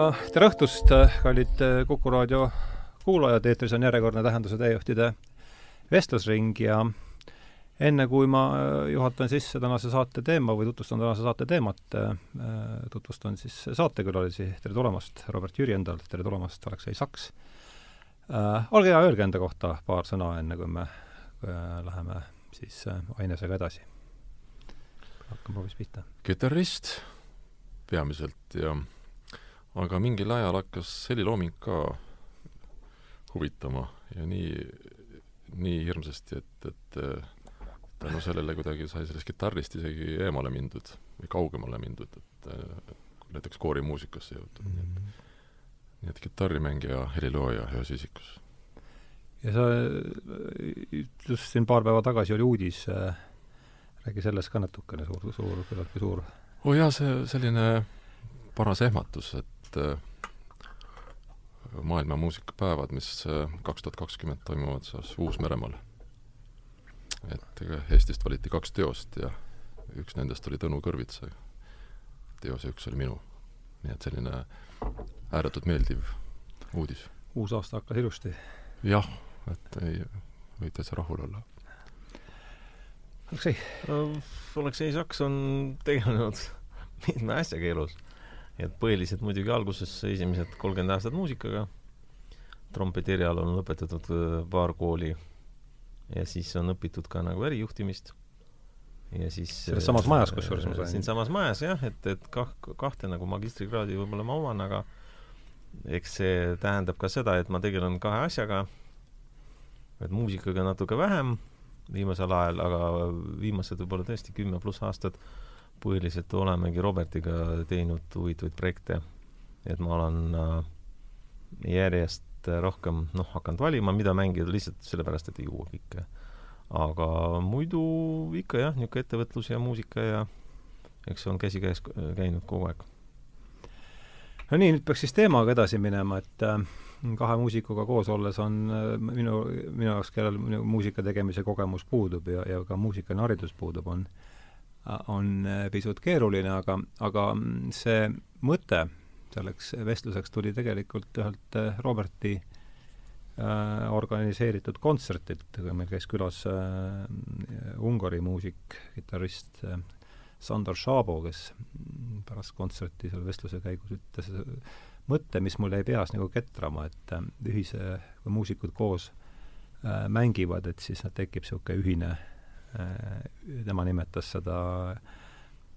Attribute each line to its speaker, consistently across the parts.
Speaker 1: Ah, tere õhtust, kallid eh, Kuku raadio kuulajad, eetris on järjekordne Tähenduse teejuhtide vestlusring ja enne kui ma eh, juhatan sisse tänase saate teema või tutvustan tänase saate teemat, eh, tutvustan siis saatekülalisi, tere tulemast, Robert Jürjendal, tere tulemast, Aleksei Saks olge hea, öelge enda kohta paar sõna, enne kui me läheme siis ainesega edasi. hakkame proovist pihta.
Speaker 2: kitarrist peamiselt ja aga mingil ajal hakkas helilooming ka huvitama ja nii, nii hirmsasti, et, et tänu sellele kuidagi sai sellest kitarrist isegi eemale mindud või kaugemale mindud, et näiteks koorimuusikasse jõutud mm, -hmm. nii et mhm. nii et kitarrimängija, helilooja ühes isikus.
Speaker 1: ja sa, just siin paar päeva tagasi oli uudis äh,, räägi sellest ka natukene, suur, suur, küllaltki suur.
Speaker 2: oo oh jaa, see selline paras ehmatus, et et äh, maailma muusikapäevad, mis äh, kaks tuhat kakskümmend toimuvad siis Uus-Meremaal. et Eestist valiti kaks teost ja üks nendest oli Tõnu Kõrvitsa teos ja üks oli minu. nii et selline ääretult meeldiv uudis.
Speaker 1: uus aasta hakkas ilusti.
Speaker 2: jah, et ei, võib täitsa rahul olla.
Speaker 1: Aleksei?
Speaker 3: Aleksei Saks on tegelenud mitme asjaga elus et põhiliselt muidugi alguses esimesed kolmkümmend aastat muusikaga, trompeti erialal on lõpetatud äh, paar kooli ja siis on õpitud ka nagu ärijuhtimist. Ja siis
Speaker 1: selles samas majas kusjuures ma sain?
Speaker 3: siinsamas majas jah, et, et kah-, kahte nagu magistrikraadi võib-olla ma oman, aga eks see tähendab ka seda, et ma tegelen kahe asjaga, et muusikaga natuke vähem viimasel ajal, aga viimased võib-olla tõesti kümme pluss aastat põhiliselt olemegi Robertiga teinud huvitavaid projekte. et ma olen äh, järjest rohkem noh, hakanud valima, mida mängida lihtsalt sellepärast, et ei jõua kõike. aga muidu ikka jah, niisugune ettevõtlus ja muusika ja eks see on käsikäes käinud kogu aeg.
Speaker 1: no nii, nüüd peaks siis teemaga edasi minema, et äh, kahe muusikuga koos olles on äh, minu, minu jaoks, kellel muusika tegemise kogemus puudub ja, ja ka muusikaline haridus puudub, on äh, on äh, pisut keeruline, aga, aga see mõte selleks vestluseks tuli tegelikult ühelt äh, Roberti äh, organiseeritud kontsertilt, kui meil käis külas äh, Ungari muusik, kitarrist äh, Sandor Šabo, kes pärast kontserti seal vestluse käigus ütles mõtte, mis mul jäi peas nagu ketrama, et äh, ühise, kui muusikud koos äh, mängivad, et siis tekib niisugune ühine Äh, tema nimetas seda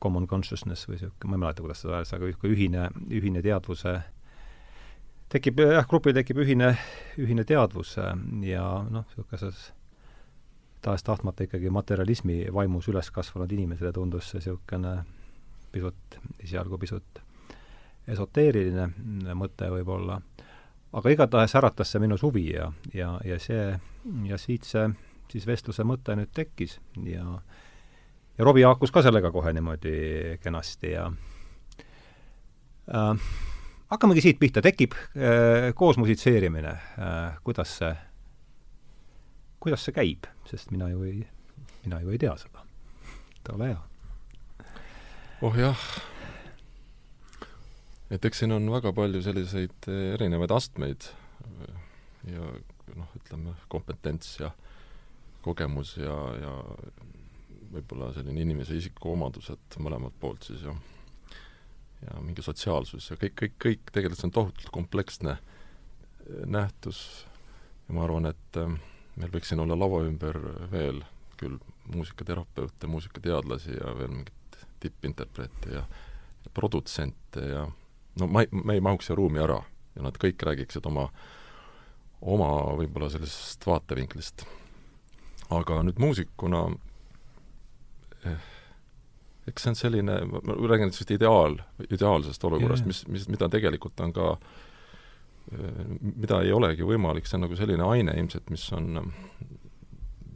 Speaker 1: common consciousness või niisugune, ma ei mäleta, kuidas seda öeldakse, aga niisugune ühine, ühine teadvuse tekib jah, grupil tekib ühine, ühine teadvus ja noh, niisuguses tahes-tahtmata ikkagi materialismi vaimus üles kasvanud inimesele tundus see niisugune pisut, esialgu pisut esoteeriline mõte võib-olla, aga igatahes äratas see minus huvi ja, ja, ja see, ja siit see siis vestluse mõte nüüd tekkis ja ja Robbie haakus ka sellega kohe niimoodi kenasti ja äh, hakkamegi siit pihta, tekib äh, koos musitseerimine äh,, kuidas see, kuidas see käib, sest mina ju ei, mina ju ei tea seda. ole hea.
Speaker 2: oh jah, et eks siin on väga palju selliseid erinevaid astmeid ja noh, ütleme, kompetents ja kogemus ja, ja võib-olla selline inimese isikuomadused mõlemalt poolt siis ja ja mingi sotsiaalsus ja kõik, kõik, kõik tegelikult see on tohutult kompleksne eh, nähtus. Ja ma arvan, et äh, meil võiks siin olla laua ümber veel küll muusikaterapeute, muusikateadlasi ja veel mingit tippinterprete ja produtsente ja no ma ei, me ei mahuks siia ruumi ära ja nad kõik räägiksid oma, oma võib-olla sellisest vaatevinklist aga nüüd muusikuna eh, eks see on selline, ma räägin nüüd sellest ideaal, ideaalsest olukorrast, mis, mis, mida tegelikult on ka eh, mida ei olegi võimalik, see on nagu selline aine ilmselt, mis on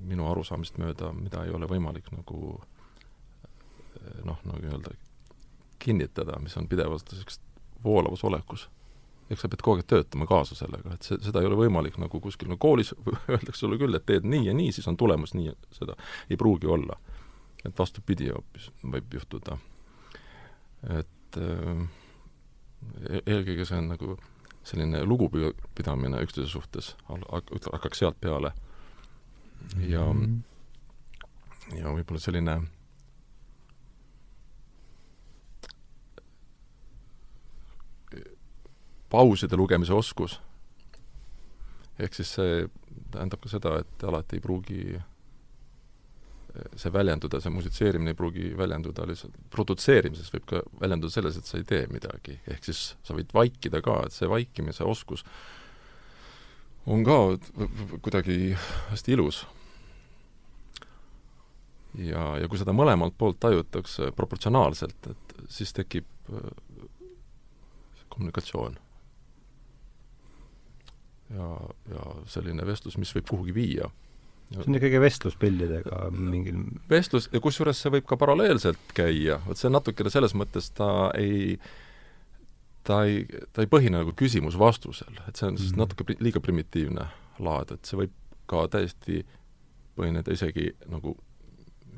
Speaker 2: minu arusaamist mööda, mida ei ole võimalik nagu eh, noh, nagu öelda, kinnitada, mis on pidevas niisuguses voolavas olekus eks sa pead kogu aeg töötama kaasa sellega, et see, seda ei ole võimalik nagu kuskil no koolis öeldakse sulle küll, et teed nii ja nii, siis on tulemus nii, seda ei pruugi olla. et vastupidi hoopis võib juhtuda. et äh, E-, eelkõige see on nagu selline lugupidamine üksteise suhtes, hakkaks sealt peale. ja mm, -hmm. ja võib-olla selline pauside lugemise oskus. ehk siis see tähendab ka seda, et alati ei pruugi see väljenduda, see musitseerimine ei pruugi väljenduda lihtsalt, produtseerimises võib ka väljenduda selles, et sa ei tee midagi. ehk siis sa võid vaikida ka, et see vaikimise oskus on ka kuidagi hästi ilus. ja, ja kui seda mõlemalt poolt tajutakse proportsionaalselt, et siis tekib äh, kommunikatsioon. Ja, ja selline vestlus, mis võib kuhugi viia.
Speaker 1: See on ikkagi vestlus pillidega mingil
Speaker 2: vestlus, ja kusjuures see võib ka paralleelselt käia, vot see natukene selles mõttes ta ei ta ei, ta ei põhine nagu küsimus-vastusel, et see on siis mm. -hmm. natuke liiga primitiivne laad, et see võib ka täiesti põhineda isegi nagu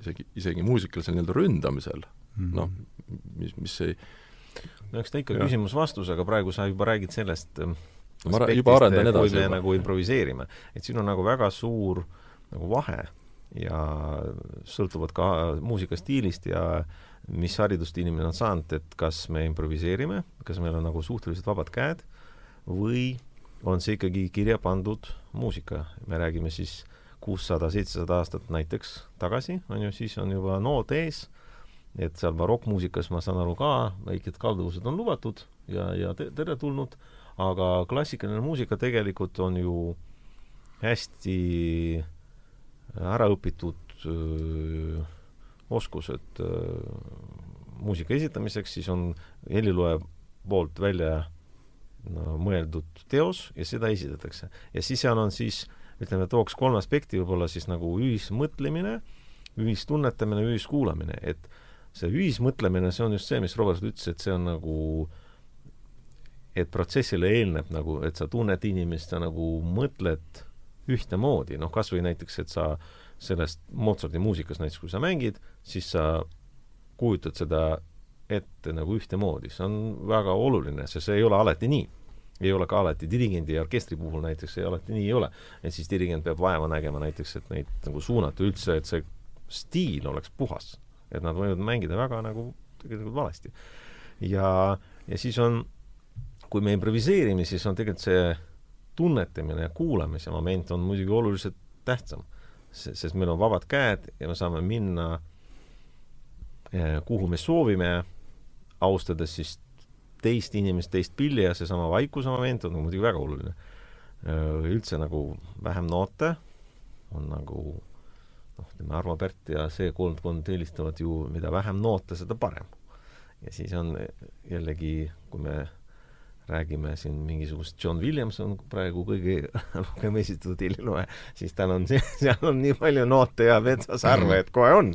Speaker 2: isegi, isegi muusikalisel nii-öelda ründamisel. Mm. -hmm., noh, mis, mis ei
Speaker 3: no eks ta ikka küsimus-vastus, aga praegu sa juba räägid sellest
Speaker 2: ma juba arendan edasi.
Speaker 3: kui me nagu improviseerime, et siin on nagu väga suur äh, nagu vahe ja sõltuvad ka muusikastiilist ja mis haridust inimene on saanud, et kas me improviseerime, kas meil on nagu suhteliselt vabad käed või on see ikkagi kirja pandud muusika, me räägime siis kuussada, seitsesada aastat näiteks tagasi, on ju, siis on juba noot ees, et seal barokkmuusikas, ma saan aru ka, väikesed kalduvused on lubatud ja, ja teretulnud, aga klassikaline muusika tegelikult on ju hästi äh, ära õpitud öö, oskused öö, muusika esitamiseks, siis on helilooja poolt välja no, mõeldud teos ja seda esitatakse. ja siis seal on siis, ütleme, tooks kolm aspekti võib-olla siis nagu ühismõtlemine, ühistunnetamine, ühiskuulamine, et see ühismõtlemine, see on just see, mis Robert ütles, et see on nagu et protsessile eelneb nagu, et sa tunned inimest, sa nagu mõtled ühtemoodi, noh kas või näiteks, et sa sellest Mozarti muusikas näiteks, kui sa mängid, siis sa kujutad seda ette nagu ühtemoodi, see on väga oluline, sest see ei ole alati nii. ei ole ka alati dirigendi ja orkestri puhul näiteks ei alati nii ei ole. et siis dirigent peab vaeva nägema näiteks, et neid nagu suunata üldse, et see stiil oleks puhas. et nad võivad mängida väga nagu tegelikult valesti. ja, ja siis on, kui me improviseerime, siis on tegelikult see tunnetamine ja kuulamise moment on muidugi oluliselt tähtsam. sest meil on vabad käed ja me saame minna eh, kuhu me soovime, austades siis teist inimest, teist pilli ja seesama vaikuse moment on muidugi väga oluline. Eh, üldse nagu vähem noote on nagu noh, ütleme Arvo Pärt ja see koldkond eelistavad ju, mida vähem noote, seda parem. ja siis on jällegi, kui me räägime siin mingisugust John Williams on praegu kõige rohkem esitatud helilooja, siis tal on, seal on nii palju noote ja metsasarve, et kohe on.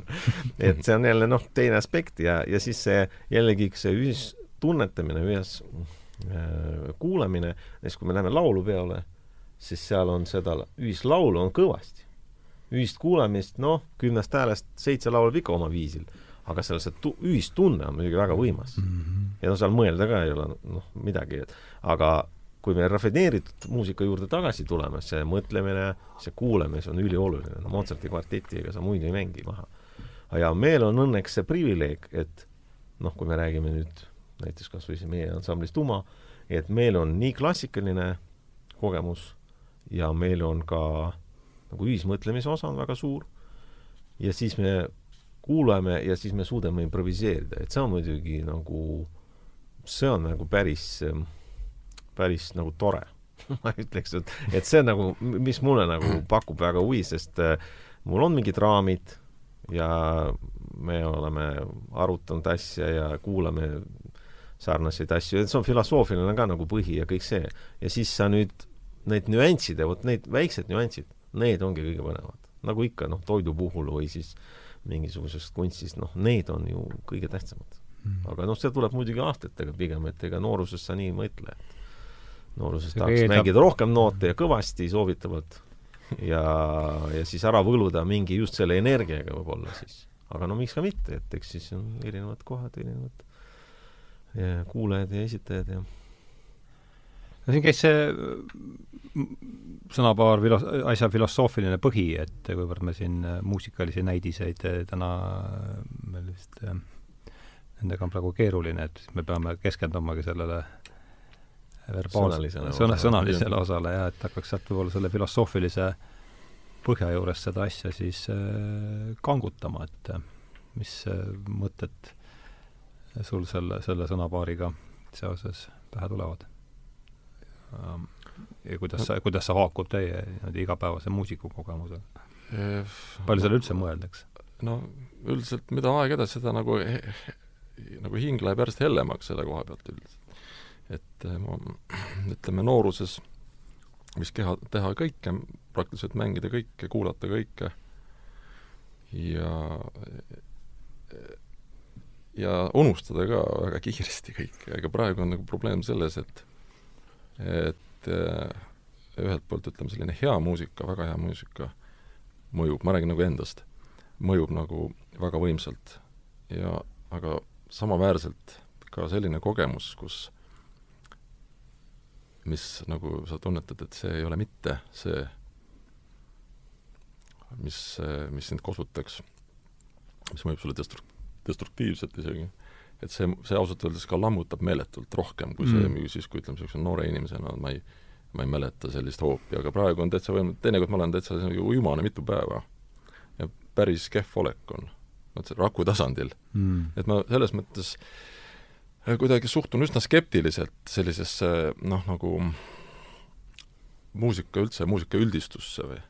Speaker 3: et see on jälle noh, teine aspekt ja, ja siis see jällegi see ühistunnetamine, ühes äh, kuulamine, näiteks kui me läheme laulupeole, siis seal on seda ühislaulu on kõvasti. ühist kuulamist, noh, kümnest häälest seitse laulab ikka oma viisil aga seal see tu-, ühistunne on muidugi väga võimas mm. -hmm. ja no seal mõelda ka ei ole noh, midagi, et aga kui me rafineeritud muusika juurde tagasi tuleme, see mõtlemine, see kuulamine, see on ülioluline, no Mozarti kvarteti, ega sa muidu ei mängi maha. ja meil on õnneks see privileeg, et noh, kui me räägime nüüd näiteks kas või siin meie ansamblis Tuma, et meil on nii klassikaline kogemus ja meil on ka nagu ühismõtlemise osa on väga suur ja siis me kuulame ja siis me suudame improviseerida, et see on muidugi nagu, see on nagu päris, päris nagu tore ma ütleks, et, et see nagu, mis mulle nagu pakub väga huvi, sest äh, mul on mingid raamid ja me oleme arutanud asja ja kuulame sarnaseid asju, et see on filosoofiline ka nagu põhi ja kõik see. ja siis sa nüüd need nüansid ja vot need väiksed nüansid, need ongi kõige põnevad. nagu ikka, noh, toidu puhul või siis äh, mingisugusest kunstist, noh, need on ju kõige tähtsamad mm.. aga noh, see tuleb muidugi aastatega pigem, et ega nooruses sa nii ei mõtle, et nooruses tahaks eeldab... mängida rohkem noote ja kõvasti soovitavalt ja, ja siis ära võluda mingi just selle energiaga võib-olla siis. aga no miks ka mitte, et eks siis on erinevad kohad, erinevad ja kuulajad ja esitajad ja
Speaker 1: no siin käis see mm, sõnapaar filo-, asja filosoofiline põhi, et kuivõrd me siin äh, muusikalisi näidiseid äh, täna meil vist nendega on praegu keeruline, et me peame keskendumagi sellele verbaalsele, sõna, sõnalisele osale jah, et hakkaks sealt võib-olla selle filosoofilise põhja juures seda asja siis äh, kangutama, et äh, mis äh, mõtted sul selle, selle sõnapaariga seoses pähe tulevad? Ja kuidas sa, kuidas see haakub teie niimoodi igapäevase muusikukogemusega? palju seal üldse mõeldakse?
Speaker 2: no üldiselt mida aeg edasi, seda nagu nagu hing läheb järjest hellemaks selle koha pealt üldiselt et eh, ma ütleme, nooruses võis keha, teha kõike, praktiliselt mängida kõike, kuulata kõike ja ja unustada ka väga kiiresti kõike, aga praegu on nagu probleem selles, et et eh, ühelt poolt ütleme, selline hea muusika, väga hea muusika mõjub, ma räägin nagu endast, mõjub nagu väga võimsalt ja aga samaväärselt ka selline kogemus, kus mis nagu sa tunnetad, et see ei ole mitte see, mis, mis sind kosutaks, mis mõjub sulle destru-, destruktiivselt isegi. Et see, see ausalt öeldes ka lammutab meeletult rohkem kui see mm., siis kui ütleme, niisuguse noore inimesena ma ei, ma ei mäleta sellist hoopi, aga praegu on täitsa võimalik, teinekord ma olen täitsa ujumane mitu päeva. ja päris kehv olek on, vot see raku tasandil mm.. et ma selles mõttes äh, kuidagi suhtun üsna skeptiliselt sellisesse noh, nagu muusika üldse, muusika üldistusse või.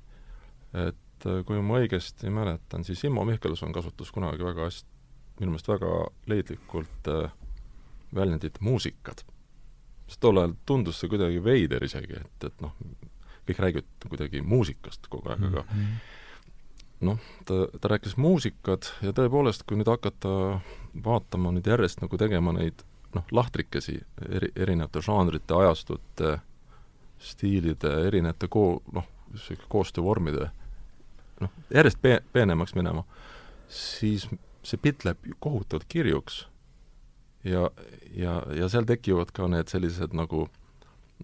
Speaker 2: et äh, kui ma õigesti mäletan, siis Immo Mihkelson kasutas kunagi väga hästi, minu meelest väga leidlikult äh, väljendit muusikad. sest tol ajal tundus see kuidagi veider isegi, et, et noh, kõik räägivad kuidagi muusikast kogu aeg, aga mm -hmm noh, ta, ta rääkis muusikad ja tõepoolest, kui nüüd hakata vaatama nüüd järjest nagu tegema neid noh, lahtrikesi eri, erinevate žanrite, ajastute, stiilide, erinevate koo-, noh, koostöövormide noh, järjest pe-, peenemaks minema, siis see pilt läheb kohutavalt kirjuks. ja, ja, ja seal tekivad ka need sellised nagu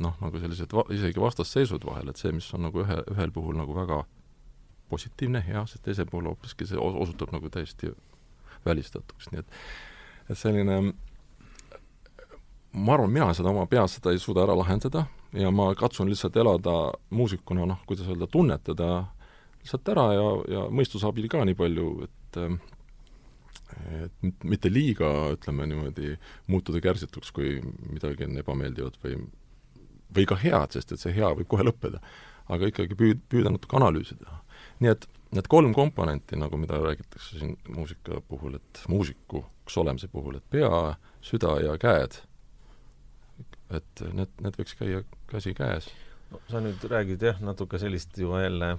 Speaker 2: noh, nagu sellised va-, isegi vastasseisud vahel, et see, mis on nagu ühe, ühel puhul nagu väga positiivne, hea, siis teisel puhul hoopiski see osutub nagu täiesti välistatuks, nii et et selline ma arvan, mina seda oma peas seda ei suuda ära lahendada ja ma katsun lihtsalt elada muusikuna, noh, kuidas öelda, tunnetada lihtsalt ära ja, ja mõistuse abil ka nii palju, et et mitte liiga, ütleme niimoodi, muutuda kärsituks, kui midagi on ebameeldivat või või ka head, sest et see hea võib kohe lõppeda. aga ikkagi püüd-, püüda natuke analüüsida nii et need kolm komponenti, nagu mida räägitakse siin muusika puhul, et muusikuks olemise puhul, et pea, süda ja käed, et need, need võiks käia käsikäes.
Speaker 3: no sa nüüd räägid jah, natuke sellist ju jälle,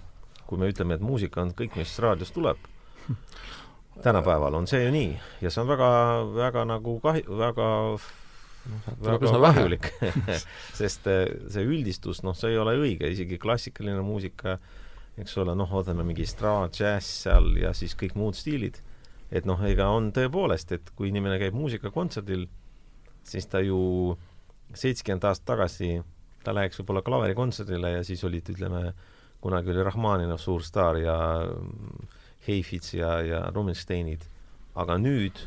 Speaker 3: kui me ütleme, et muusika on kõik, mis raadios tuleb, tänapäeval on see ju nii ja see on väga, väga nagu kahju, väga väga kahjulik sest eh, see üldistus, noh, see ei ole õige, isegi klassikaline muusika eks ole, noh, ootame mingi straat, džäss seal ja siis kõik muud stiilid. et noh, ega on tõepoolest, et kui inimene käib muusikakontserdil, siis ta ju seitsekümmend aastat tagasi, ta läheks võib-olla klaverikontserdile ja siis olid, ütleme, kunagi oli Rahmaninov suur staar ja Heifits ja, ja Rumensteinid. aga nüüd,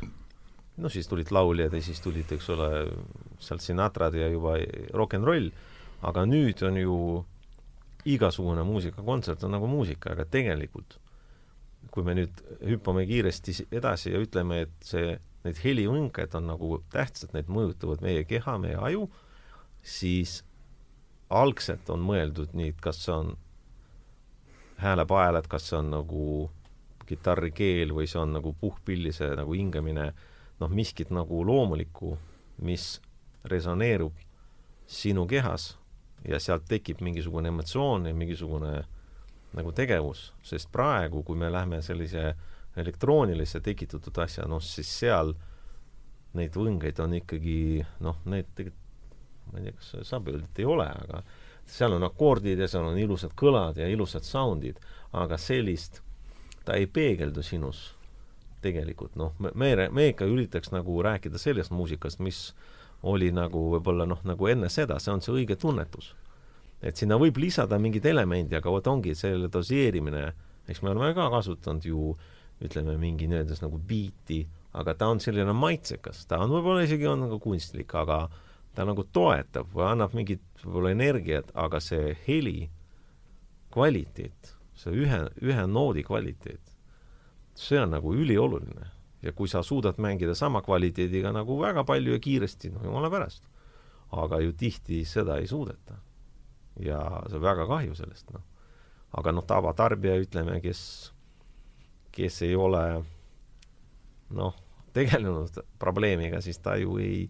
Speaker 3: no siis tulid lauljad ja siis tulid, eks ole, sealt Sinatrad ja juba rock n roll, aga nüüd on ju igasugune muusikakontsert on nagu muusika, aga tegelikult kui me nüüd hüppame kiiresti edasi ja ütleme, et see, need helivõnked on nagu tähtsad, need mõjutavad meie keha, meie aju, siis algselt on mõeldud nii, et kas see on häälepaelad, kas see on nagu kitarrikeel või see on nagu puhkpillise nagu hingamine, noh, miskit nagu loomulikku, mis resoneerub sinu kehas ja sealt tekib mingisugune emotsioon ja mingisugune nagu tegevus, sest praegu, kui me lähme sellise elektroonilisse tekitatud asja, noh siis seal neid võngeid on ikkagi noh, need tegelikult ma ei tea, kas saab öelda, et ei ole, aga seal on akordid ja seal on ilusad kõlad ja ilusad soundid, aga sellist, ta ei peegeldu sinus. tegelikult noh, me, me, me ikka üritaks nagu rääkida sellest muusikast, mis oli nagu võib-olla noh, nagu enne seda, see on see õige tunnetus. et sinna võib lisada mingeid elemendi, aga vot ongi selle doseerimine, eks me oleme ka kasutanud ju ütleme, mingi nii-öelda nagu biiti, aga ta on selline maitsekas, ta on võib-olla isegi on nagu kunstlik, aga ta nagu toetab või annab mingit võib-olla energiat, aga see heli kvaliteet, see ühe, ühe noodi kvaliteet, see on nagu ülioluline. ja kui sa suudad mängida sama kvaliteediga nagu väga palju ja kiiresti, no jumala pärast. aga ju tihti seda ei suudeta. ja see on väga kahju sellest, noh. aga noh, tavatarbija, ütleme, kes, kes ei ole noh, tegelenud probleemiga, siis ta ju ei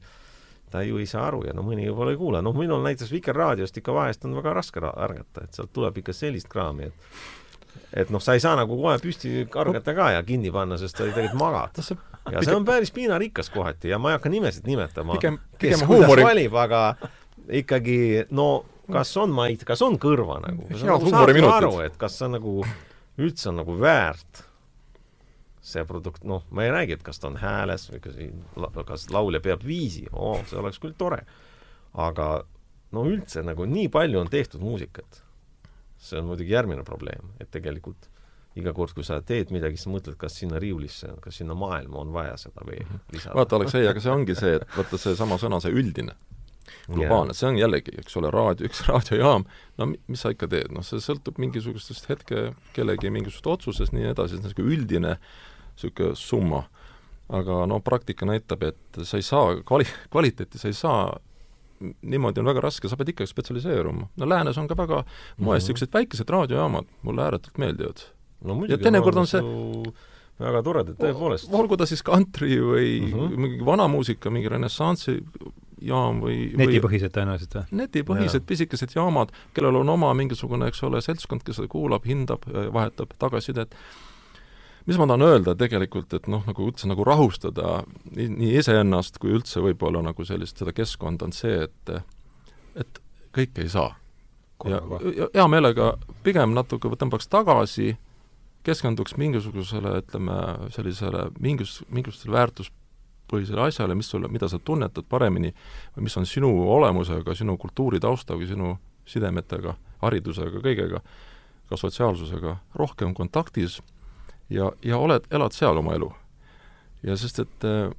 Speaker 3: ta ju ei saa aru ja no mõni võib-olla ei kuula, noh minul näiteks Vikerraadiost ikka vahest on väga raske ärgata, et sealt tuleb ikka sellist kraami, et et noh, sa ei saa nagu kohe püsti kargata ka ja kinni panna, sest sa tegelikult magad. ja see on päris piinarikas kohati ja ma ei hakka nimesid nimetama, kes kuidas valib, aga ikkagi no kas on maid, kas on kõrva nagu, nagu saad aru, et kas see on nagu üldse on nagu väärt see produkt, noh, ma ei räägi, et kas ta on hääles või kas, kas laulja peab viisi oh,, see oleks küll tore. aga no üldse nagu nii palju on tehtud muusikat. See on muidugi järgmine probleem, et tegelikult iga kord, kui sa teed midagi, siis mõtled, kas sinna riiulisse, kas sinna maailma on vaja seda veel mhm. lisada.
Speaker 2: vaata, Aleksei, aga see ongi see, et vaata seesama sõna, see üldine, globaalne see on jällegi, eks ole, raadio, üks raadiojaam, no mis sa ikka teed, noh, see sõltub mingisugustest hetke kellegi mingisugusest otsusest, nii edasi, niisugune üldine niisugune summa. aga no praktika näitab, et sa ei saa kvali-, kvaliteeti sa ei saa niimoodi on väga raske, sa pead ikkagi spetsialiseeruma. no läänes on ka väga moes niisugused mm -hmm. väikesed raadiojaamad, mulle ääretult meeldivad.
Speaker 3: no muidugi, ja teinekord on see väga toredad, tõepoolest.
Speaker 2: olgu ta siis kantri või mm -hmm. mingi vana muusika, mingi renessansi jaam või
Speaker 1: netipõhised tõenäoliselt või?
Speaker 2: netipõhised ja. pisikesed jaamad, kellel on oma mingisugune, eks ole, seltskond, kes seda kuulab, hindab, vahetab tagasisidet mis ma tahan öelda tegelikult, et noh, nagu üldse nagu rahustada nii, nii iseennast kui üldse võib-olla nagu sellist, seda keskkonda, on see, et et kõike ei saa. ja, ja hea meelega pigem natuke tõmbaks tagasi, keskenduks mingisugusele, ütleme, sellisele mingus, mingisugusele väärtuspõhisele asjale, mis sulle, mida sa tunnetad paremini või mis on sinu olemusega, sinu kultuuritaustaga, sinu sidemetega, haridusega, kõigega, ka sotsiaalsusega rohkem kontaktis ja, ja oled, elad seal oma elu. ja sest, et äh,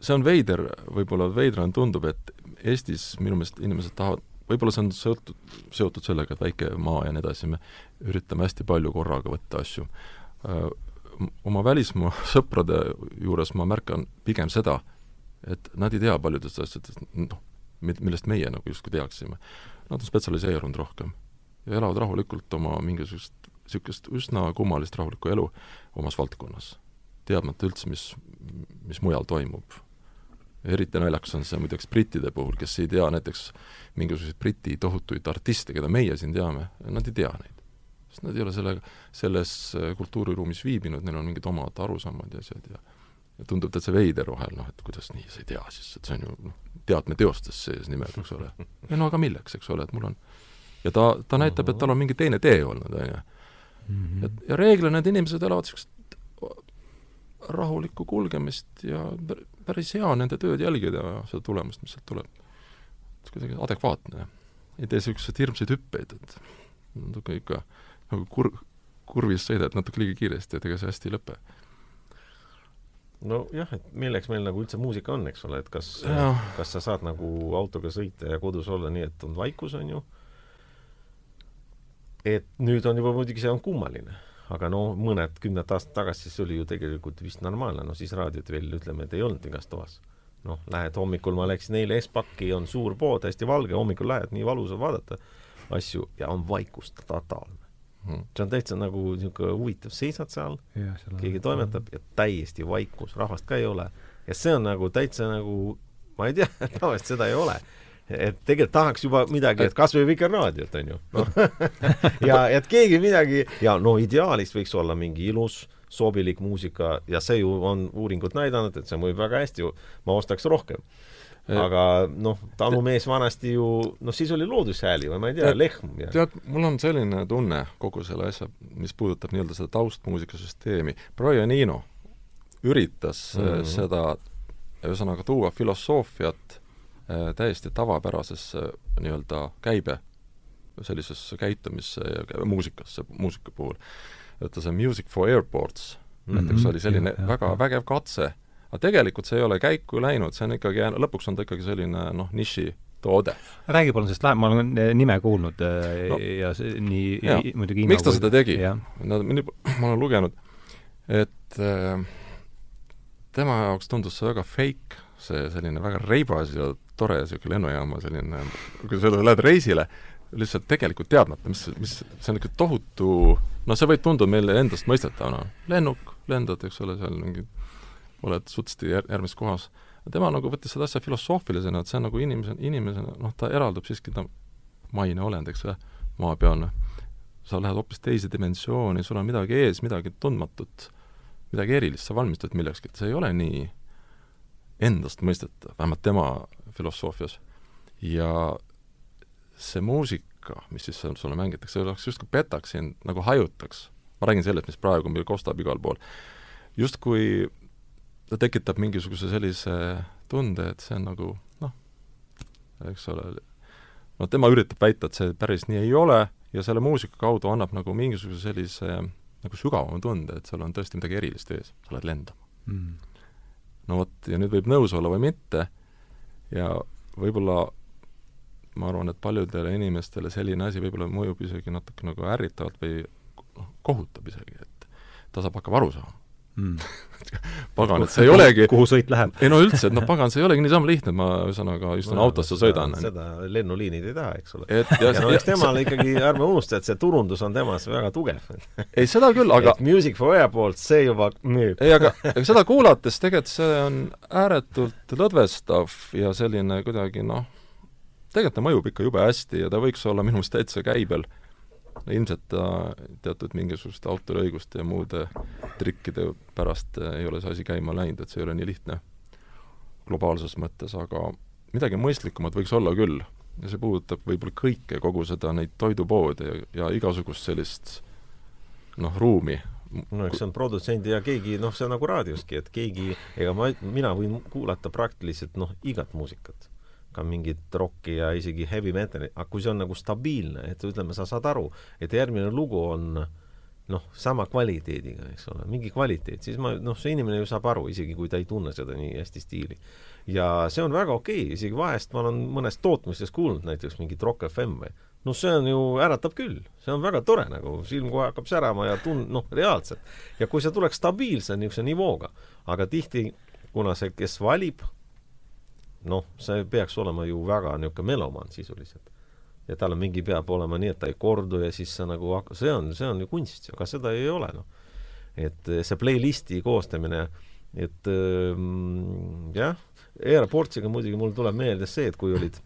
Speaker 2: see on veider, võib-olla veidrana tundub, et Eestis minu meelest inimesed tahavad, võib-olla see on seotud, seotud sellega, et väike maa ja nii edasi, me üritame hästi palju korraga võtta asju. Äh, oma välismaa sõprade juures ma märkan pigem seda, et nad ei tea paljudest asjadest, noh, millest meie nagu justkui teaksime. Nad on spetsialiseerunud rohkem ja elavad rahulikult oma mingisugust niisugust üsna kummalist rahulikku elu omas valdkonnas, teadmata üldse, mis, mis mujal toimub. eriti naljakas on see muideks brittide puhul, kes ei tea näiteks mingisuguseid Briti tohutuid artiste, keda meie siin teame, nad ei tea neid. sest nad ei ole selle, selles kultuuriruumis viibinud, neil on mingid omad arusaamad ja asjad ja ja tundub täitsa veider vahel, noh, et kuidas nii, sa ei tea siis, et see on ju noh, teatmeteostes sees nimed, eks ole. ei no aga milleks, eks ole, et mul on ja ta, ta näitab, et tal on mingi teine tee olnud, on ju mm. -hmm. ja reeglina need inimesed elavad niisugust rahulikku kulgemist ja päris hea on nende tööd jälgida ja seda tulemust, mis sealt tuleb. kuidagi adekvaatne. ei tee niisuguseid hirmsaid hüppeid, et natuke ikka nagu kur-, kurvis sõidad natuke liiga kiiresti, et ega see hästi ei lõpe
Speaker 3: nojah, et milleks meil nagu üldse muusika on, eks ole, et kas, kas sa saad nagu autoga sõita ja kodus olla nii, et on vaikus, on ju, et nüüd on juba muidugi see on kummaline, aga no mõned kümned aastad tagasi see oli ju tegelikult vist normaalne, no siis raadiot veel ütleme, et ei olnud igas toas. noh, lähed hommikul, ma läksin eile Espaki, on suur pood, hästi valge, hommikul lähed, nii valus on vaadata asju ja on vaikus totaalne. Hmm.. see on täitsa nagu niisugune huvitav, seisad seal, keegi toimetab ja täiesti vaikus, rahvast ka ei ole. ja see on nagu täitsa nagu, ma ei tea, tavaliselt seda ei ole et tegelikult tahaks juba midagi, et kas või Vikerraadiot, on ju no. ja et keegi midagi ja no ideaalis võiks olla mingi ilus, sobilik muusika ja see ju on uuringud näidanud, et see mõjub väga hästi, ma ostaks rohkem aga noh, talumees vanasti ju, noh siis oli loodushääli või ma ei tea, lehm
Speaker 2: ja tead, mul on selline tunne kogu selle asja, mis puudutab nii-öelda seda taustmuusikasüsteemi, Brian Eno üritas mm. -hmm. seda, ühesõnaga tuua filosoofiat täiesti tavapärasesse nii-öelda käibe, sellisesse käitumisse ja muusikasse, muusika puhul. et see Music for Airports
Speaker 3: Mhm.
Speaker 2: näiteks oli selline
Speaker 1: jah,
Speaker 2: väga
Speaker 1: jah.
Speaker 2: vägev katse. aga tegelikult see ei ole käiku läinud, see on ikkagi, lõpuks on ta ikkagi selline noh, nišitoode.
Speaker 1: räägi palun sellest lähemalt, ma olen eh, nime kuulnud
Speaker 2: No.
Speaker 1: no, ja see nii
Speaker 2: Jaa.
Speaker 1: i- muidugi
Speaker 2: miks ta seda tegi? Nad, ma olen lugenud, et äh, tema jaoks tundus see väga fake, see selline väga reibas ja tore niisugune lennujaama selline, kui sa lähed reisile, lihtsalt tegelikult teadmata, mis, mis, see on niisugune tohutu, noh, see võib tunduda meile endastmõistetavana, lennuk, lendad, eks ole, seal mingi, oled sutsti jär-, järgmises kohas. tema nagu võttis seda asja filosoofilisena, et see on nagu inimese, inimesena, noh, ta eraldub siiski, ta maine olend, eks ole, maapealne sa lähed hoopis teise dimensiooni, sul on midagi ees, midagi tundmatut, midagi erilist, sa valmistud millekski, et see ei ole nii endastmõistetav, vähemalt tema filosoofias. ja see muusika, mis siis sulle mängitakse, oleks justkui petaks sind, nagu hajutaks. ma räägin sellest, mis praegu meil kostab igal pool. justkui ta tekitab mingisuguse sellise tunde, et see on nagu noh, eks ole, no tema üritab väita, et see päris nii ei ole ja selle muusika kaudu annab nagu mingisuguse sellise nagu sügavama tunde, et seal on tõesti midagi erilist ees, sa lähed lendama.
Speaker 1: mm.
Speaker 2: no vot, ja nüüd võib nõus olla või mitte ja võib-olla ma arvan, et paljudele inimestele selline asi võib-olla mõjub isegi natuke nagu ärritavalt või noh, kohutab isegi, et ta saab, hakkab aru saama.
Speaker 1: Mm.
Speaker 2: pagan, et see ei olegi
Speaker 1: kuhu sõit läheb?
Speaker 2: ei no üldse, et noh, pagan, see ei olegi niisama lihtne, et ma ühesõnaga istun no, autosse, sõidan.
Speaker 3: seda lennuliinid ei taha, eks ole.
Speaker 2: et
Speaker 3: ja, ja no eks temal ikkagi, ärme unusta, et see turundus on temas väga tugev.
Speaker 2: ei, seda küll, aga
Speaker 3: et Music for Airport, see juba müüb.
Speaker 2: ei, aga, aga seda kuulates tegelikult see on ääretult lõdvestav ja selline kuidagi noh, tegelikult ta mõjub ikka jube hästi ja ta võiks olla minu meelest täitsa käibel. Ilmselt ta teatud mingisuguste autoriõiguste ja muude trikkide pärast ei ole see asi käima läinud, et see ei ole nii lihtne globaalses mõttes, aga midagi mõistlikumat võiks olla küll. ja see puudutab võib-olla kõike, kogu seda, neid toidupoode ja, ja igasugust sellist noh, ruumi,
Speaker 3: no eks see on produtsendi ja keegi, noh, see on nagu raadioski, et keegi, ega ma, mina võin kuulata praktiliselt noh, igat muusikat. Ka mingit rocki ja isegi heavy metali, aga kui see on nagu stabiilne, et ütleme, sa saad aru, et järgmine lugu on noh, sama kvaliteediga, eks ole, mingi kvaliteet, siis ma, noh, see inimene ju saab aru, isegi kui ta ei tunne seda nii hästi stiili. ja see on väga okei okay., isegi vahest ma olen mõnes tootmistes kuulnud näiteks mingit Rock FM või noh, see on ju, äratab küll, see on väga tore nagu, silm kohe hakkab särama ja tun-, noh, reaalselt. ja kui see tuleks stabiilse niisuguse nivooga, aga tihti, kuna see, kes valib, noh, see peaks olema ju väga niisugune melomaan sisuliselt. ja tal on mingi, peab olema nii, et ta ei kordu ja siis sa nagu hak-, see on, see on ju kunst, aga seda ei ole, noh. et see playlisti koostamine, et ähm, jah, Airportsiga muidugi mul tuleb meelde see, et kui olid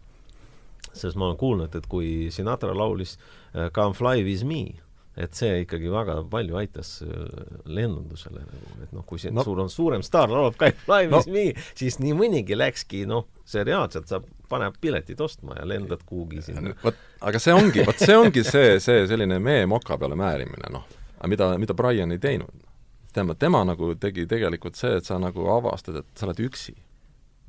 Speaker 3: sest ma olen kuulnud, et kui Sinatra laulis uh, Come fly with me, et see ikkagi väga palju aitas uh, lennundusele nagu, et noh, kui see no. sul on suurem staar laulab Come fly with no. me, siis nii mõnigi läkski, noh, see reaalselt saab, paneb piletid ostma ja lendad kuhugi sinna.
Speaker 2: vot, aga see ongi, vot see ongi see, see selline mee moka peale määrimine, noh. aga mida, mida Brian ei teinud. tema, tema nagu tegi tegelikult see, et sa nagu avastad, et sa oled üksi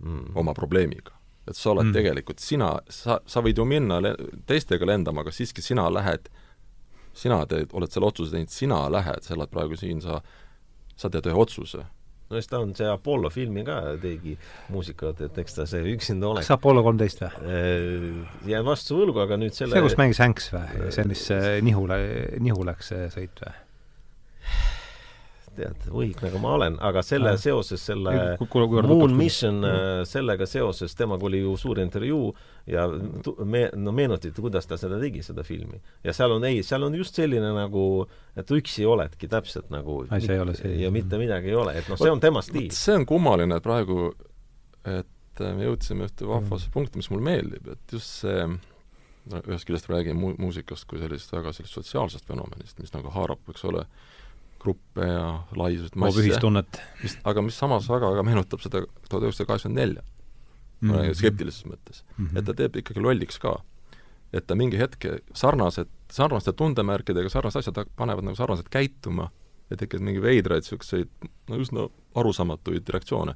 Speaker 2: mm. oma probleemiga et sa oled mm. tegelikult, sina, sa, sa võid ju minna le teistega lendama, aga siiski sina lähed, sina teed, oled selle otsuse teinud, sina lähed, sa elad praegu siin, sa, sa teed ühe otsuse.
Speaker 3: no siis ta on see Apollo filmi ka tegi muusikat, et eks ta see üksinda olek.
Speaker 1: kas Apollo kolmteist või?
Speaker 3: jään vastu võlgu, aga nüüd selle
Speaker 1: see, kus mängis Hanks või? see, mis nihu, nihu läks, see sõit või?
Speaker 3: tead, võhik nagu ma olen, aga selle ah. seoses selle
Speaker 1: Moon
Speaker 3: Mission mm. sellega seoses, temaga oli ju suur intervjuu ja me-, no meenutati, kuidas ta seda tegi, seda filmi. ja seal on, ei, seal on just selline nagu, et üksi oledki täpselt nagu
Speaker 1: ai, see ei ole see.
Speaker 3: ja mitte midagi ei ole, et noh, see on tema stiil.
Speaker 2: see on kummaline praegu, et me jõudsime ühte vahvasse mm. punkti, mis mulle meeldib, et just see no ühest küljest räägime mu-, muusikast kui sellisest väga sellisest sotsiaalsest fenomenist, mis nagu haarab, eks ole, gruppe ja laiusid
Speaker 1: masse. ühistunnet.
Speaker 2: mis, aga mis samas väga, väga meenutab seda tuhat üheksasada kaheksakümmend nelja. Ma räägin skeptilises mõttes mm. -hmm. et ta teeb ikkagi lolliks ka. et ta mingi hetk sarnased, sarnaste tundemärkidega sarnased asjad panevad nagu sarnaselt käituma ja tekkinud mingi veidraid niisuguseid no üsna arusaamatuid reaktsioone.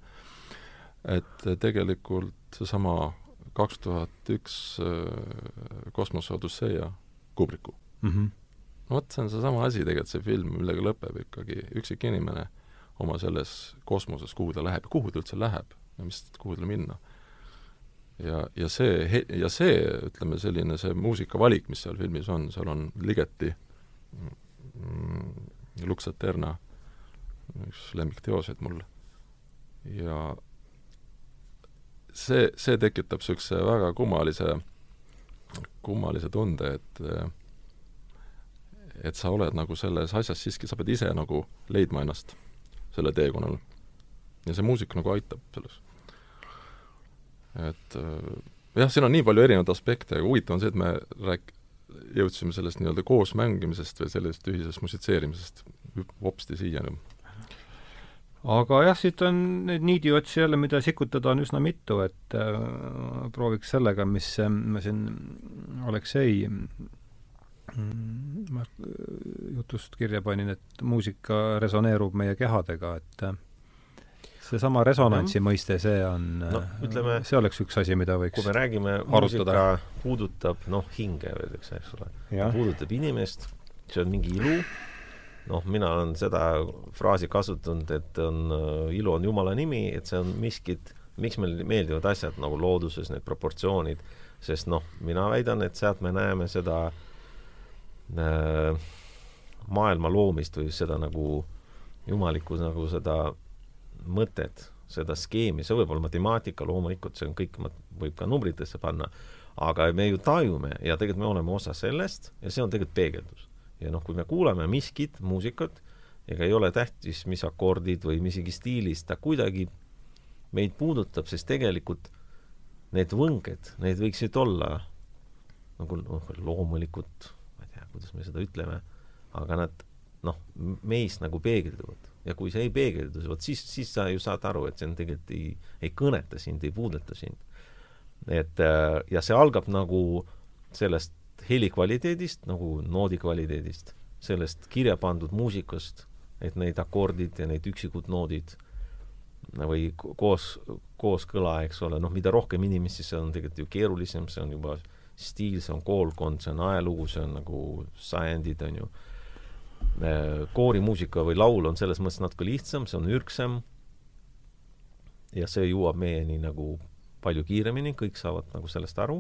Speaker 2: et tegelikult seesama kaks tuhat üks äh, Kosmose Odüsseia Kubriku
Speaker 1: mm. -hmm.
Speaker 2: no vot, see on seesama asi tegelikult, see film, millega lõpeb ikkagi üksik inimene oma selles kosmoses, kuhu ta läheb ja kuhu ta üldse läheb ja mis, kuhu tal minna. Ja, ja see, ja see, ütleme, selline see muusikavalik, mis seal filmis on, seal on Ligeti mm, Lux Eterna, üks lemmikteoseid mul. ja see, see tekitab niisuguse väga kummalise, kummalise tunde, et et sa oled nagu selles asjas siiski, sa pead ise nagu leidma ennast selle teekonnal. ja see muusika nagu aitab selles. Et jah, siin on nii palju erinevaid aspekte, aga huvitav on see, et me rääk-, jõudsime sellest nii-öelda koos mängimisest või sellest ühisest musitseerimisest hopsti siiani.
Speaker 1: Aga jah, siit on neid niidiotsi jälle, mida sikutada on üsna mitu, et äh, prooviks sellega, mis äh, ma siin Aleksei mm, ma jutust kirja panin, et muusika resoneerub meie kehadega, et äh, seesama resonantsi mõiste, see on
Speaker 3: no, ütleme,
Speaker 1: see oleks üks asi, mida võiks
Speaker 3: kui me räägime, muusika puudutab noh, hinge öeldakse, eks ole. puudutab inimest, see on mingi ilu. Noh, mina olen seda fraasi kasutanud, et on äh,, ilu on Jumala nimi, et see on miskit, miks meile meeldivad asjad nagu looduses, need proportsioonid, sest noh, mina väidan, et sealt me näeme seda äh, maailma loomist või seda nagu jumalikku nagu seda mõtet, seda skeemi, see võib olla matemaatika, loomulikult see on kõik, võib ka numbritesse panna, aga me ju tajume ja tegelikult me oleme osa sellest ja see on tegelikult peegeldus ja noh, kui me kuulame miskit, muusikat, ega ei ole tähtis, mis akordid või mis isegi stiilis, ta kuidagi meid puudutab, sest tegelikult need võnged, need võiksid olla nagu noh, loomulikult, ma ei tea, kuidas me seda ütleme, aga nad noh, meis nagu peegelduvad. Ja kui see ei peegeldu, vot siis, siis sa ju saad aru, et see on tegelikult ei, ei kõneta sind, ei puuduta sind. et äh, ja see algab nagu sellest heli kvaliteedist nagu noodi kvaliteedist, sellest kirja pandud muusikast, et need akordid ja need üksikud noodid või koos, kooskõla, eks ole, noh, mida rohkem inimesi, see on tegelikult ju keerulisem, see on juba stiil, see on koolkond, see on ajalugu, see on nagu sajandid, on ju. Äh, koorimuusika või laul on selles mõttes natuke lihtsam, see on ürgsem. Ja see jõuab meieni nagu palju kiiremini, kõik saavad nagu sellest aru.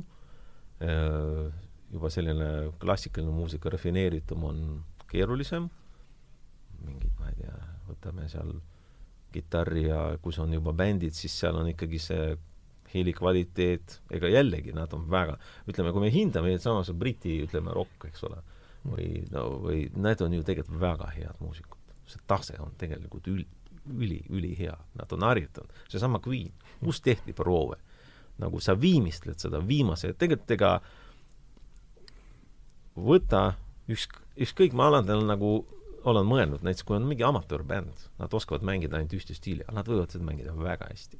Speaker 3: Äh, juba selline klassikaline muusika rafineeritum on keerulisem, mingid, ma ei tea, võtame seal kitarri ja kui see on juba bändid, siis seal on ikkagi see heli kvaliteet, ega jällegi nad on väga, ütleme, kui me hindame samas Briti, ütleme, rokk, eks ole, või no, või need on ju tegelikult väga head muusikud. see tase on tegelikult ül-, üli, ülihea, nad on harjutanud. seesama Queen, kus tehti proove? nagu sa viimistled seda viimase, tegelikult ega võta üks, ükskõik, ma alati nagu olen mõelnud, näiteks kui on mingi amatöörbänd, nad oskavad mängida ainult ühte stiili, aga nad võivad seda mängida väga hästi.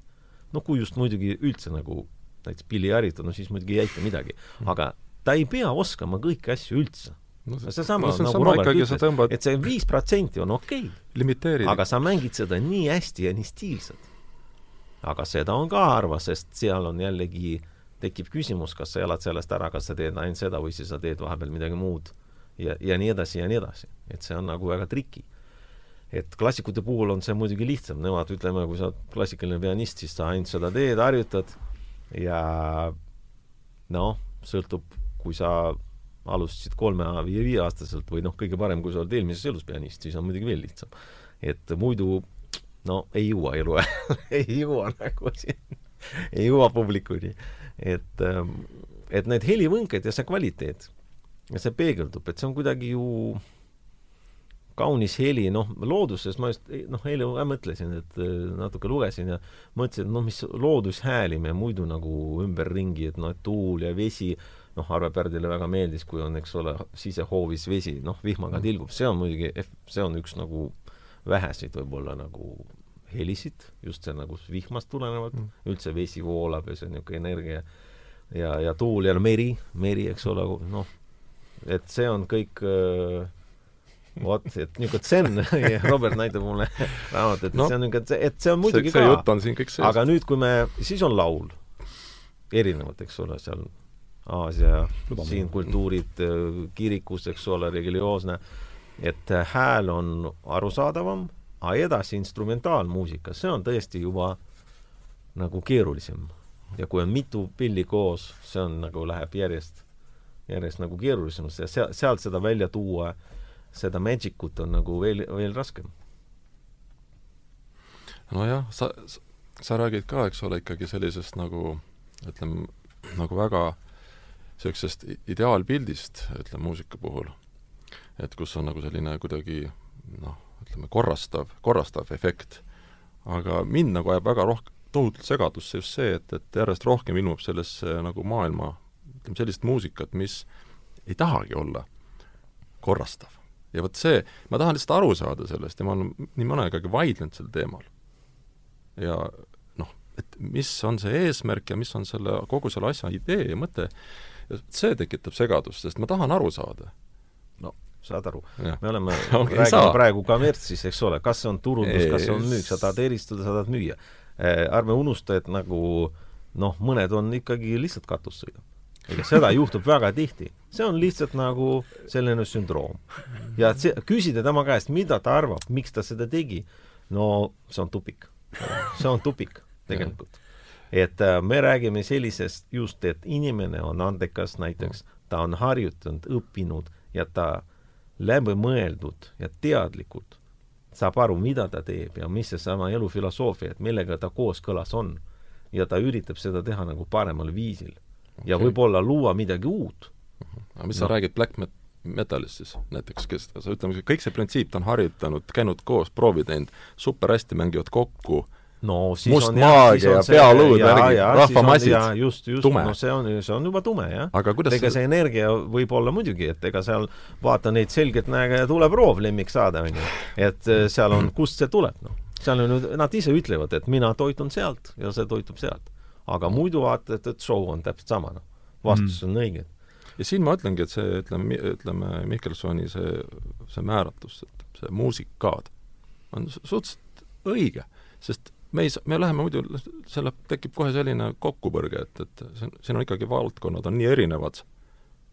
Speaker 3: no kui just muidugi üldse nagu näiteks Billy Harrington, no siis muidugi ei aita midagi, mhm. aga ta ei pea oskama kõiki asju üldse no see, seesama no, nagu Robert ütles, tõmbad... et see viis protsenti on okei okay.. aga sa mängid seda nii hästi ja nii stiilselt. aga seda on ka harva, sest seal on jällegi tekib küsimus, kas sa elad sellest ära, kas sa teed ainult seda või siis sa teed vahepeal midagi muud ja, ja nii edasi ja nii edasi. et see on nagu väga triki. et klassikute puhul on see muidugi lihtsam, nemad, ütleme, kui sa oled klassikaline pianist, siis sa ainult seda teed, harjutad ja noh, sõltub, kui sa alustasid kolme või viieaastaselt või noh, kõige parem, kui sa oled eelmises elus pianist, siis on muidugi veel lihtsam. et muidu no ei jõua eluajal ei jõua nagu siin ei jõua publikuni et, ähm, et need helivõnked ja see kvaliteet ja see peegeldub, et see on kuidagi ju kaunis heli, noh, looduses ma just, noh, eile ka mõtlesin, et äh, natuke lugesin ja mõtlesin, et noh, mis loodushääli me muidu nagu ümberringi, et noh, tuul ja vesi, noh, Arve Pärdile väga meeldis, kui on, eks ole, sisehoovis vesi, noh, vihmaga mm. tilgub, see on muidugi, see on üks nagu väheseid võib-olla nagu helisid, just see nagu vihmast tulenevalt mm., üldse vesi voolab ja see on niisugune energia ja, ja tuul ja meri, meri, eks ole, noh, et see on kõik äh, vot, et niisugune zen ja Robert näitab mulle raamatut, et
Speaker 2: No,
Speaker 3: see on niisugune, et see on muidugi
Speaker 2: see, see
Speaker 3: ka
Speaker 2: jutt on siin kõik sees.
Speaker 3: aga nüüd, kui me, siis on laul, erinevad, eks ole, seal Aasia,
Speaker 1: Luba
Speaker 3: siin kultuurid, kirikus, eks ole, religioosne, et äh, hääl on arusaadavam, aga edasi instrumentaalmuusika, see on tõesti juba nagu keerulisem. ja kui on mitu pilli koos, see on nagu, läheb järjest, järjest nagu keerulisemaks ja seal, sealt seda välja tuua, seda magic ut on nagu veel, veel raskem.
Speaker 2: nojah, sa, sa räägid ka, eks ole, ikkagi sellisest nagu ütleme, nagu väga niisugusest ideaalpildist, ütleme, muusika puhul. et kus on nagu selline kuidagi noh, ütleme, korrastav, korrastav efekt. aga mind nagu ajab väga rohkem, tohutult segadusse just see, et, et järjest rohkem ilmub sellesse nagu maailma, ütleme, sellist muusikat, mis ei tahagi olla korrastav. ja vot see, ma tahan lihtsalt aru saada sellest ja ma olen nii mõnega aega vaidlenud sel teemal. ja noh, et mis on see eesmärk ja mis on selle, kogu selle asja idee ja mõte, ja see tekitab segadust, sest ma tahan aru saada.
Speaker 3: saad aru? me oleme
Speaker 2: ei
Speaker 3: räägime praegu kommertsis, eks ole, kas see on turundus, kas see on müük, sa tahad eristada, sa tahad müüa. ärme unusta, et nagu noh, mõned on ikkagi lihtsalt katust sõidab. ega seda juhtub väga tihti. see on lihtsalt nagu selline sündroom. ja see, küsida tema käest, mida ta arvab, miks ta seda tegi, no see on tupik. see on tupik tegelikult. Et äh, me räägime sellisest just, et inimene on andekas näiteks, ta on harjutanud, õppinud ja ta läbimõeldud ja teadlikult saab aru, mida ta teeb ja mis seesama elufilosoofia, et millega ta kooskõlas on. ja ta üritab seda teha nagu paremal viisil. ja
Speaker 2: Okei.
Speaker 3: võib-olla luua midagi uut.
Speaker 2: aga mis
Speaker 3: No.
Speaker 2: sa räägid black met-, metalist siis näiteks, kes, sa ütleme, kõik see printsiip, ta on harjutanud, käinud koos, proovi teinud, super hästi mängivad kokku,
Speaker 3: no siis
Speaker 2: Must
Speaker 3: on
Speaker 2: maagia ja
Speaker 3: ja,
Speaker 2: rahvamassid.
Speaker 3: on-
Speaker 2: Tume.
Speaker 3: no see on, see on juba tume, jah.
Speaker 2: aga kuidas
Speaker 3: ega see energia võib olla muidugi, et ega seal vaata neid selgeltnägeja tuleb roov lemmik saada, onju. et eh, seal on, kust see tuleb, noh. seal on ju, nad ise ütlevad, et mina toitun sealt ja see toitub sealt. aga muidu vaata, et, et show on täpselt sama, noh. vastus on õige.
Speaker 2: ja siin ma ütlengi, et see, ütleme, ütleme Mihkelsoni see, see määratlus, et see muusikaad on su- suhteliselt õige, sest me ei saa, me läheme muidu, selle tekib kohe selline kokkupõrge, et, et see on, siin on ikkagi valdkonnad on nii erinevad,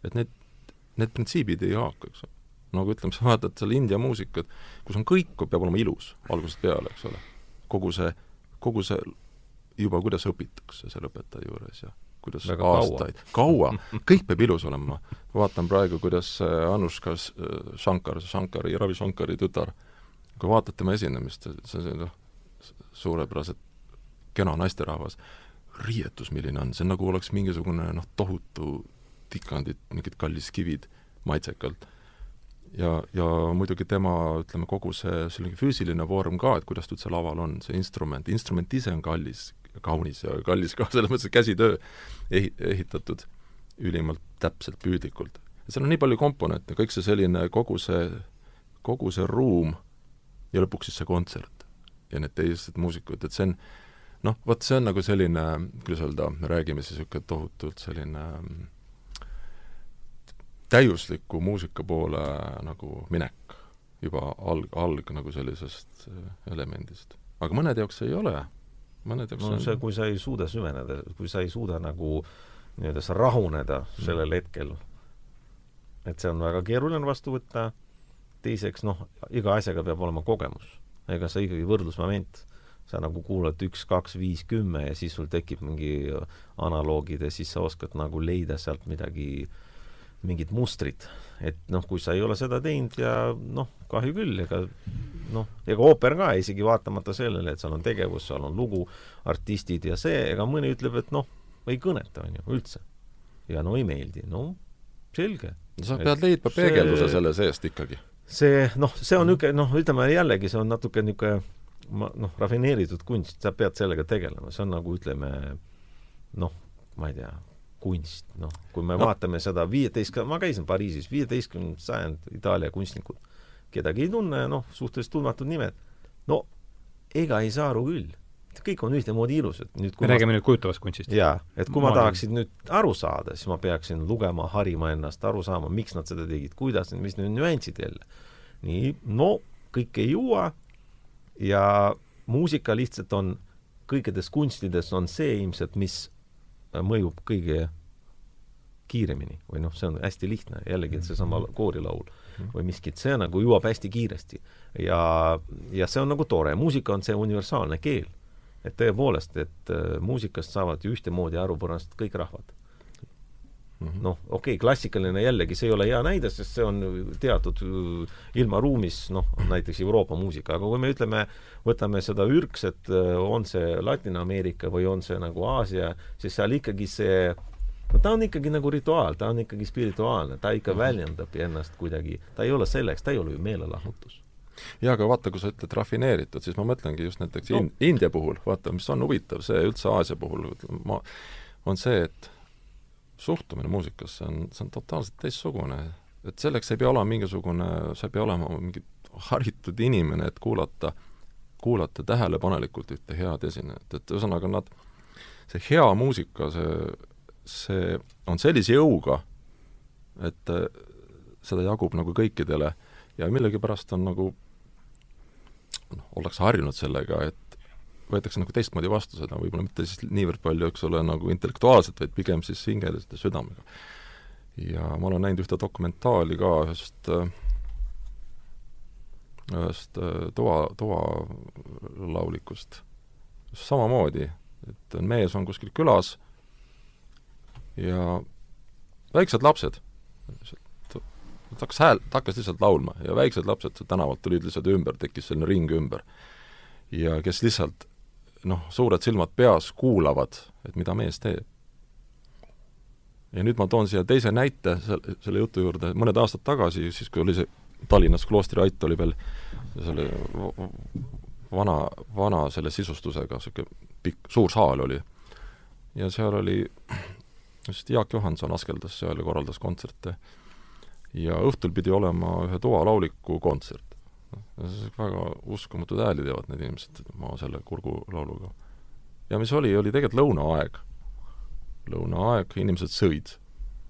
Speaker 2: et need, need printsiibid ei haaku, eks ole. nagu ütleme, sa vaatad seal India muusikat, kus on kõik, peab olema ilus algusest peale, eks ole. kogu see, kogu see juba, kuidas õpitakse seal õpetaja juures ja kuidas
Speaker 3: Väga kaua.
Speaker 2: aastaid, kaua, kõik peab ilus olema. ma vaatan praegu, kuidas äh, Anushka S- Shankar, Shankari, Ravi Shankari tütar, kui vaatad tema esinemist, see on noh, suurepäraselt kena naisterahvas, riietus, milline on, see on nagu oleks mingisugune noh, tohutu tikandid, mingid kalliskivid maitsekalt. ja, ja muidugi tema, ütleme, kogu see selline füüsiline vorm ka, et kuidas ta üldse laval on, see instrument, instrument ise on kallis, kaunis ja kallis ka, selles mõttes, et käsitöö ehi-, ehitatud ülimalt täpselt, püüdlikult. seal on nii palju komponente, kõik see selline, kogu see, kogu see ruum ja lõpuks siis see kontsert ja need teised muusikud, et see on noh, vot see on nagu selline, kuidas öelda, me räägime siis niisugune tohutult selline mm, täiusliku muusika poole nagu minek juba alg, alg nagu sellisest äh, elemendist. aga mõnede jaoks ei ole. mõnede jaoks
Speaker 3: no see, kui sa ei suuda süveneda, kui sa ei suuda nagu nii-öelda sa rahuneda sellel hetkel, et see on väga keeruline vastu võtta, teiseks noh, iga asjaga peab olema kogemus. Ega sa ikkagi võrdlusmoment, sa nagu kuulad üks, kaks, viis, kümme ja siis sul tekib mingi analoogid ja siis sa oskad nagu leida sealt midagi, mingit mustrit. et noh, kui sa ei ole seda teinud ja noh, kahju küll, ega noh, ega ooper ka, isegi vaatamata sellele, et seal on tegevus, seal on lugu, artistid ja see, ega mõni ütleb, et noh, ei kõneta, on ju, üldse. ja no ei meeldi, no selge.
Speaker 2: no sa pead leidma
Speaker 3: see-
Speaker 2: peegelduse selle seest ikkagi.
Speaker 3: See noh, see on niisugune noh, ütleme jällegi, see on natuke niisugune noh, rafineeritud kunst, sa pead sellega tegelema, see on nagu ütleme noh, ma ei tea, kunst, noh, kui me
Speaker 2: No.
Speaker 3: vaatame seda viieteist, ma käisin Pariisis, viieteistkümnendat sajand Itaalia kunstnikud, kedagi ei tunne, noh, suhteliselt tundmatud nimed. no ega ei saa aru küll. Kõik on ühtemoodi ilusad. nüüd
Speaker 1: me räägime nüüd kujutavast kunstist.
Speaker 3: jaa, et kui ma
Speaker 1: Maailm.
Speaker 3: tahaksin nüüd aru saada, siis ma peaksin lugema, harima ennast, aru saama, miks nad seda tegid, kuidas, mis need nüansid jälle. nii, no kõike ei jõua ja muusika lihtsalt on, kõikides kunstides on see ilmselt, mis mõjub kõige kiiremini või noh, see on hästi lihtne, jällegi seesama mhm. koorilaul mhm. või miskit, see nagu jõuab hästi kiiresti. ja, ja see on nagu tore, muusika on see universaalne keel. Et tõepoolest, et äh, muusikast saavad ju ühtemoodi aru pärast kõik rahvad mm -hmm. noh, okei okay,, klassikaline jällegi, see ei ole hea näide, sest see on teatud äh, ilmaruumis, noh, näiteks Euroopa muusika, aga kui me ütleme, võtame seda ürgset, äh, on see Ladina-Ameerika või on see nagu Aasia, siis seal ikkagi see no ta on ikkagi nagu rituaal, ta on ikkagi spirituaalne, ta ikka mhm. väljendab ennast kuidagi, ta ei ole selleks, ta ei ole ju meelelahutus
Speaker 2: jaa, aga vaata, kui sa ütled rafineeritud, siis ma mõtlengi just näiteks no. India puhul, vaata, mis on huvitav, see üldse Aasia puhul, ma, on see, et suhtumine muusikasse on, see on totaalselt teistsugune. et selleks ei pea olema mingisugune, sa ei pea olema mingi haritud inimene, et kuulata, kuulata tähelepanelikult ühte head esinejat, et ühesõnaga nad, see hea muusika, see, see on sellise jõuga, et äh, seda jagub nagu kõikidele ja millegipärast on nagu noh, ollakse harjunud sellega, et võetakse nagu teistmoodi vastu seda, võib-olla mitte siis niivõrd palju, eks ole, nagu intellektuaalselt, vaid pigem siis hingeliselt ja südamega. ja ma olen näinud ühte dokumentaali ka ühest ühest äh, toa, toalaulikust, samamoodi, et mees on kuskil külas ja väiksed lapsed, ta hakkas hääl, ta hakkas lihtsalt laulma ja väiksed lapsed tänavalt tulid lihtsalt ümber, tekkis selline ring ümber. ja kes lihtsalt noh, suured silmad peas kuulavad, et mida mees teeb. ja nüüd ma toon siia teise näite selle, selle jutu juurde, mõned aastad tagasi, siis kui oli see Tallinnas kloostri ait oli veel selle vana, vana selle sisustusega, niisugune pikk, suur saal oli. ja seal oli, just Jaak Johanson askeldas seal ja korraldas kontserte. Ja õhtul pidi olema ühe toalauliku kontsert väga uskumatud hääli teevad need inimesed maa selle kurgulauluga. ja mis oli, oli tegelikult lõunaaeg. lõunaaeg, inimesed sõid,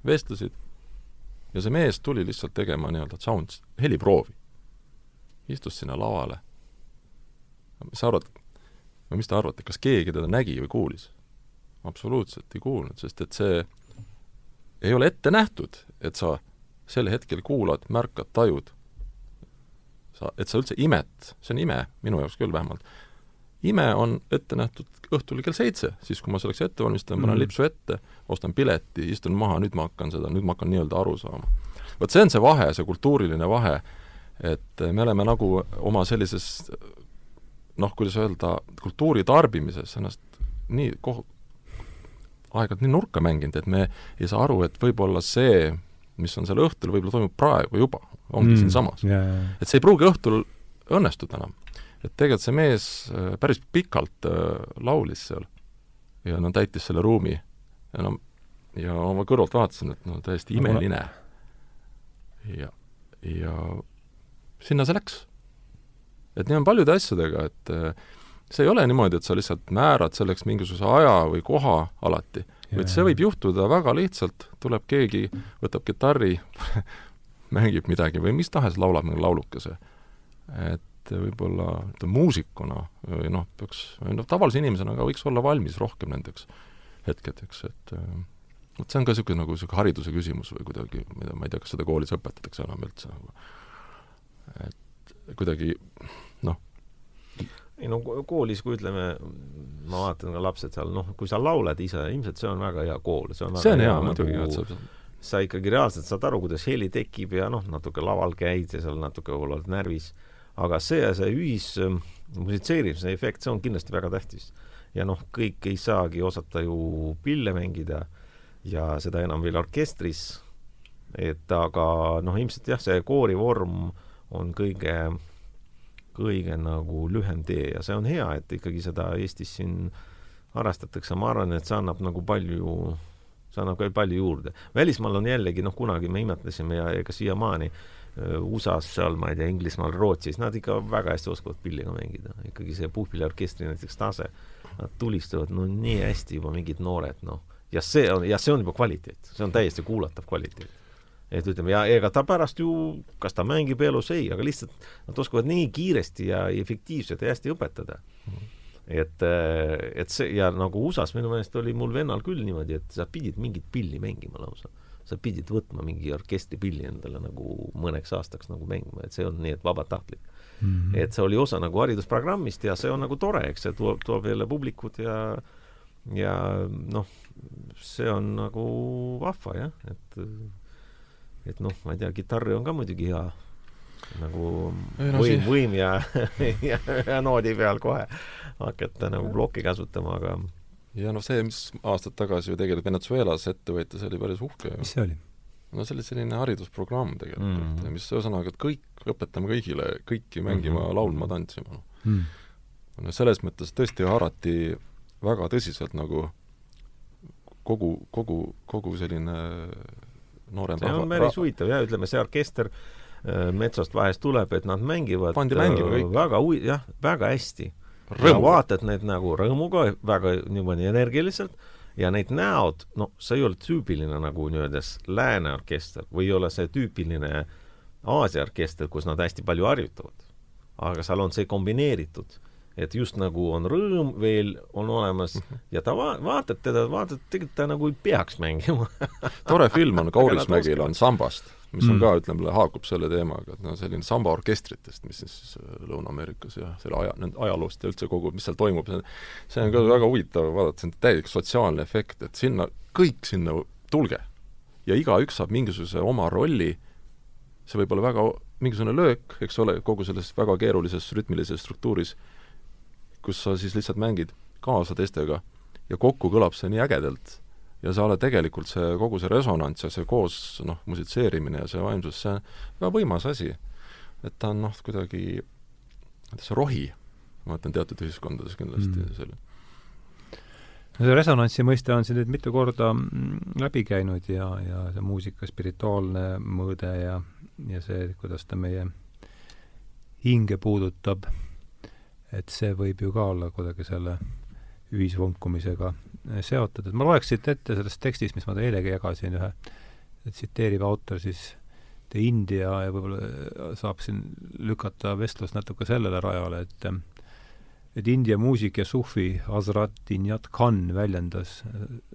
Speaker 2: vestlesid ja see mees tuli lihtsalt tegema nii-öelda sound, heliproovi. istus sinna lavale. mis sa arvad, no mis te arvate, kas keegi teda nägi või kuulis? absoluutselt ei kuulnud, sest et see ei ole ette nähtud, et sa sel hetkel kuulad, märkad, tajud. Sa, et sa üldse imet, see on ime, minu jaoks küll vähemalt, ime on ette nähtud õhtul kell seitse, siis kui ma selleks ette valmistan, panen mm lipsu ette, ostan pileti, istun maha, nüüd ma hakkan seda, nüüd ma hakkan nii-öelda aru saama. vot see on see vahe, see kultuuriline vahe, et me oleme nagu oma sellises noh, kuidas öelda, kultuuri tarbimises ennast nii koh-, aeg-ajalt nii nurka mänginud, et me ei saa aru, et võib-olla see, mis on seal õhtul, võib-olla toimub praegu juba, ongi mm, siinsamas yeah.. et see ei pruugi õhtul õnnestuda enam. et tegelikult see mees äh, päris pikalt äh, laulis seal ja no täitis selle ruumi ja no ja ma kõrvalt vaatasin, et no täiesti imeline. ja, ja sinna see läks. et nii on paljude asjadega, et äh, see ei ole niimoodi, et sa lihtsalt määrad selleks mingisuguse aja või koha alati, vaid see võib juhtuda väga lihtsalt, tuleb keegi, võtab kitarri mängib midagi või mis tahes laulab mingi laulukese. et võib-olla ütleme muusikuna või noh, peaks, noh tavalise inimesena ka võiks olla valmis rohkem nendeks hetkedeks, et äh, vot see on ka niisugune nagu niisugune hariduse küsimus või kuidagi, mida ma ei tea, kas seda koolis õpetatakse enam üldse nagu, et kuidagi noh,
Speaker 3: ei no koolis, kui ütleme, ma vaatan ka lapsed seal, noh, kui sa laulad ise, ilmselt see on väga hea kool,
Speaker 2: see on see on hea, hea muidugi nagu,, et sa
Speaker 3: sa ikkagi reaalselt saad aru, kuidas heli tekib ja noh, natuke laval käid ja seal natuke võib-olla oled närvis, aga see, see ühismusitseerimise ähm, efekt, see on kindlasti väga tähtis. ja noh, kõik ei saagi osata ju pille mängida ja seda enam veel orkestris, et aga noh, ilmselt jah, see koorivorm on kõige, kõige nagu lühem tee ja see on hea, et ikkagi seda Eestis siin harrastatakse, ma arvan, et see annab nagu palju see annab ka palju juurde. välismaal on jällegi, noh, kunagi me imetlesime ja ega siiamaani USA-s seal, ma ei tea, Inglismaal, Rootsis, nad ikka väga hästi oskavad pilliga mängida. ikkagi see puhkpilliorkestri näiteks tase, nad tulistavad no nii hästi juba mingid noored, noh. ja see on, ja see on juba kvaliteet, see on täiesti kuulatav kvaliteet. Et ütleme, ja ega ta pärast ju, kas ta mängib elus, ei, aga lihtsalt nad oskavad nii kiiresti ja efektiivselt ja hästi õpetada et, et see ja nagu USA-s minu meelest oli mul vennal küll niimoodi, et sa pidid mingit pilli mängima lausa. sa pidid võtma mingi orkestripilli endale nagu mõneks aastaks nagu mängima, et see on nii, et vabatahtlik mm. -hmm. et see oli osa nagu haridusprogrammist ja see on nagu tore, eks see toob, toob jälle publikut ja ja noh, see on nagu vahva jah, et et noh, ma ei tea, kitarri on ka muidugi hea nagu no, võim, võim ja, ja, ja noodi peal kohe hakata nagu plokki käsutama, aga
Speaker 2: ja noh, see, mis aastad tagasi ju tegelikult Venezuelas ette võeti, see oli päris uhke ju.
Speaker 1: mis see oli?
Speaker 2: no see oli selline haridusprogramm tegelikult mm., mis ühesõnaga, et kõik, õpetame kõigile kõiki mängima mm, -hmm. laulma, tantsima mm.. no selles mõttes tõesti haarati väga tõsiselt nagu kogu, kogu, kogu selline noorem
Speaker 3: see on päris huvitav jah, ütleme see orkester äh, Metsost vahest tuleb, et nad mängivad
Speaker 2: pandi mängima kõik.
Speaker 3: väga hui-, jah, väga hästi. ja vaatad neid nagu rõõmuga, väga niimoodi energiliselt ja need näod, no see ei ole tüüpiline nagu nii-öelda lääne orkester või ei ole see tüüpiline Aasia orkester, kus nad hästi palju harjutavad. aga seal on see kombineeritud et just nagu on rõõm veel on olemas mhm. ja ta va-, vaatad teda, vaatad, tegelikult ta nagu ei peaks mängima
Speaker 2: tore film on Kaurismägil on Sambast, mis on mm. ka, ütleme, haakub selle teemaga, et noh, selline samba orkestritest, mis siis äh, Lõuna-Ameerikas ja selle aja, nende ajaloost ja üldse kogu, mis seal toimub, see see on ka väga huvitav vaadata, see on täielik sotsiaalne efekt, et sinna, kõik sinna tulge. ja igaüks saab mingisuguse oma rolli, see võib olla väga mingisugune löök, eks ole, kogu selles väga keerulises rütmilises struktuuris kus sa siis lihtsalt mängid kaasa teistega ja kokku kõlab see nii ägedalt. ja sa oled tegelikult see, kogu see resonants ja see koos noh, musitseerimine ja see vaimsus, see on väga võimas asi. et ta on noh, kuidagi, see rohi, ma ütlen teatud ühiskondades kindlasti mm. selle
Speaker 1: no see resonantsi mõiste on siin nüüd mitu korda mm, läbi käinud ja, ja see muusika spirituaalne mõõde ja, ja see, kuidas ta meie hinge puudutab et see võib ju ka olla kuidagi selle ühisvunkumisega seotud, et ma loeks siit ette sellest tekstist, mis ma eilegi jagasin, ühe, tsiteerib autor siis The India ja võib-olla saab siin lükata vestlust natuke sellele rajale, et et India muusik ja suhvi Hazrat Inyat Khan väljendas,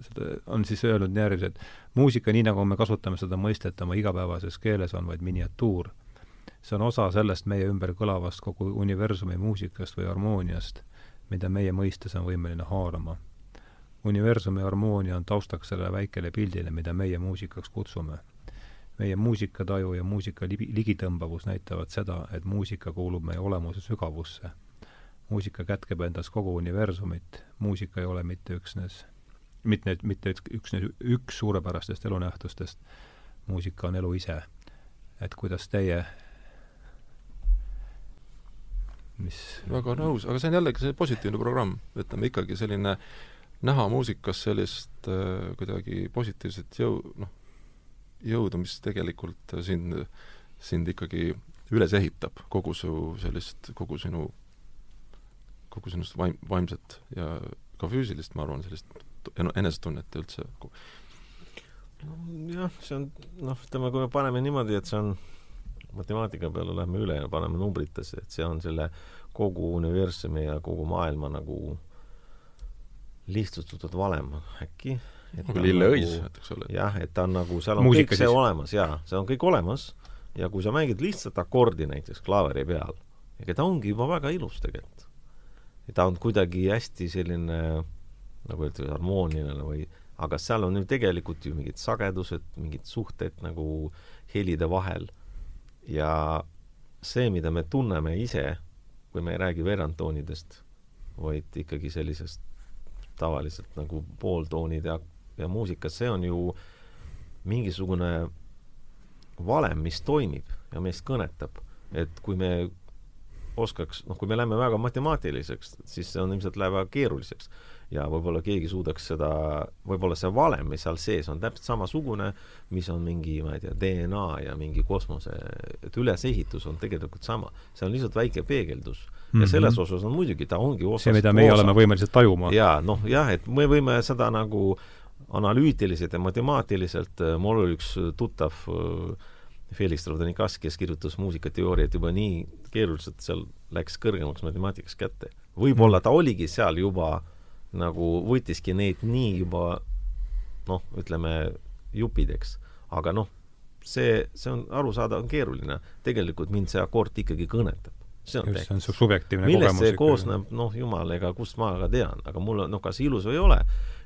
Speaker 1: seda on siis öelnud järjest, et muusika, nii nagu me kasutame seda mõistet oma igapäevases keeles, on vaid miniatuur see on osa sellest meie ümber kõlavast kogu universumi muusikast või harmooniast, mida meie mõistes on võimeline haarama. universumi harmoonia on taustaks sellele väikele pildile, mida meie muusikaks kutsume. meie muusikataju ja muusika li-, ligitõmbavus näitavad seda, et muusika kuulub meie olemuse sügavusse. muusika kätkeb endas kogu universumit, muusika ei ole mitte üksnes mitte, mitte üksnes üks suurepärastest elunähtustest, muusika on elu ise. et kuidas teie mis?
Speaker 2: Väga nõus, aga see on jällegi see positiivne programm, ütleme ikkagi selline näha muusikas sellist äh, kuidagi positiivset jõu, noh, jõudu, mis tegelikult sind, sind ikkagi üles ehitab, kogu su sellist, kogu sinu, kogu sinust vaim-, vaimset ja ka füüsilist, ma arvan, sellist enesetunnet ja üldse
Speaker 3: jah, see on noh, ütleme, kui me paneme niimoodi, et see on matemaatika peale lähme üle ja paneme numbritesse, et see on selle kogu universumi ja kogu maailma nagu lihtsustatud valem äkki.
Speaker 2: lilleõis nagu,, eks ole.
Speaker 3: jah, et ta on nagu, seal on Muusika kõik see siis. olemas jaa, see on kõik olemas ja kui sa mängid lihtsalt akordi näiteks klaveri peal, ega ta ongi juba väga ilus tegelikult. ja ta on kuidagi hästi selline nagu öeldakse, harmooniline või aga seal on ju tegelikult ju mingid sagedused, mingid suhted nagu helide vahel ja see, mida me tunneme ise, kui me ei räägi veerandtoonidest, vaid ikkagi sellisest tavaliselt nagu pooltoonid ja, ja muusikas, see on ju mingisugune valem, mis toimib ja meist kõnetab. et kui me oskaks, noh, kui me läheme väga matemaatiliseks, siis see on ilmselt läheb väga keeruliseks ja võib-olla keegi suudaks seda, võib-olla see valem, mis seal sees on täpselt samasugune, mis on mingi, ma ei tea, DNA ja mingi kosmose, et ülesehitus on tegelikult sama. see on lihtsalt väike peegeldus mm. -hmm. ja selles osas on muidugi, ta ongi osas
Speaker 1: see, mida meie osa. oleme võimelised tajuma.
Speaker 3: jaa, noh jah, et me võime seda nagu analüütiliselt ja matemaatiliselt, mul oli üks tuttav Felix Travdanikas, kes kirjutas muusikateooriat juba nii keeruliselt, seal läks kõrgemaks matemaatikas kätte. võib-olla ta oligi seal juba nagu, võttiski neid nii juba noh, ütleme jupideks, aga noh, see, see on arusaadav, on keeruline. tegelikult mind see akord ikkagi kõnetab.
Speaker 1: see on, Just, see on su subjektiivne
Speaker 3: millest kogemus. millest see koosneb, noh, jumal, ega kust ma ka tean, aga mul on, noh, kas ilus või ei ole.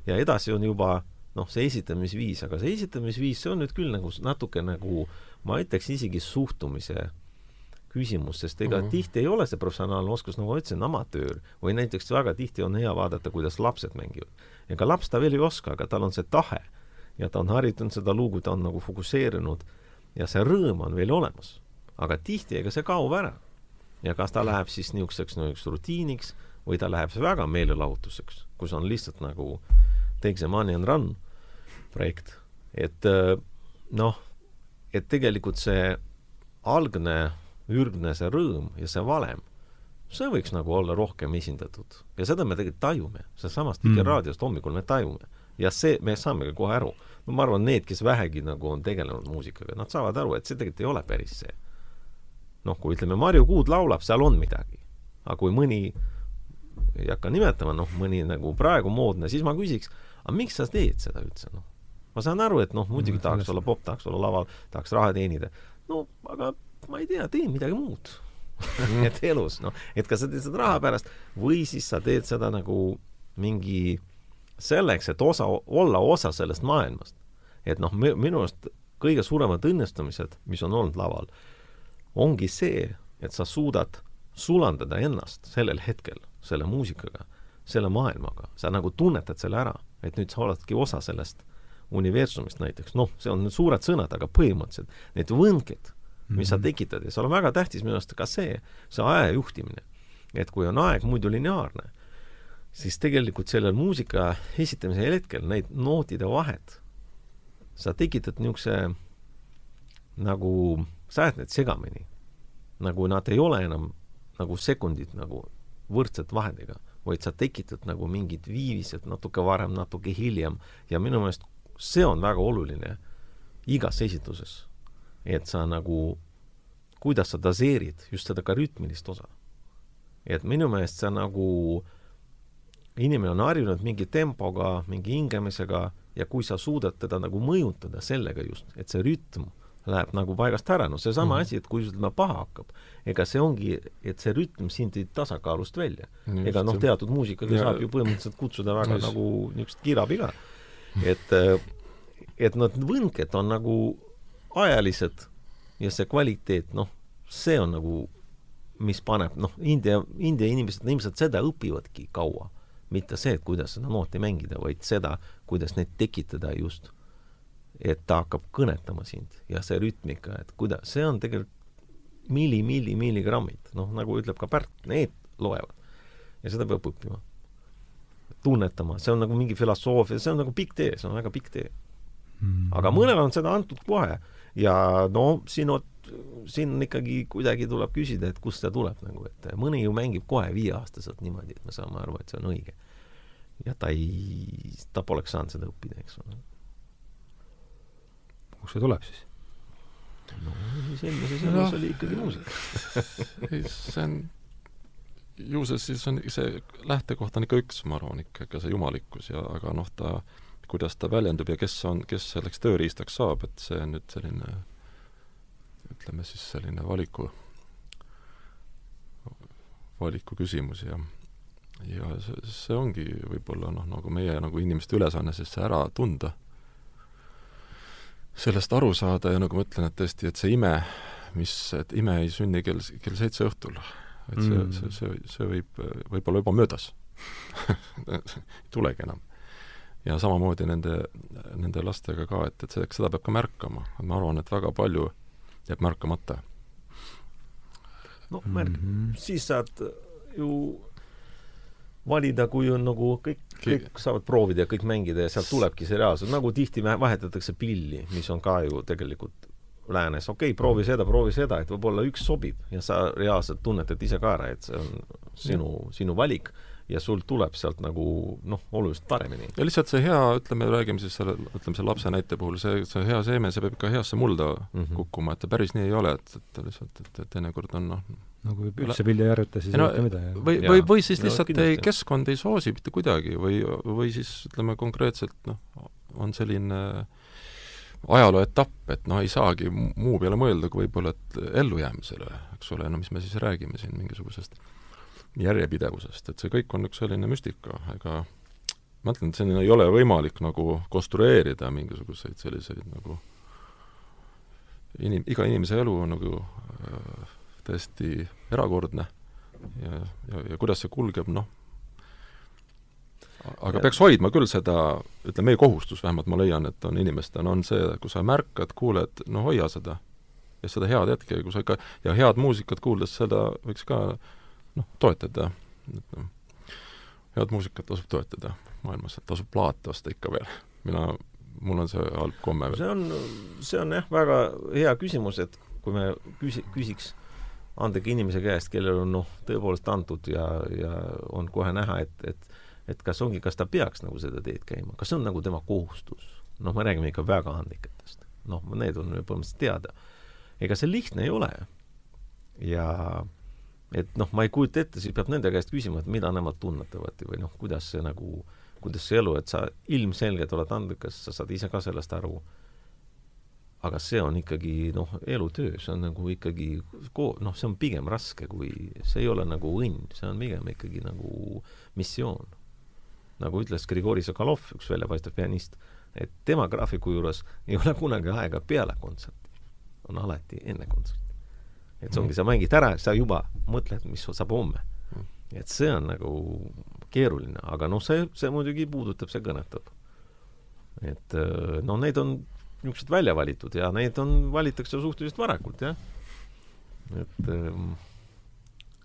Speaker 3: ja edasi on juba noh, see esitamisviis, aga see esitamisviis, see on nüüd küll nagu natuke nagu ma ütleks isegi suhtumise küsimus, sest ega mm -hmm. tihti ei ole see professionaalne oskus, nagu ma ütlesin, amatöör või näiteks väga tihti on hea vaadata, kuidas lapsed mängivad. ega laps ta veel ei oska, aga tal on see tahe ja ta on harjutanud seda lugu, ta on nagu fokusseerunud ja see rõõm on veel olemas. aga tihti ega see kaob ära. ja kas ta läheb siis niisuguseks niisuguseks rutiiniks või ta läheb väga meelelahutuseks, kus on lihtsalt nagu Take the money and run projekt, et äh, noh, et tegelikult see algne ürgne see rõõm ja see valem, see võiks nagu olla rohkem esindatud. ja seda me tegelikult tajume, sealsamast mm. raadiost hommikul me tajume ja see, me saame ka kohe aru. no ma arvan, need, kes vähegi nagu on tegelenud muusikaga, nad saavad aru, et see tegelikult ei ole päris see. noh, kui ütleme, Marju Kuud laulab, seal on midagi. aga kui mõni, ei hakka nimetama, noh, mõni nagu praegu moodne, siis ma küsiks, aga miks sa teed seda üldse, noh? ma saan aru, et noh, muidugi no, tahaks olla popp, tahaks olla laval, tahaks raha teenida. no aga ma ei tea, tee midagi muud. Et elus, noh, et kas sa teed seda raha pärast või siis sa teed seda nagu mingi selleks, et osa, olla osa sellest maailmast. et noh, minu arust kõige suuremad õnnestumised, mis on olnud laval, ongi see, et sa suudad sulandada ennast sellel hetkel selle muusikaga, selle maailmaga, sa nagu tunnetad selle ära, et nüüd sa oledki osa sellest universumist näiteks, noh, see on nüüd suured sõnad, aga põhimõtteliselt need võnked, mis sa mhm. tekitad ja seal on väga tähtis minu arust ka see, see aja juhtimine. et kui on aeg muidu lineaarne, siis tegelikult sellel muusika esitamise hetkel neid nootide vahet, sa tekitad niisuguse nagu, sa ajad need segamini. nagu nad ei ole enam nagu sekundid nagu võrdsed vahendega, vaid sa tekitad nagu mingid viivised natuke varem, natuke hiljem ja minu meelest see on väga oluline igas esituses. Et sa nagu, kuidas sa doseerid just seda ka rütmilist osa. et minu meelest see nagu, inimene on harjunud mingi tempoga, mingi hingamisega ja kui sa suudad teda nagu mõjutada sellega just, et see rütm läheb nagu paigast ära, no seesama mm -hmm. asi, et kui sul paha hakkab, ega see ongi, et see rütm sind viib tasakaalust välja. ega noh, teatud muusikaga ja... saab ju põhimõtteliselt kutsuda väga just. nagu niisugust kiraviga et, et need võnked on nagu ajalised ja see kvaliteet, noh, see on nagu, mis paneb, noh, India, India inimesed ilmselt seda õpivadki kaua. mitte see, et kuidas seda nooti mängida, vaid seda, kuidas neid tekitada just. et ta hakkab kõnetama sind ja see rütmika, et kuida-, see on tegelikult milli, milli, milligrammid, noh, nagu ütleb ka Pärt, need loevad. ja seda peab õppima tunnetama, see on nagu mingi filosoofia, see on nagu pikk tee, see on väga pikk tee mm.. aga mõnele on seda antud kohe ja no siin on, siin ikkagi kuidagi tuleb küsida, et kust see tuleb nagu, et mõni ju mängib kohe viieaastaselt niimoodi, et me saame aru, et see on õige. ja ta ei, ta poleks saanud seda õppida, eks ole.
Speaker 1: kust see tuleb siis?
Speaker 3: no selmises elus no, oli ikkagi muusika
Speaker 2: see on ju see siis on, see lähtekoht on ikka üks, ma arvan, ikka see jumalikkus ja aga noh, ta, kuidas ta väljendub ja kes on, kes selleks tööriistaks saab, et see on nüüd selline ütleme siis selline valiku, valiku küsimus ja ja see, see ongi võib-olla noh, nagu meie nagu inimeste ülesanne siis see ära tunda, sellest aru saada ja nagu ma ütlen, et tõesti, et see ime, mis, et ime ei sünni kell, kell seitse õhtul et see mm., see, see, see võib, võib-olla juba möödas ei tulegi enam. Ja samamoodi nende, nende lastega ka, et, et selleks, seda peab ka märkama. ma arvan, et väga palju jääb märkamata.
Speaker 3: no märk- mm, -hmm. siis saad ju valida, kui on nagu kõik, kõik saavad proovida ja kõik mängida ja sealt tulebki see reaalsus, nagu tihti vahetatakse pilli, mis on ka ju tegelikult läänes, okei okay,, proovi seda, proovi seda, et võib-olla üks sobib ja sa reaalselt tunnetad ise ka ära, et see on sinu, sinu valik ja sul tuleb sealt nagu noh, oluliselt paremini.
Speaker 2: ja lihtsalt see hea, ütleme, räägime siis selle, ütleme selle lapse näite puhul, see, see hea seeme, see peab ikka heasse mulda mm -hmm. kukkuma, et ta päris nii ei ole, et, et lihtsalt, et, et teinekord on noh,
Speaker 1: nagu üldse vilja ei harjuta, siis ei
Speaker 2: no,
Speaker 1: juhtu midagi.
Speaker 2: või, või, või siis lihtsalt no, ei, keskkond ei soosi mitte kuidagi või, või siis ütleme konkreetselt noh, on selline ajaloo etapp, et noh, ei saagi muu peale mõelda kui võib-olla et ellujäämisele, eks ole, no mis me siis räägime siin mingisugusest järjepidevusest, et see kõik on üks selline müstika, ega ma ütlen, et siin ei ole võimalik nagu konstrueerida mingisuguseid selliseid nagu inim-, iga inimese elu on nagu äh, täiesti erakordne ja, ja, ja kuidas see kulgeb, noh, aga peaks hoidma küll seda, ütleme, meie kohustus vähemalt ma leian, et on inimestena, on see, kui sa märkad, kuuled, no hoia seda. ja seda head hetke, kui sa ikka, ja head muusikat kuuldes, seda võiks ka noh, toetada, et noh, head muusikat tasub toetada maailmas, tasub plaate osta ikka veel. mina, mul on see halb komme veel.
Speaker 3: see on, see on jah, väga hea küsimus, et kui me küsi-, küsiks andega inimese käest, kellel on noh, tõepoolest antud ja, ja on kohe näha, et, et et kas ongi, kas ta peaks nagu seda teed käima, kas see on nagu tema kohustus? noh, me räägime ikka väga andekatest. noh, need on põhimõtteliselt teada. ega see lihtne ei ole. ja et noh, ma ei kujuta ette, siis peab nende käest küsima, et mida nemad tunnetavad või noh, kuidas see nagu, kuidas see elu, et sa ilmselgelt oled andekas, sa saad ise ka sellest aru, aga see on ikkagi noh, elutöö, see on nagu ikkagi ko-, noh, see on pigem raske kui, see ei ole nagu õnn, see on pigem ikkagi nagu missioon. nagu ütles Grigori Sokolov, üks väljapaistev pianist, et tema graafiku juures ei ole kunagi aega peale kontserti, on alati enne kontserti et see ongi, sa mängid ära, sa juba mõtled, mis saab homme. et see on nagu keeruline, aga noh, see, see muidugi puudutab, see kõnetab. et äh, noh, need on niisugused välja valitud ja neid on, valitakse suhteliselt varakult, jah. et ähm,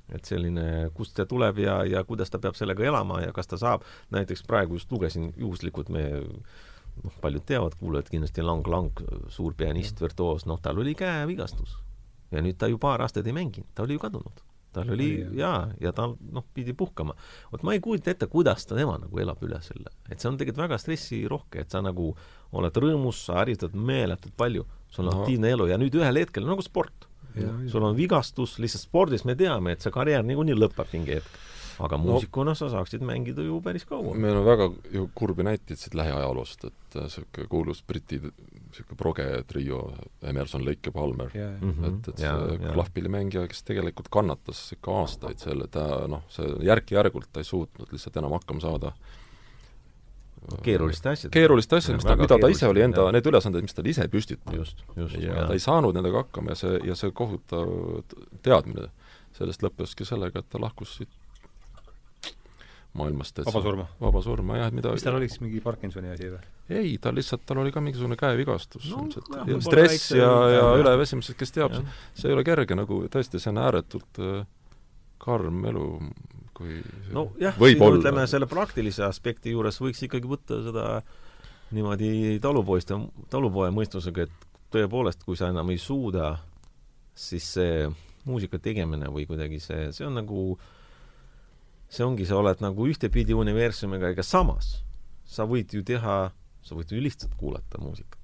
Speaker 3: et selline, kust see tuleb ja, ja kuidas ta peab sellega elama ja kas ta saab, näiteks praegu just lugesin juhuslikult, me noh, paljud teavad, kuulajad kindlasti, Lang Lang, suur pianist, virtuoos, noh, tal oli käevigastus ja nüüd ta ju paar aastat ei mänginud, ta oli ju kadunud. tal oli jaa, ja ta noh, pidi puhkama. vot ma ei kujuta ette, kuidas ta tema nagu elab üle selle. et see on tegelikult väga stressirohke, et sa nagu oled rõõmus, sa harjutad meeletult palju, sul on no. aktiivne elu ja nüüd ühel hetkel nagu sport. sul on vigastus, lihtsalt spordis me teame, et see karjäär niikuinii lõpeb mingi hetk aga muusikuna no, sa saaksid mängida ju päris kaua.
Speaker 2: meil on väga ju kurbi näiteid siit lähiajaloost, et niisugune äh, kuulus Briti niisugune proge trio, Emerson, Lake ja Palmer yeah., mm -hmm. et, et yeah, see klahvpillimängija, kes tegelikult kannatas ikka aastaid selle, ta noh, see järk-järgult ta ei suutnud lihtsalt enam hakkama saada
Speaker 3: keeruliste asjadega.
Speaker 2: keeruliste asjadega, mis ta, mida ta ise oli enda, need ülesanded, mis ta ise püstitanud. ja, ja ta ei saanud nendega hakkama ja see, ja see kohutav teadmine sellest lõppeski sellega, et ta lahkus siit maailmast.
Speaker 1: vaba surma?
Speaker 2: vaba surma, jah, mida
Speaker 1: mis tal oli siis, mingi Parkinsoni asi või?
Speaker 2: ei, ta lihtsalt, tal oli ka mingisugune käevigastus no,. stress ja, ja, ja üleväsimus, kes teab, see ei ole kerge nagu, tõesti, see on ääretult äh, karm elu, kui
Speaker 3: nojah, siin olla. ütleme, selle praktilise aspekti juures võiks ikkagi võtta seda niimoodi talupoiste, talupoja mõistusega, et tõepoolest, kui sa enam ei suuda, siis see muusika tegemine või kuidagi see, see on nagu äh, see ongi, sa oled nagu ühtepidi universumiga, ega samas sa võid ju teha, sa võid ju lihtsalt kuulata muusikat.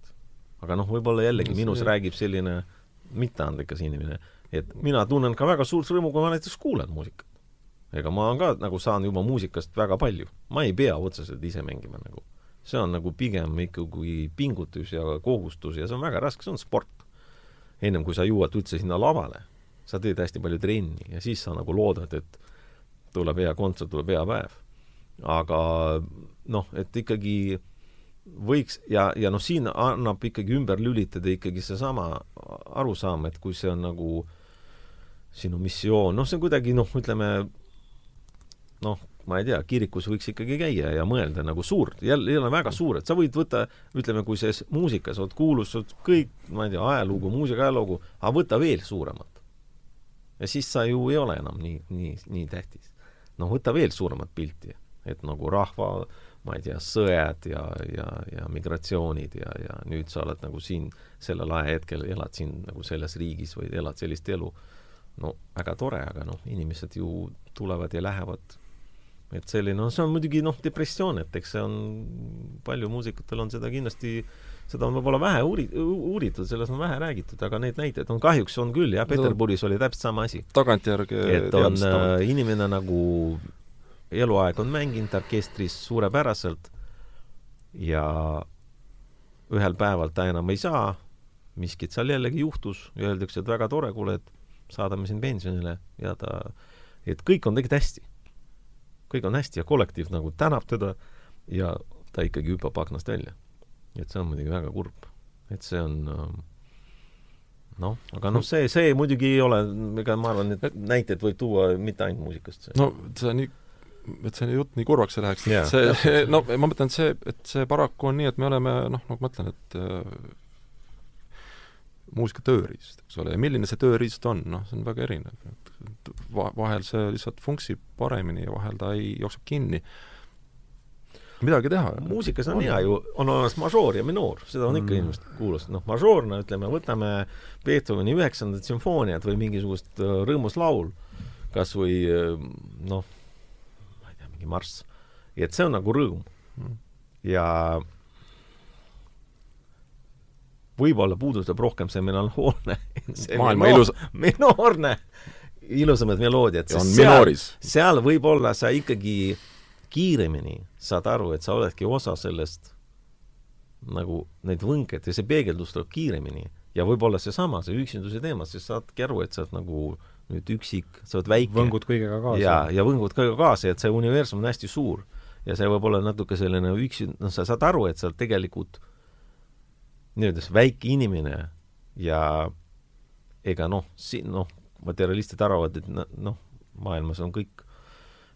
Speaker 3: aga noh, võib-olla jällegi no, minus see... räägib selline mitteandlikas inimene, et mina tunnen ka väga suurt rõõmu, kui ma näiteks kuulan muusikat. ega ma ka nagu saan juba muusikast väga palju, ma ei pea otseselt ise mängima nagu. see on nagu pigem ikkagi pingutus ja kohustus ja see on väga raske, see on sport. ennem kui sa jõuad üldse sinna lavale, sa teed hästi palju trenni ja siis sa nagu loodad, et tuleb hea kontsert, tuleb hea päev. aga noh, et ikkagi võiks ja, ja noh, siin annab ikkagi ümber lülitada ikkagi seesama arusaam, et kui see on nagu sinu missioon, noh, see on kuidagi noh, ütleme noh, ma ei tea, kirikus võiks ikkagi käia ja mõelda nagu suurt, jälle, jälle väga suur, et sa võid võtta, ütleme, kui see muusikas oled kuulus, sa oled kõik, ma ei tea, ajalugu, muusika ajalugu, aga võta veel suuremat. ja siis sa ju ei ole enam nii, nii, nii tähtis noh, võta veel suuremat pilti, et nagu rahva, ma ei tea, sõjad ja, ja, ja migratsioonid ja, ja nüüd sa oled nagu siin sellel ajahetkel, elad siin nagu selles riigis või elad sellist elu. no väga tore, aga noh, inimesed ju tulevad ja lähevad. et selline, no see on muidugi noh, depressioon, et eks see on, palju muusikutel on seda kindlasti, seda on võib-olla vähe uuri-, uuritud, sellest on vähe räägitud, aga neid näiteid on kahjuks on küll, jah, Peterburis oli täpselt sama asi.
Speaker 2: tagantjärgi
Speaker 3: et on äh, inimene nagu eluaeg on mänginud orkestris suurepäraselt ja ühel päeval ta enam ei saa, miskit seal jällegi juhtus ja öeldakse, et väga tore, kuule, et saadame sind pensionile ja ta, et kõik on tegelikult hästi. kõik on hästi ja kollektiiv nagu tänab teda ja ta ikkagi hüppab aknast välja. Et see on muidugi väga kurb. et see on ähm, noh, aga noh, see, see muidugi ei ole, ega ma arvan, et näiteid võib tuua mitte ainult muusikast.
Speaker 2: no see on nii et see jutt nii kurvaks ei läheks yeah,, see, no ma mõtlen, et see, et see paraku on nii, et me oleme noh, nagu ma ütlen, et äh, muusika tööriist, eks ole, ja milline see tööriist on, noh, see on väga erinev. Va-, vahel see lihtsalt funksib paremini ja vahel ta ei, jookseb kinni. Midagi teha.
Speaker 3: muusikas on, on hea ju, on olemas mažoor ja minoor, seda on ikka mm. inimesed kuulanud, noh, mažoorna, ütleme, võtame Beethoveni üheksandat sümfooniat või mingisugust äh, rõõmus laul, kas või äh, noh, ma ei tea, mingi marss. et see on nagu rõõm mm. ja võib-olla puudutab rohkem see melanhoolne
Speaker 2: see maailma ilus
Speaker 3: minoorne, ilusamad meloodiad,
Speaker 2: sest seal,
Speaker 3: seal võib-olla sa ikkagi kiiremini saad aru, et sa oledki osa sellest nagu need võnked ja see peegeldus tuleb kiiremini. ja võib-olla seesama, see üksinduse teema, siis saadki aru, et sa oled nagu nüüd üksik, sa oled väike.
Speaker 1: võngud kõigega kaasa.
Speaker 3: ja, ja võngud kõigega kaasa, et see universum on hästi suur. ja see võib olla natuke selline üksi, noh, sa saad aru, et sa tegelikult nii-öelda väike inimene ja ega noh, siin noh, materialistid arvavad, et noh, maailmas on kõik,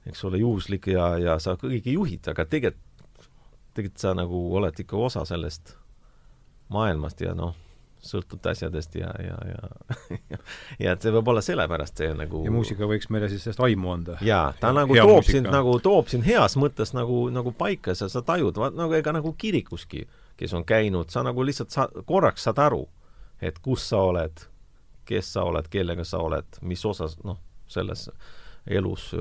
Speaker 3: eks ole, juhuslik ja, ja sa kõike juhid, aga tegelikult, tegelikult sa nagu oled ikka osa sellest maailmast ja noh, sõltud asjadest ja, ja, ja ja et see võib olla sellepärast see nagu
Speaker 1: ja muusika võiks meile siis sellest aimu anda.
Speaker 3: jaa, ta nagu Hea toob sind nagu, toob sind heas mõttes nagu, nagu paika, sa, sa tajud, nagu ega nagu kirikuski kes on käinud, sa nagu lihtsalt sa-, korraks saad aru, et kus sa oled, kes sa oled, kellega sa oled, mis osas, noh, selles elus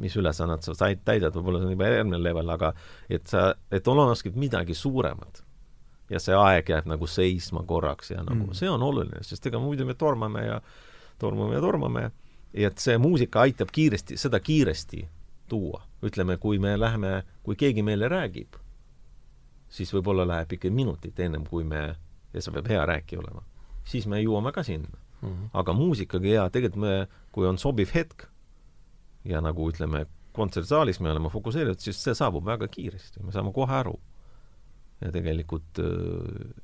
Speaker 3: mis ülesanned sa said, täidad, võib-olla see on juba järgmine level, aga et sa, et on olemaski midagi suuremat. ja see aeg jääb nagu seisma korraks ja nagu mm. see on oluline, sest ega muidu me tormame ja tormame ja tormame et see muusika aitab kiiresti, seda kiiresti tuua. ütleme, kui me läheme, kui keegi meile räägib, siis võib-olla läheb ikka minutit ennem, kui me, ja see peab hea rääkija olema, siis me jõuame ka sinna mm. -hmm. aga muusikaga ja tegelikult me, kui on sobiv hetk ja nagu ütleme, kontsertsaalis me oleme fokusseeritud, siis see saabub väga kiiresti, me saame kohe aru. ja tegelikult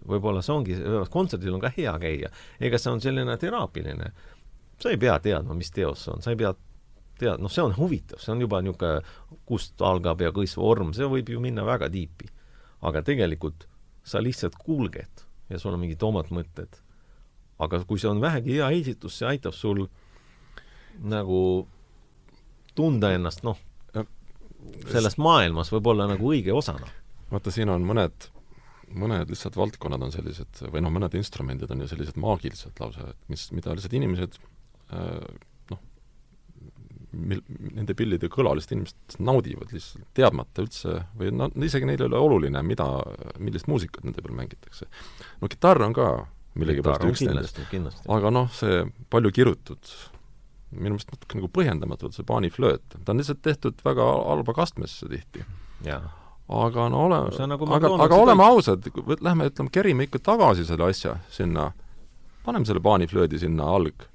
Speaker 3: võib-olla see ongi, kontserdil on ka hea käia, ega see on selline teraapiline. sa ei pea teadma, mis teos see on, sa ei pea tead, noh, see on huvitav, see on juba niisugune, kust algab ja kõis vorm, see võib ju minna väga tiipi aga tegelikult sa lihtsalt kulged ja sul on mingid omad mõtted. Aga kui see on vähegi hea esitus, see aitab sul nagu tunda ennast, noh, selles maailmas võib-olla nagu õige osana.
Speaker 2: vaata, siin on mõned, mõned lihtsalt valdkonnad on sellised, või noh, mõned instrumendid on ju sellised maagilised lausa, et mis, mida lihtsalt inimesed äh, mil-, nende pillide kõla lihtsalt inimesed naudivad lihtsalt, teadmata üldse või no isegi neile ei ole oluline, mida, millist muusikat nende peal mängitakse. no kitarr on ka millegipärast üks nendest, aga noh, see palju kirutud, minu meelest natuke nagu põhjendamatult, see paaniflööt, ta on lihtsalt tehtud väga halba kastmesse tihti. aga no ole nagu aga, aga oleme ausad, lähme ütleme, kerime ikka tagasi selle asja sinna, paneme selle paaniflöödi sinna alg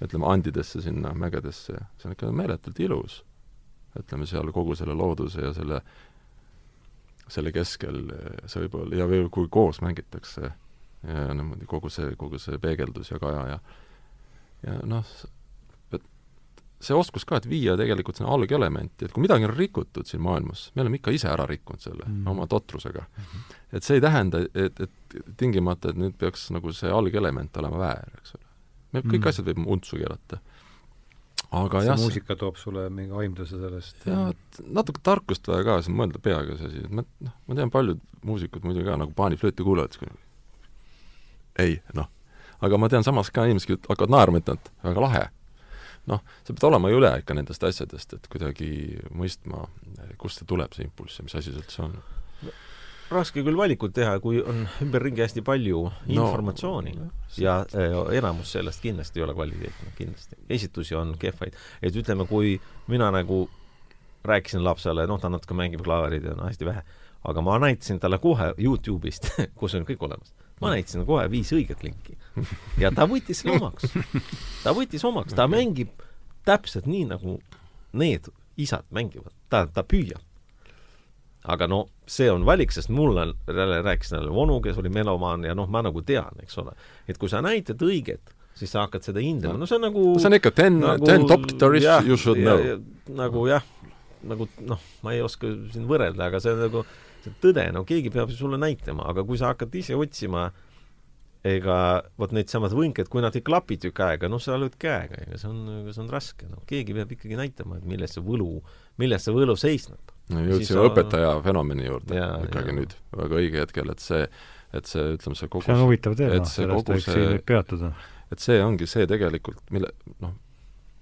Speaker 2: ütleme, andidesse sinna mägedesse, see on ikka meeletult ilus. ütleme seal kogu selle looduse ja selle, selle keskel, see võib olla, ja veel kui koos mängitakse ja niimoodi kogu see, kogu see peegeldus ja kaja ja ja noh, et see oskus ka, et viia tegelikult sinna algelementi, et kui midagi on rikutud siin maailmas, me oleme ikka ise ära rikkunud selle mm. oma totrusega mm. -hmm. et see ei tähenda, et, et tingimata, et nüüd peaks nagu see algelement olema väär, eks ole me kõik mm. asjad võib untsu keerata. aga jah,
Speaker 1: muusika toob sulle mingi aimduse sellest?
Speaker 2: jaa, et natuke tarkust vaja ka, siis mõelda peaga see asi, et ma, noh, ma tean paljud muusikud muidu ka nagu paaniflööti kuulavad, siis ei, noh. aga ma tean samas ka inimesi, kes hakkavad naerma, ütlevad, väga lahe. noh, sa pead olema üle ikka nendest asjadest, et kuidagi mõistma, kust see tuleb, see impulss ja mis asi see üldse on.
Speaker 3: raske küll valikut teha, kui on ümberringi hästi palju no, informatsiooni ja, ja enamus sellest kindlasti ei ole kvaliteetne, kindlasti. esitusi on kehvaid. et ütleme, kui mina nagu rääkisin lapsele, noh, ta natuke mängib klaverit ja no hästi vähe, aga ma näitasin talle kohe Youtube'ist kus on kõik olemas ma näitasin kohe viis õiget linki. ja ta võttis selle omaks. ta võttis omaks, ta mängib täpselt nii, nagu need isad mängivad. ta, ta püüab. aga no see on valik, sest mulle jälle rääkis jälle onu, kes oli melomaan ja noh, ma nagu tean, eks ole. et kui sa näitad õiget, siis sa hakkad seda hindama, no see on nagu
Speaker 2: see on ikka ten nagu,, ten top guitarists you should know.
Speaker 3: nagu jah, nagu noh, ma ei oska siin võrrelda, aga see on nagu see on tõde, no keegi peab sulle näitama, aga kui sa hakkad ise otsima ega vot needsamad võnked, kui nad ei klapi tükk aega, noh, sa lööd käega, ega see on, see on raske, noh, keegi peab ikkagi näitama, et milles see võlu, milles see võlu seisneb.
Speaker 2: no jõudsime õpetaja fenomeni juurde ja, ikkagi ja. nüüd väga õige hetkel, et see, et see, ütleme, see kogu
Speaker 1: see on huvitav teema, sellest võiks siin nüüd peatuda.
Speaker 2: et see ongi see tegelikult, mille noh,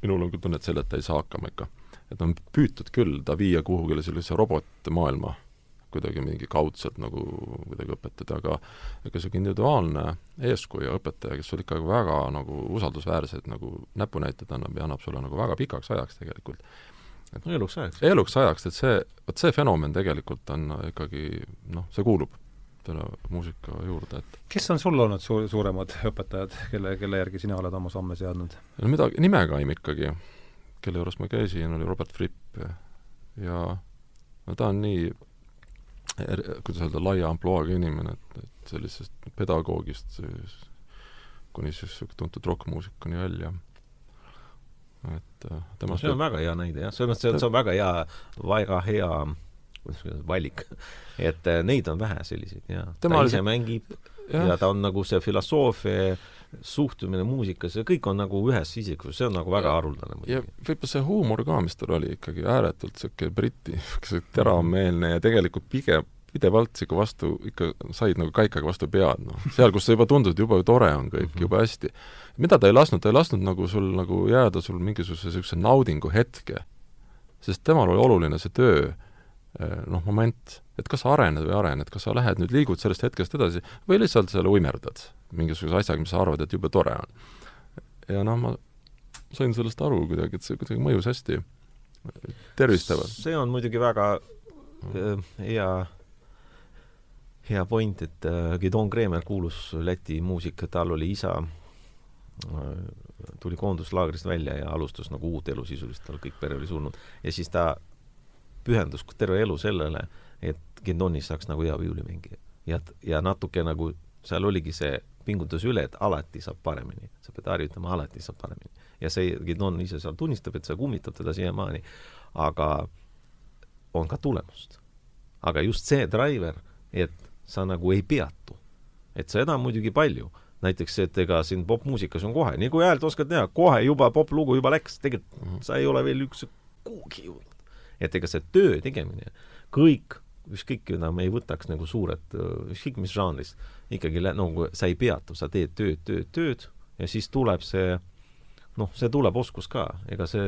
Speaker 2: minul on küll tunne, et selleta ei saa hakkama ikka. et on püütud küll ta viia kuhugile sellisesse robotmaailma kuidagi mingi kaudselt nagu kuidagi õpetada, aga ega sihuke individuaalne eeskuju õpetaja, kes sul ikkagi väga nagu usaldusväärsed nagu näpunäited annab ja annab sulle nagu väga pikaks ajaks tegelikult.
Speaker 3: no eluks ajaks.
Speaker 2: eluks ajaks, et see, vot see fenomen tegelikult on ikkagi noh, see kuulub selle muusika juurde, et
Speaker 1: kes on sul olnud su-, suuremad õpetajad, kelle, kelle järgi sina oled oma samme seadnud?
Speaker 2: no midagi, nimekaim ikkagi, kelle juures ma käisin, oli Robert Fripp ja no ta on nii kuidas öelda, laia ampluaaga inimene, et, et sellisest pedagoogist kuni siis niisugune tuntud rokkmuusikuni välja. et äh,
Speaker 3: temast see on väga hea näide jah, selles mõttes, et see on väga hea, väga hea kuidas öelda, valik. et äh, neid on vähe selliseid ja ta ise mängib ja. ja ta on nagu see filosoofia suhtumine muusikasse, kõik on nagu ühes isikus, see on nagu väga haruldane
Speaker 2: muidugi. ja võib-olla see huumor ka, mis tal oli ikkagi ääretult niisugune briti, niisugune teravmeelne ja tegelikult pigem pidevalt sihuke vastu, ikka said nagu kaikaga vastu pead, noh. seal, kus sa juba tundud, juba tore on kõik mm, -hmm. jube hästi. mida ta ei lasknud, ta ei lasknud nagu sul nagu jääda sul mingisuguse niisuguse naudingu hetke. sest temal oli oluline see töö, noh, moment, et kas sa arened või arened, kas sa lähed nüüd, liigud sellest hetkest edasi või lihtsalt seal uimerdad mingisuguse asjaga, mis sa arvad, et jube tore on. ja noh, ma sain sellest aru kuidagi, et see kuidagi mõjus hästi tervistavalt.
Speaker 3: see on muidugi väga äh, hea hea point, et äh, Gidon Kreemer, kuulus Läti muusik, tal oli isa äh,, tuli koonduslaagrist välja ja alustas nagu uut elu sisuliselt, tal kõik pere oli surnud. ja siis ta pühendus terve elu sellele, et Gidonis saaks nagu hea viiulimängija. ja, ja natuke nagu seal oligi see pingutus üle, et alati saab paremini. sa pead harjutama, alati saab paremini. ja see, Gidon ise seal tunnistab, et see kummitab teda siiamaani. aga on ka tulemust. aga just see driver, et sa nagu ei peatu. et seda on muidugi palju. näiteks, et ega siin popmuusikas on kohe, nii kui häält oskad teha, kohe juba poplugu juba läks, tegelikult -hmm. sa ei ole veel üldse kuhugi jõudnud. Et ega see töö tegemine, kõik, ükskõik, keda me ei võtaks nagu suured, ükskõik mis žanris, ikkagi no sa ei peatu, sa teed tööd, tööd, tööd ja siis tuleb see noh, see tuleb oskus ka, ega see,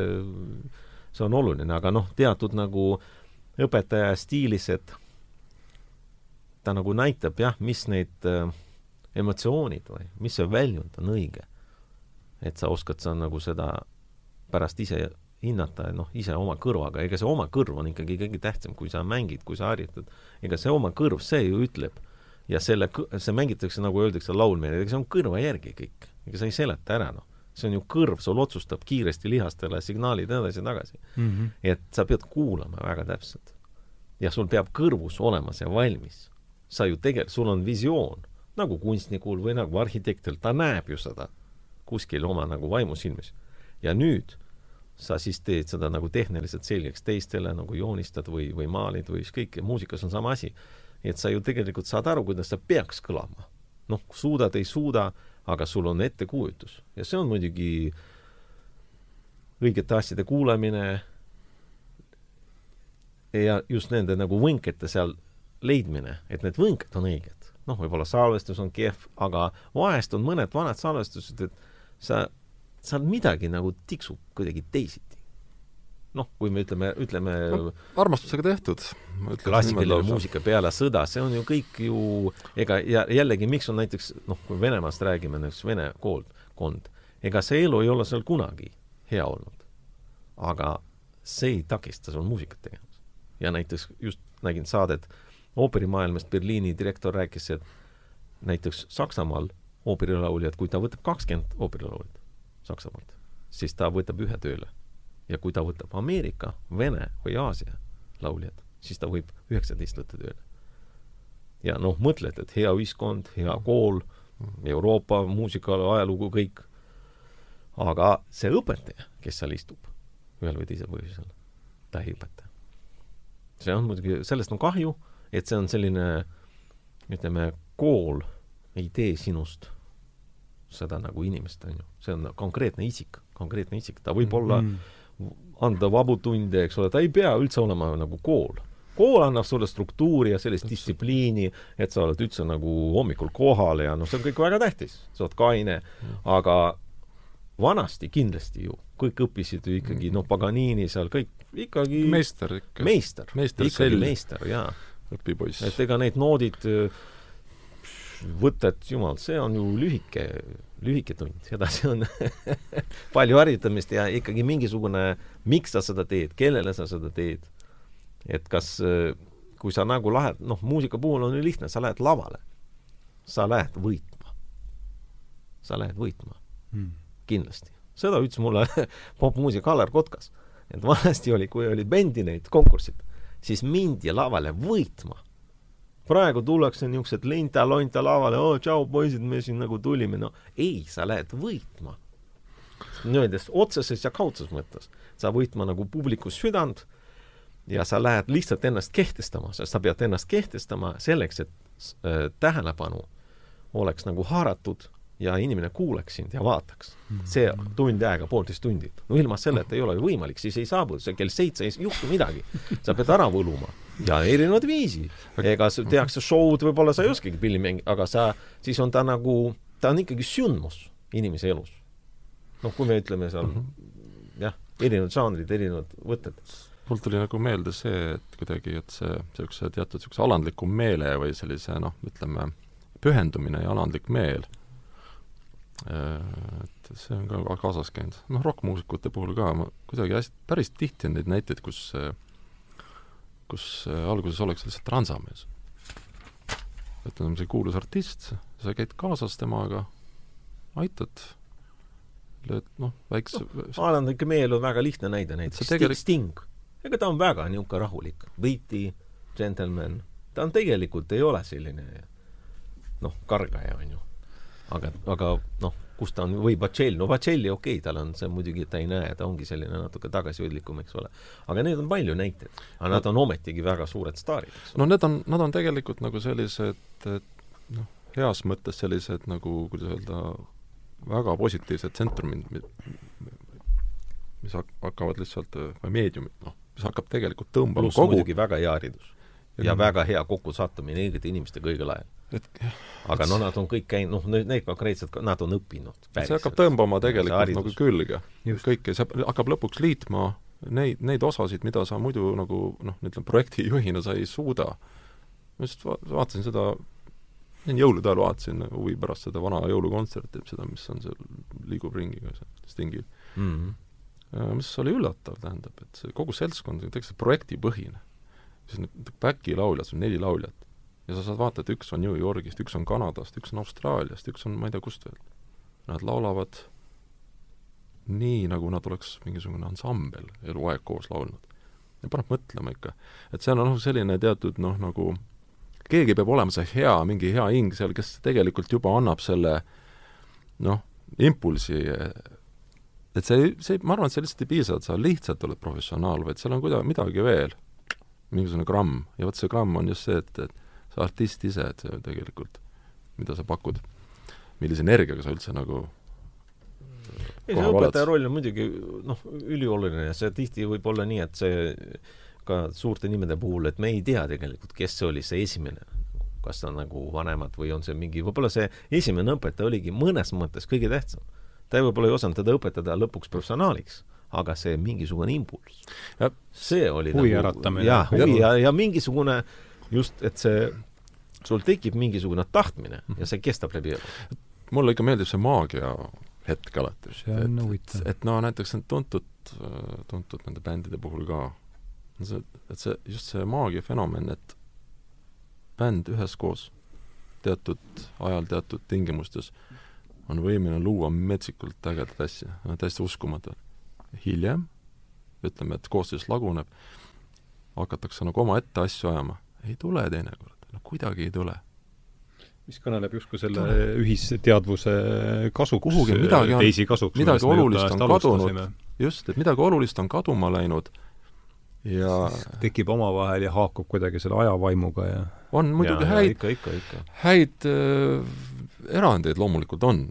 Speaker 3: see on oluline, aga noh, teatud nagu õpetaja stiilis, et ta nagu näitab jah, mis need äh, emotsioonid või mis see väljund on õige. et sa oskad sa nagu seda pärast ise hinnata, noh, ise oma kõrvaga, ega see oma kõrv on ikkagi kõige tähtsam, kui sa mängid, kui sa harjutad, ega see oma kõrv, see ju ütleb. ja selle, see mängitakse, nagu öeldakse laulmine, ega see on kõrva järgi kõik, ega sa ei seleta ära, noh. see on ju kõrv, sul otsustab kiiresti lihastele signaalid edasi-tagasi mm. -hmm. et sa pead kuulama väga täpselt. ja sul peab kõrvus olema see valmis sa ju tegelikult, sul on visioon, nagu kunstnikul või nagu arhitektil, ta näeb ju seda kuskil oma nagu vaimusilmis. ja nüüd sa siis teed seda nagu tehniliselt selgeks teistele, nagu joonistad või, või maalid või ükskõik, muusikas on sama asi. nii et sa ju tegelikult saad aru, kuidas see peaks kõlama. noh, suudad, ei suuda, aga sul on ettekujutus ja see on muidugi õigete asjade kuulamine ja just nende nagu võnkete seal leidmine, et need võnked on õiged. noh, võib-olla salvestus on kehv, aga vahest on mõned vanad salvestused, et sa seal midagi nagu tiksub kuidagi teisiti. noh, kui me ütleme, ütleme no,
Speaker 2: armastusega tehtud.
Speaker 3: klassikaline muusika peale sõda, see on ju kõik ju, ega ja jällegi, miks on näiteks noh, kui Venemaast räägime, näiteks Vene kool, kond, ega see elu ei ole seal kunagi hea olnud. aga see ei takista sul muusikat tegemas. ja näiteks just nägin saadet ooperimaailmast, Berliini direktor rääkis, et näiteks Saksamaal ooperilauljad, kui ta võtab kakskümmend ooperilauljat Saksamaalt, siis ta võtab ühe tööle. ja kui ta võtab Ameerika, Vene või Aasia lauljad, siis ta võib üheksateist võtta tööle. ja noh, mõtled, et hea ühiskond, hea kool, Euroopa muusika, ajalugu, kõik. aga see õpetaja, kes seal istub, ühel või teisel põhjusel, ta ei õpeta. see on muidugi, sellest on kahju, et see on selline ütleme, kool ei tee sinust seda nagu inimest, on ju. see on konkreetne isik, konkreetne isik, ta võib olla mm, anda vabu tunde, eks ole, ta ei pea üldse olema nagu kool. kool annab sulle struktuuri ja sellist distsipliini, et sa oled üldse nagu hommikul kohal ja noh, see on kõik väga tähtis, sa oled kaine, aga vanasti kindlasti ju. Kõik õppisid ju ikkagi, noh, Paganini seal kõik ikkagi
Speaker 2: meister ikka.
Speaker 3: meister,
Speaker 2: meister,
Speaker 3: ikkagi meister, jaa.
Speaker 2: õpipoiss.
Speaker 3: et ega neid noodid võtet, jumal, see on ju lühike, lühike tund, edasi on palju harjutamist ja ikkagi mingisugune, miks sa seda teed, kellele sa seda teed. et kas, kui sa nagu lähed, noh, muusika puhul on ju lihtne, sa lähed lavale, sa lähed võitma. sa lähed võitma hmm., kindlasti. seda ütles mulle popmuusik Alar Kotkas, et vanasti oli, kui olid bändi neid konkursid, siis mindi lavale võitma praegu tullakse niisugused linta-lonta lavale, oo tšau poisid, me siin nagu tulime, no ei, sa lähed võitma. nii-öelda otseses ja kaudses mõttes. sa võitma nagu publiku südant ja sa lähed lihtsalt ennast kehtestama, sest sa pead ennast kehtestama selleks, et äh, tähelepanu oleks nagu haaratud ja inimene kuuleks sind ja vaataks. Mhm. see tund aega, poolteist tundi. no ilma selleta ei ole ju võimalik, siis ei saabu, see kell seitse ei juhtu midagi. sa pead ära võluma ja erinevat viisi. ega tehakse show'd, võib-olla sa ei oskagi pilli mängida, aga sa, siis on ta nagu, ta on ikkagi sündmus inimese elus. noh, kui me ütleme seal mm -hmm. jah, erinevad žanrid, erinevad võtted
Speaker 2: mul tuli nagu meelde see, et kuidagi, et see niisuguse teatud niisuguse alandliku meele või sellise noh, ütleme, pühendumine ja alandlik meel et see on ka kaasas käinud. noh, rokkmuusikute puhul ka, ma kuidagi hästi, päris tihti on neid näiteid, kus kus alguses ollakse lihtsalt transamees. et on see kuulus artist, sa käid kaasas temaga, aitad, lööd noh, väikse
Speaker 3: no, alandlik meel on väga lihtne näide näiteks, tegelik... Sting. ega ta on väga niisugune rahulik, võiti, džentelmen, ta on tegelikult, ei ole selline noh, kargaja, on ju aga, aga noh, kus ta on, või Bacelli, no Bacelli okei okay,, tal on see muidugi, ta ei näe, ta ongi selline natuke tagasihoidlikum, eks ole. aga neid on palju näiteid. aga nad on ometigi väga suured staarid,
Speaker 2: no need on, nad on tegelikult nagu sellised, et noh, heas mõttes sellised nagu, kuidas öelda, väga positiivsed tsentrumid, mis hakkavad lihtsalt, või meediumid, noh, mis hakkab tegelikult tõmbama
Speaker 3: kogu... väga hea haridus ja, väga hea kokkusattumine õigete inimestega õigel ajal et aga no nad on kõik käinud, noh, need, konkreetselt, nad on õppinud.
Speaker 2: see hakkab tõmbama tegelikult nagu külge. kõike, see hakkab lõpuks liitma neid, neid osasid, mida sa muidu nagu noh, ütleme projektijuhina sa ei suuda. ma just va vaatasin seda, jõulude ajal vaatasin huvi pärast seda vana jõulukontserti, seda, mis on seal, liigub ringiga seal Stingil mm. -hmm. mis oli üllatav, tähendab, et see kogu seltskond on tegelikult projektipõhine. Siis back'i lauljad, sul neli lauljat, ja sa saad vaadata, et üks on New Yorgist, üks on Kanadast, üks on Austraaliast, üks on ma ei tea kust veel. Nad laulavad nii, nagu nad oleks mingisugune ansambel eluaeg koos laulnud. ja paneb mõtlema ikka. et seal on noh, selline teatud noh, nagu keegi peab olema see hea, mingi hea hing seal, kes tegelikult juba annab selle noh, impulsi, et see, see, ma arvan, et see lihtsalt ei piisa, et sa lihtsalt oled professionaal, vaid seal on kuidagi midagi veel, mingisugune gramm. ja vot see gramm on just see, et, et sa artist ise, et see tegelikult, mida sa pakud, millise energiaga sa üldse nagu
Speaker 3: ei, see õpetaja roll on muidugi noh, ülioluline ja see tihti võib olla nii, et see ka suurte nimede puhul, et me ei tea tegelikult, kes oli see esimene. kas ta on nagu vanemad või on see mingi, võib-olla see esimene õpetaja oligi mõnes mõttes kõige tähtsam. ta võib-olla ei osanud teda õpetada lõpuks professionaaliks, aga see mingisugune impulss. see oli
Speaker 1: huvi nagu, äratamine.
Speaker 3: jah, huvi ja, ja mingisugune just, et see, sul tekib mingisugune tahtmine ja see kestab läbi elu.
Speaker 2: mulle ikka meeldib see maagia hetk alati.
Speaker 1: see on huvitav.
Speaker 2: et no näiteks need tuntud, tuntud nende bändide puhul ka, see, et see, just see maagia fenomen, et bänd üheskoos teatud ajal, teatud tingimustes on võimeline luua metsikult ägedat asja, täiesti uskumatu. Hiljem, ütleme, et koosseis laguneb, hakatakse nagu omaette asju ajama, ei tule teinekord, no kuidagi ei tule.
Speaker 1: Mis kõneleb justkui selle ühisteadvuse kasuks,
Speaker 2: kuhugi midagi on, midagi olulist on kadunud, just, et midagi olulist on kaduma läinud. Ja
Speaker 1: tekib omavahel ja haakub kuidagi selle ajavaimuga ja
Speaker 2: on muidugi ja, häid, häid äh, erandeid loomulikult on,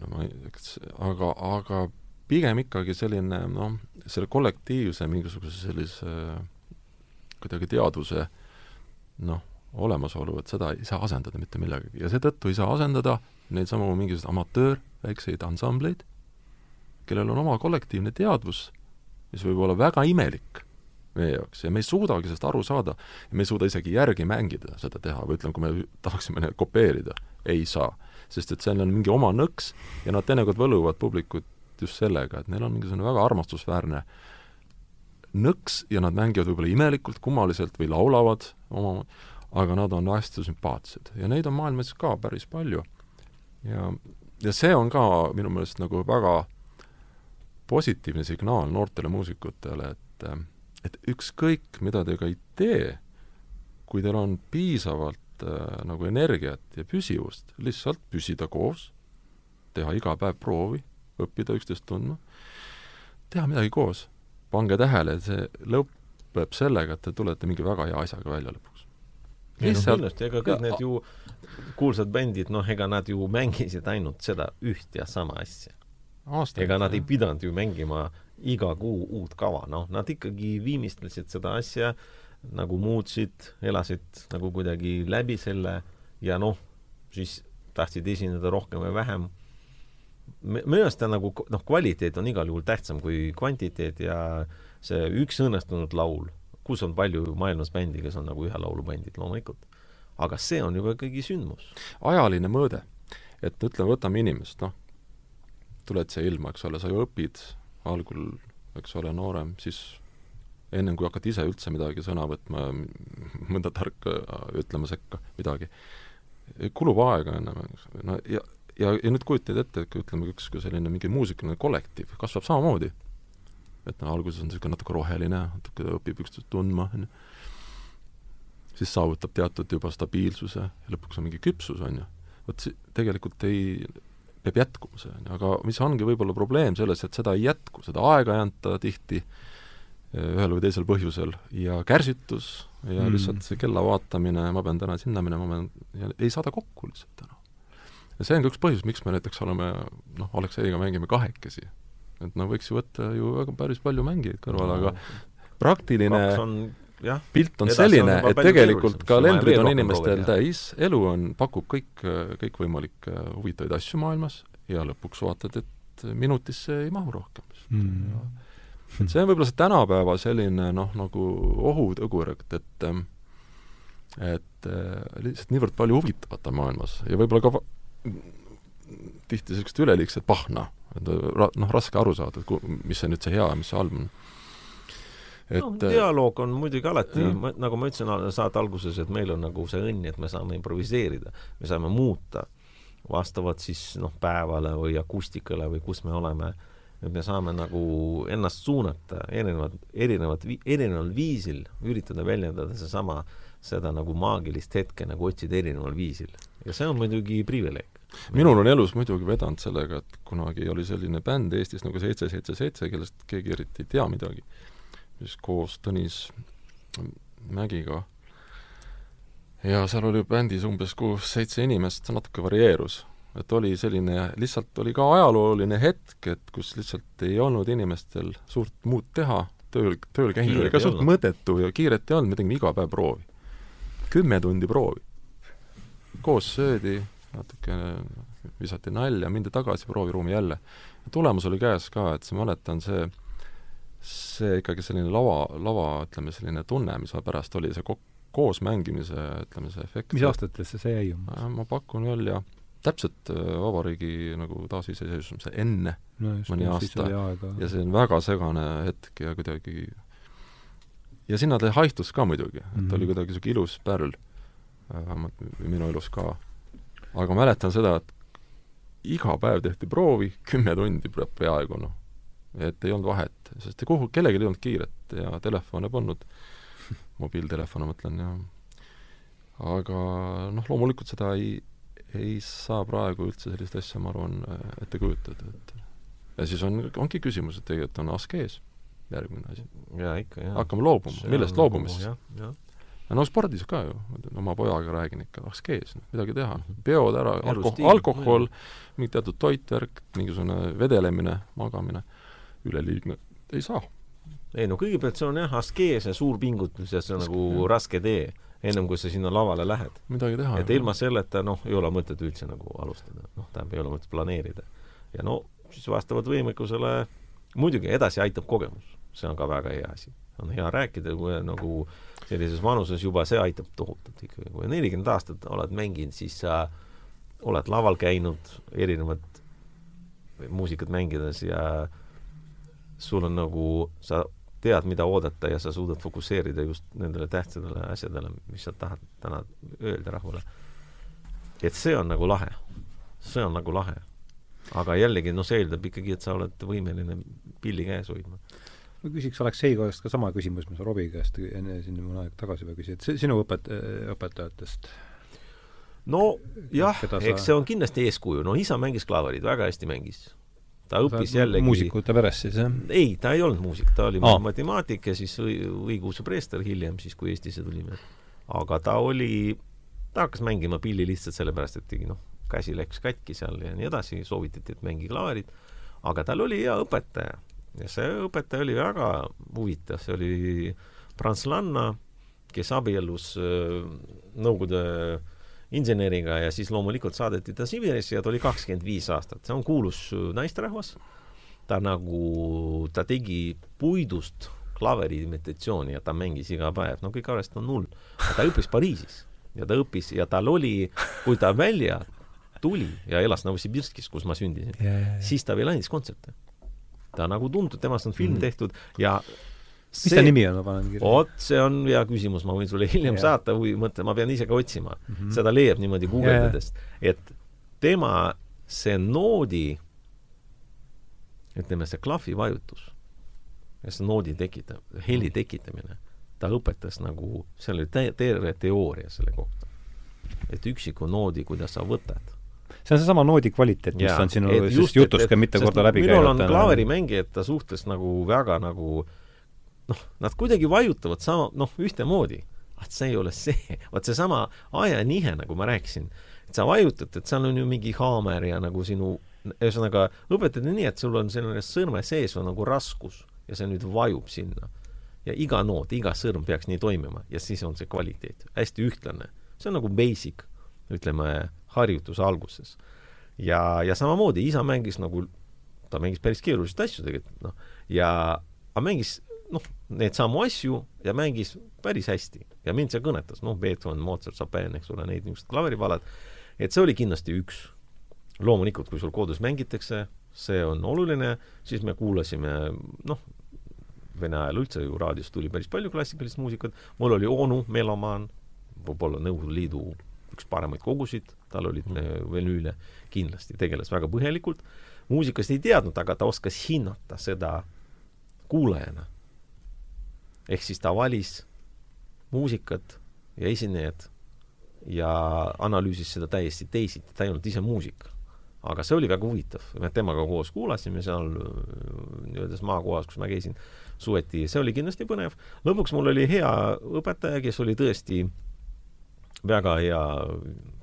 Speaker 2: aga, aga pigem ikkagi selline noh, selle kollektiivse mingisuguse sellise kuidagi teadvuse noh, olemasolu, et seda ei saa asendada mitte millegagi ja seetõttu ei saa asendada neid samu mingisuguseid amatöör, väikseid ansambleid, kellel on oma kollektiivne teadvus, mis võib olla väga imelik meie jaoks ja me ei suudagi sellest aru saada ja me ei suuda isegi järgi mängida seda teha või ütleme, kui me tahaksime neid kopeerida, ei saa. sest et seal on mingi oma nõks ja nad teinekord võluvad publikut just sellega, et neil on mingisugune väga armastusväärne nõks ja nad mängivad võib-olla imelikult, kummaliselt või laulavad oma, aga nad on hästi sümpaatsed ja neid on maailmas ka päris palju. ja, ja see on ka minu meelest nagu väga positiivne signaal noortele muusikutele, et et ükskõik, mida te ka ei tee, kui teil on piisavalt äh, nagu energiat ja püsivust, lihtsalt püsida koos, teha iga päev proovi, õppida üksteist tundma, teha midagi koos. pange tähele, et see lõpeb sellega, et te tulete mingi väga hea asjaga välja lõpuks.
Speaker 3: ei no kindlasti, ega kõik need ju kuulsad bändid, noh, ega nad ju mängisid ainult seda üht ja sama asja. ega nad ei pidanud ju mängima iga kuu uut kava, noh, nad ikkagi viimistlesid seda asja, nagu muutsid, elasid nagu kuidagi läbi selle ja noh, siis tahtsid esineda rohkem või vähem. Minu arust on nagu noh, kvaliteet on igal juhul tähtsam kui kvantiteet ja see üks õnnestunud laul, kus on palju maailmas bändi, kes on nagu ühe laulu bändid loomulikult, aga see on juba ikkagi sündmus.
Speaker 2: ajaline mõõde, et ütleme, võtame inimest, noh, tuled siia ilma, eks ole, sa ju õpid algul, eks ole, noorem, siis ennem kui hakkad ise üldse midagi sõna võtma, mõnda tarka ütlema sekka midagi, kulub aega ennem, no ja, ja, ja nüüd kujutad ette, et ütleme, üks selline mingi muusikaline kollektiiv kasvab samamoodi. et no alguses on niisugune natuke roheline, natuke õpib üksteist tundma, on ju, siis saavutab teatud juba stabiilsuse ja lõpuks on mingi küpsus, on ju. vot see tegelikult ei, peab jätkuma see, on ju, aga mis ongi võib-olla probleem selles, et seda ei jätku, seda aega ei anta tihti eh, ühel või teisel põhjusel ja kärsitus ja mm. lihtsalt see kella vaatamine, ma pean täna sinna minema, ma pean, ei saada kokku lihtsalt täna. Ja see on ka üks põhjus, miks me näiteks oleme noh, Alekseiga mängime kahekesi. et no võiks ju võtta ju väga päris palju mängijaid kõrvale no., aga praktiline on jah, pilt on selline, et tegelikult kalendrid on inimestel täis, elu on, pakub kõik, kõikvõimalikke huvitavaid asju maailmas ja lõpuks vaatad, et minutisse ei mahu rohkem mm.. et see on võib-olla see tänapäeva selline noh, nagu ohutõgur, et, et et lihtsalt niivõrd palju huvitavat on maailmas ja võib-olla ka tihti niisugust üleliigset pahna, et noh, raske aru saada, et mis see nüüd see hea ja mis see halb on.
Speaker 3: Et no, dialoog on muidugi alati, nagu ma ütlesin saate alguses, et meil on nagu see õnn, et me saame improviseerida, me saame muuta vastavalt siis noh, päevale või akustikale või kus me oleme, et me saame nagu ennast suunata erinevad, erinevad, erineval viisil, üritada väljendada seesama, seda nagu maagilist hetke nagu otsida erineval viisil. Ja see on muidugi privileeg.
Speaker 2: minul on elus muidugi vedanud sellega, et kunagi oli selline bänd Eestis nagu Seitse, Seitse, Seitse, kellest keegi eriti ei tea midagi siis koos Tõnis Mägiga. ja seal oli bändis umbes kuus-seitse inimest, natuke varieerus. et oli selline, lihtsalt oli ka ajalooline hetk, et kus lihtsalt ei olnud inimestel suurt muud teha, tööl, tööl käimine oli ka suht mõttetu ja kiiret ei olnud, me tegime iga päev proovi. kümme tundi proovi. Koos söödi, natuke visati nalja, mindi tagasi prooviruumi jälle. tulemus oli käes ka, et ma mäletan, see see ikkagi selline lava, lava, ütleme, selline tunne, mis pärast oli, see ko-, koos mängimise, ütleme, see efekt.
Speaker 1: mis aastatesse see jäi umbes?
Speaker 2: ma pakun välja täpselt äh, vabariigi nagu taasiseseisvumise enne
Speaker 1: no just,
Speaker 2: mõni aasta ja see on väga segane hetk ja kuidagi ja sinna ta haihtus ka muidugi, et mm -hmm. oli
Speaker 1: Mhm.
Speaker 2: kuidagi niisugune ilus pärl, äh, vähemalt minu elus ka. aga mäletan seda, et iga päev tehti proovi, kümme tundi peaaegu noh. et ei olnud vahet, sest kuhu, kellelgi ei olnud kiiret ja telefone polnud, mobiiltelefone mõtlen ja aga noh, loomulikult seda ei, ei saa praegu üldse sellist asja, ma arvan, ette kujutada, et ja siis on, ongi küsimus, et tegelikult on askees järgmine asi.
Speaker 3: jaa, ikka, jaa.
Speaker 2: hakkame loobuma, millest
Speaker 3: nagu, jah, jah
Speaker 2: no spordis ka ju, oma pojaga räägin ikka, askees, noh, midagi teha. peod ära, alkohol,
Speaker 3: Elustiil,
Speaker 2: alkohol, mingi teatud toitvärk, mingisugune vedelemine, magamine, üleliigne, ei saa.
Speaker 3: ei no kõigepealt see on jah, askees ja suur pingutus ja see on nagu raske tee, ennem kui sa sinna lavale lähed.
Speaker 2: midagi teha.
Speaker 3: et ilma selleta, noh, ei ole mõtet üldse nagu alustada, noh, tähendab, ei ole mõtet planeerida. ja no siis vastavalt võimekusele muidugi edasi aitab kogemus, see on ka väga hea asi. on hea rääkida, kui nagu sellises vanuses juba see aitab tohutult ikkagi. kui nelikümmend aastat oled mänginud, siis sa oled laval käinud erinevat muusikat mängides ja sul on nagu, sa tead, mida oodata ja sa suudad fokusseerida just nendele tähtsatele asjadele, mis sa tahad täna öelda rahvale. et see on nagu lahe. see on nagu lahe. aga jällegi, noh, see eeldab ikkagi, et sa oled võimeline pilli käes hoidma
Speaker 1: ma küsiks Aleksei käest ka sama küsimus, mis ma Robbie käest enne siin mõne aeg tagasi juba küsisin, et sinu õpet-, õpetajatest
Speaker 3: no jah, eks see on kindlasti eeskuju, no isa mängis klaverit, väga hästi mängis. ta õppis jällegi
Speaker 1: muusikute perest siis, jah?
Speaker 3: ei, ta ei olnud muusik, ta oli
Speaker 1: Aa.
Speaker 3: matemaatik ja siis õi- õigeusu preester hiljem, siis kui Eestisse tulime. aga ta oli, ta hakkas mängima pilli lihtsalt sellepärast, et noh, käsi läks katki seal ja nii edasi, soovitati, et mängi klaverit. aga tal oli hea õpetaja ja see õpetaja oli väga huvitav, see oli prantslanna, kes abiellus äh, Nõukogude inseneriga ja siis loomulikult saadeti ta Sibirisse ja ta oli kakskümmend viis aastat, see on kuulus äh, naisterahvas ta nagu, ta tegi puidust klaveri imitatsiooni ja ta mängis iga päev, no kõik arvestavad on null. ta õppis Pariisis ja ta õppis ja tal oli, kui ta välja tuli ja elas Novosibirskis, kus ma sündisin, siis ta veel andis kontserte. Ta nagu tuntud, temast on film
Speaker 1: Mhm.
Speaker 3: tehtud ja
Speaker 1: mis ta nimi on, ma panen kirja?
Speaker 3: vot see on hea küsimus, ma võin sulle hiljem
Speaker 1: Jah.
Speaker 3: saata või mõtle, ma pean ise ka otsima mm.
Speaker 1: Mhm.
Speaker 3: seda leiab niimoodi guugeldades, et tema see noodi, ütleme, see klahvi vajutus ja see noodi tekitab, heli tekitamine, ta õpetas nagu, seal oli terve teooria selle kohta. et üksiku noodi, kuidas sa võtad
Speaker 1: see on seesama noodi kvaliteet, mis
Speaker 3: Jaa,
Speaker 1: on sinu just,
Speaker 3: just,
Speaker 1: jutus
Speaker 3: et-
Speaker 1: ka mitu korda läbi
Speaker 3: minul on
Speaker 1: käinud.
Speaker 3: klaverimängijate suhtes nagu väga nagu noh, nad kuidagi vajutavad sama, noh, ühtemoodi. vaat see ei ole see, vaat seesama ajanihe, nagu ma rääkisin, et sa vajutad, et seal on ju mingi haamer ja nagu sinu, ühesõnaga õpetati nii, et sul on selline sõrme sees on nagu raskus ja see nüüd vajub sinna. ja iga noot, iga sõrm peaks nii toimima ja siis on see kvaliteet, hästi ühtlane. see on nagu basic, ütleme, harjutuse alguses. ja, ja samamoodi isa mängis nagu, ta mängis päris keerulisi asju tegelikult, noh, ja aga mängis noh, neid samu asju ja mängis päris hästi ja mind see kõnetas, noh, Beethoven, Mozart, Chopin, eks ole, neid niisugused klaveripalad, et see oli kindlasti üks. loomulikult, kui sul kodus mängitakse, see on oluline, siis me kuulasime, noh, Vene ajal üldse ju raadios tuli päris palju klassikalist muusikat, mul oli onu, melomaan, võib-olla Nõukogude Liidu üks paremaid kogusid, tal olid mm. venüüle, kindlasti tegeles väga põhjalikult, muusikast ei teadnud, aga ta oskas hinnata seda kuulajana. ehk siis ta valis muusikat ja esinejad ja analüüsis seda täiesti teisiti, ta ei olnud ise muusik. aga see oli väga huvitav, me temaga koos kuulasime seal nii-öelda maakohas, kus ma käisin suveti, see oli kindlasti põnev. lõpuks mul oli hea õpetaja, kes oli tõesti väga hea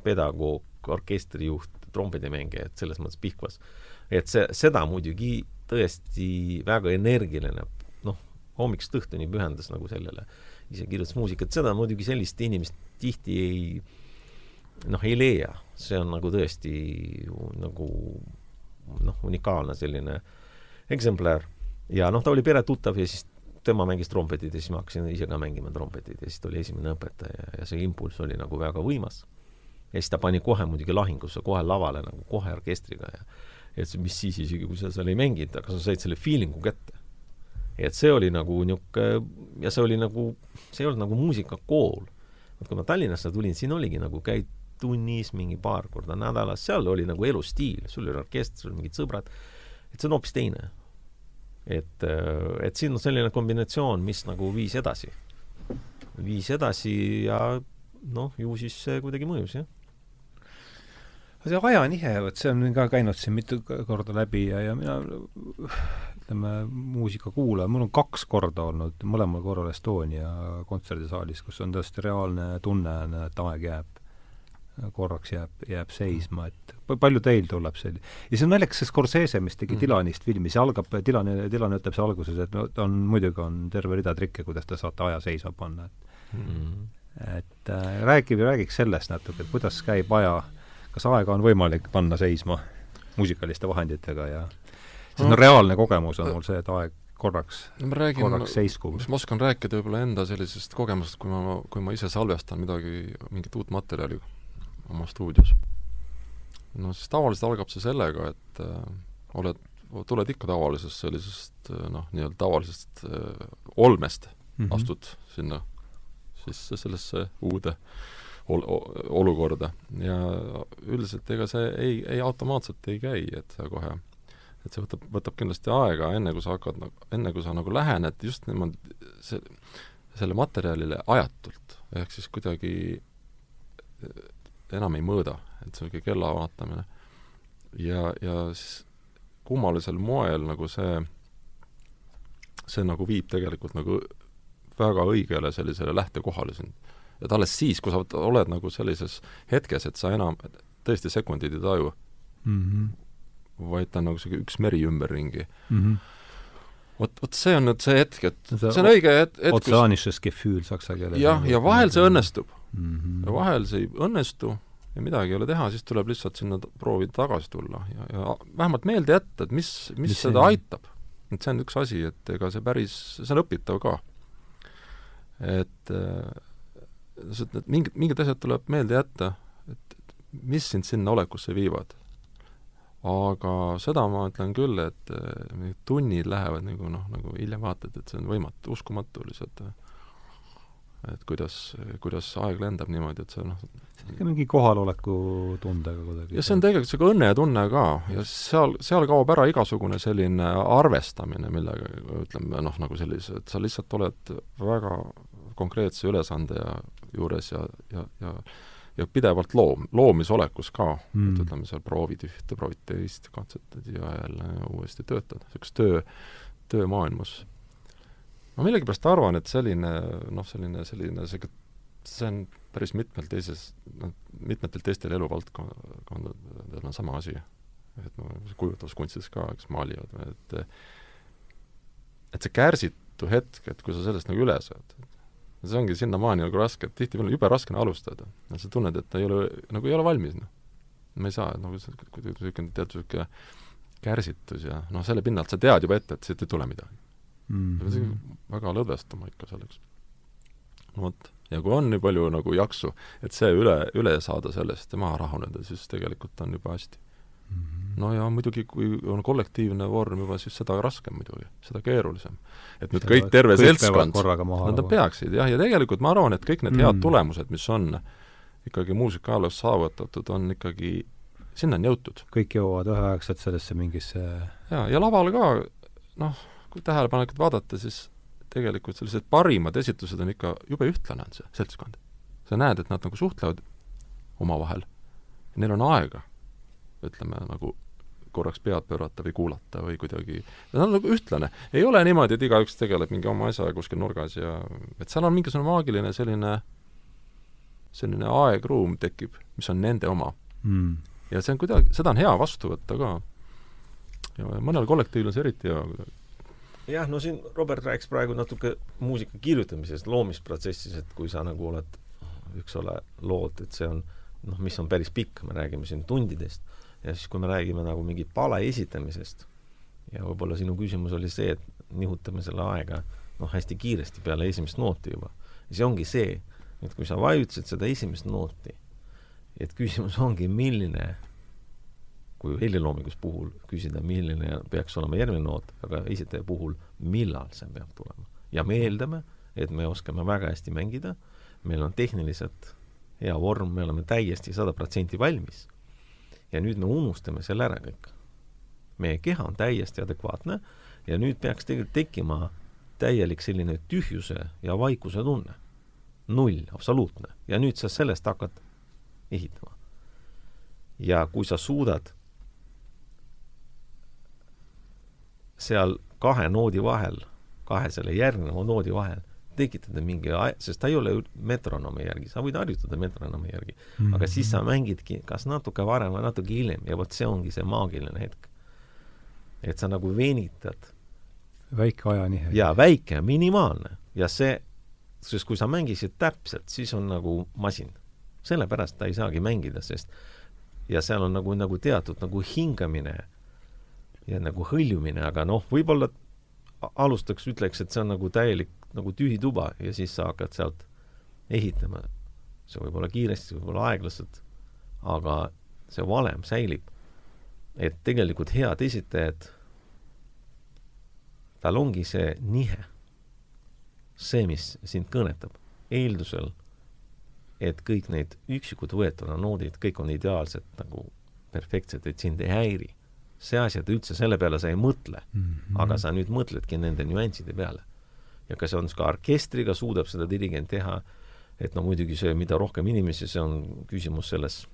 Speaker 3: pedagoog, orkestrijuht, trompedimängija, et selles mõttes Pihkvas. et see, seda muidugi tõesti väga energiline, noh, hommikust õhtuni pühendas nagu sellele, ise kirjutas muusikat, seda muidugi sellist inimest tihti ei noh, ei leia, see on nagu tõesti nagu noh, unikaalne selline eksemplar. Ja noh, ta oli peretuttav ja siis tema mängis trompetit ja siis ma hakkasin ise ka mängima trompetit ja siis ta oli esimene õpetaja ja see impulss oli nagu väga võimas. ja siis ta pani kohe muidugi lahingusse, kohe lavale nagu kohe orkestriga ja ütles, mis siis isegi, kui sa seal ei mänginud, aga sa said selle feeling'u kätte. et see oli nagu niisugune ja see oli nagu, see ei olnud nagu muusikakool. vot kui ma Tallinnasse tulin, siin oligi nagu käid tunnis mingi paar korda nädalas, seal oli nagu elustiil, sul oli orkester, sul mingid sõbrad, et see on hoopis teine et, et siin on selline kombinatsioon, mis nagu viis edasi. viis edasi ja noh, ju siis see kuidagi mõjus, jah
Speaker 1: see ajanihe, vot see on ka käinud siin mitu korda läbi ja, ja mina ütleme, muusika kuulaja, mul on kaks korda olnud, mõlemal korral Estonia kontserdisaalis, kus on tõesti reaalne tunne, et aeg jääb korraks jääb, jääb seisma, et palju teil tuleb selline, ja see on naljakas, see Scorsese, mis tegi mm. Dylanist filmi, see algab, Dylan, Dylan ütleb see alguses, et no ta on, muidugi on terve rida trikke, kuidas te saate aja seisma panna, et mm. et äh, räägib ja räägiks sellest natuke, et kuidas käib aja, kas aega on võimalik panna seisma muusikaliste vahenditega ja sest no, no reaalne kogemus on mul see, et aeg korraks
Speaker 2: ma räägin, mis ma oskan rääkida võib-olla enda sellisest kogemusest, kui ma, kui ma ise salvestan midagi, mingit uut materjali oma stuudios. no siis tavaliselt algab see sellega, et äh, oled, tuled ikka tavalisest sellisest äh, noh, nii-öelda tavalisest äh, olmest mm, -hmm. astud sinna siis sellesse uude ol-, olukorda ja üldiselt ega see ei, ei automaatselt ei käi, et sa kohe et see võtab, võtab kindlasti aega, enne kui sa hakkad nagu, enne kui sa nagu lähened just niimoodi see, selle materjalile ajatult, ehk siis kuidagi enam ei mõõda, et see on niisugune kella vaatamine. ja, ja siis kummalisel moel nagu see, see nagu viib tegelikult nagu väga õigele sellisele lähtekohale sind. et alles siis, kui sa oled nagu sellises hetkes, et sa enam tõesti sekundid ei taju mm, -hmm. vaid ta on nagu niisugune üks meri ümberringi mm. -hmm vot, vot see on nüüd see hetk, et see, on õige hetk, hetk
Speaker 1: otsaanisches gefühl saksa keeles.
Speaker 2: jah, ja vahel see õnnestub mm. -hmm. ja vahel see ei õnnestu ja midagi ei ole teha, siis tuleb lihtsalt sinna proovida tagasi tulla ja, ja vähemalt meelde jätta, et mis, mis, mis seda see? aitab. et see on üks asi, et ega see päris, see on õpitav ka. et äh, mingid, mingid asjad tuleb meelde jätta, et mis sind sinna olekusse viivad. aga seda ma ütlen küll, et äh, tunnid lähevad nagu noh, nagu hiljem vaatad, et see on võimatu, uskumatu lihtsalt äh, et kuidas, kuidas aeg lendab niimoodi, et see noh
Speaker 1: on mingi kohaloleku tundega kuidagi.
Speaker 2: ja see on tegelikult niisugune õnnetunne ka ja seal, seal kaob ära igasugune selline arvestamine, millega ütleme noh, nagu sellise, et sa lihtsalt oled väga konkreetse ülesande ja juures ja, ja, ja ja pidevalt loom, loomisolekus ka mm., et ütleme, seal proovid ühte, proovid teist, katsetad ja jälle uuesti töötad, niisuguses töö, töömaailmas ma millegipärast arvan, et selline noh, selline, selline see, see on päris mitmel teises, noh, mitmetel teistel eluvaldkondadel on sama asi. et noh, kujutluskunstides ka, eks maalivad, et et see kärsitu hetk, et kui sa sellest nagu üle saad, see ongi sinnamaani nagu raske, et tihtipeale jube raske on alustada. sa tunned, et ei ole, nagu ei ole valmis, noh. ma ei saa, nagu see, niisugune teatud niisugune kärsitus ja noh, selle pinnalt sa tead juba ette, et siit ei tule midagi mm. -hmm. väga lõdvestuma ikka selleks. vot, ja kui on nii palju nagu jaksu, et see üle, üle saada sellest ja maha rahuneda, siis tegelikult on juba hästi mm. -hmm. no ja muidugi, kui on kollektiivne vorm juba, siis seda raskem muidugi, seda keerulisem. et nüüd kõik, terve seltskond, nad peaksid jah, ja tegelikult ma arvan, et kõik need mm. head tulemused, mis on ikkagi muusikaajaloos saavutatud, on ikkagi sinna on jõutud.
Speaker 1: kõik jõuavad üheaegselt sellesse mingisse
Speaker 2: jaa, ja laval ka noh, kui tähelepanelikult vaadata, siis tegelikult sellised parimad esitlused on ikka, jube ühtlane on see seltskond. sa näed, et nad nagu suhtlevad omavahel, neil on aega, ütleme, nagu korraks pead pöörata või kuulata või kuidagi, ta on nagu ühtlane. ei ole niimoodi, et igaüks tegeleb mingi oma asjaga kuskil nurgas ja et seal on mingisugune maagiline selline, selline aegruum tekib, mis on nende oma mm.. ja see on kuidagi, seda on hea vastu võtta ka. ja mõnel kollektiivil on see eriti hea kuidagi
Speaker 3: jah, no siin Robert rääkis praegu natuke muusika kirjutamisest, loomisprotsessis, et kui sa nagu oled, eks ole, lood, et see on noh, mis on päris pikk, me räägime siin tundidest, ja siis, kui me räägime nagu mingi pale esitamisest, ja võib-olla sinu küsimus oli see, et nihutame selle aega noh, hästi kiiresti peale esimest nooti juba. see ongi see, et kui sa vajutasid seda esimest nooti, et küsimus ongi, milline kui heliloominguse puhul küsida, milline peaks olema järgmine noot, aga esitaja puhul, millal see peab tulema. ja me eeldame, et me oskame väga hästi mängida, meil on tehniliselt hea vorm, me oleme täiesti sada protsenti valmis. ja nüüd me unustame selle ära kõik. meie keha on täiesti adekvaatne ja nüüd peaks tegelikult tekkima täielik selline tühjuse ja vaikuse tunne. null, absoluutne. ja nüüd sa sellest hakkad ehitama. ja kui sa suudad seal kahe noodi vahel, kahe selle järgneva noodi vahel tekitada mingi, sest ta ei ole metronoomi järgi, sa võid harjutada metronoomi järgi mm, -hmm. aga siis sa mängidki kas natuke varem või natuke hiljem ja vot see ongi see maagiline hetk. et sa nagu venitad.
Speaker 1: väike ajanihe.
Speaker 3: jaa, väike, minimaalne. ja see, sest kui sa mängisid täpselt, siis on nagu masin. sellepärast ta ei saagi mängida, sest ja seal on nagu, nagu teatud nagu hingamine ja nagu hõljumine, aga noh, võib-olla alustaks, ütleks, et see on nagu täielik nagu tühi tuba ja siis sa hakkad sealt ehitama. see võib olla kiiresti, võib-olla aeglaselt, aga see valem säilib. et tegelikult head esitajad, tal ongi see nihe, see, mis sind kõnetab, eeldusel, et kõik need üksikud võetuna noodid, kõik on ideaalselt nagu perfektsed, et sind ei häiri see asi, et üldse selle peale sa ei mõtle mm, -hmm. aga sa nüüd mõtledki nende nüansside peale. ja kas on ka orkestriga, suudab seda dirigent teha, et no muidugi see, mida rohkem inimesi, see on küsimus selles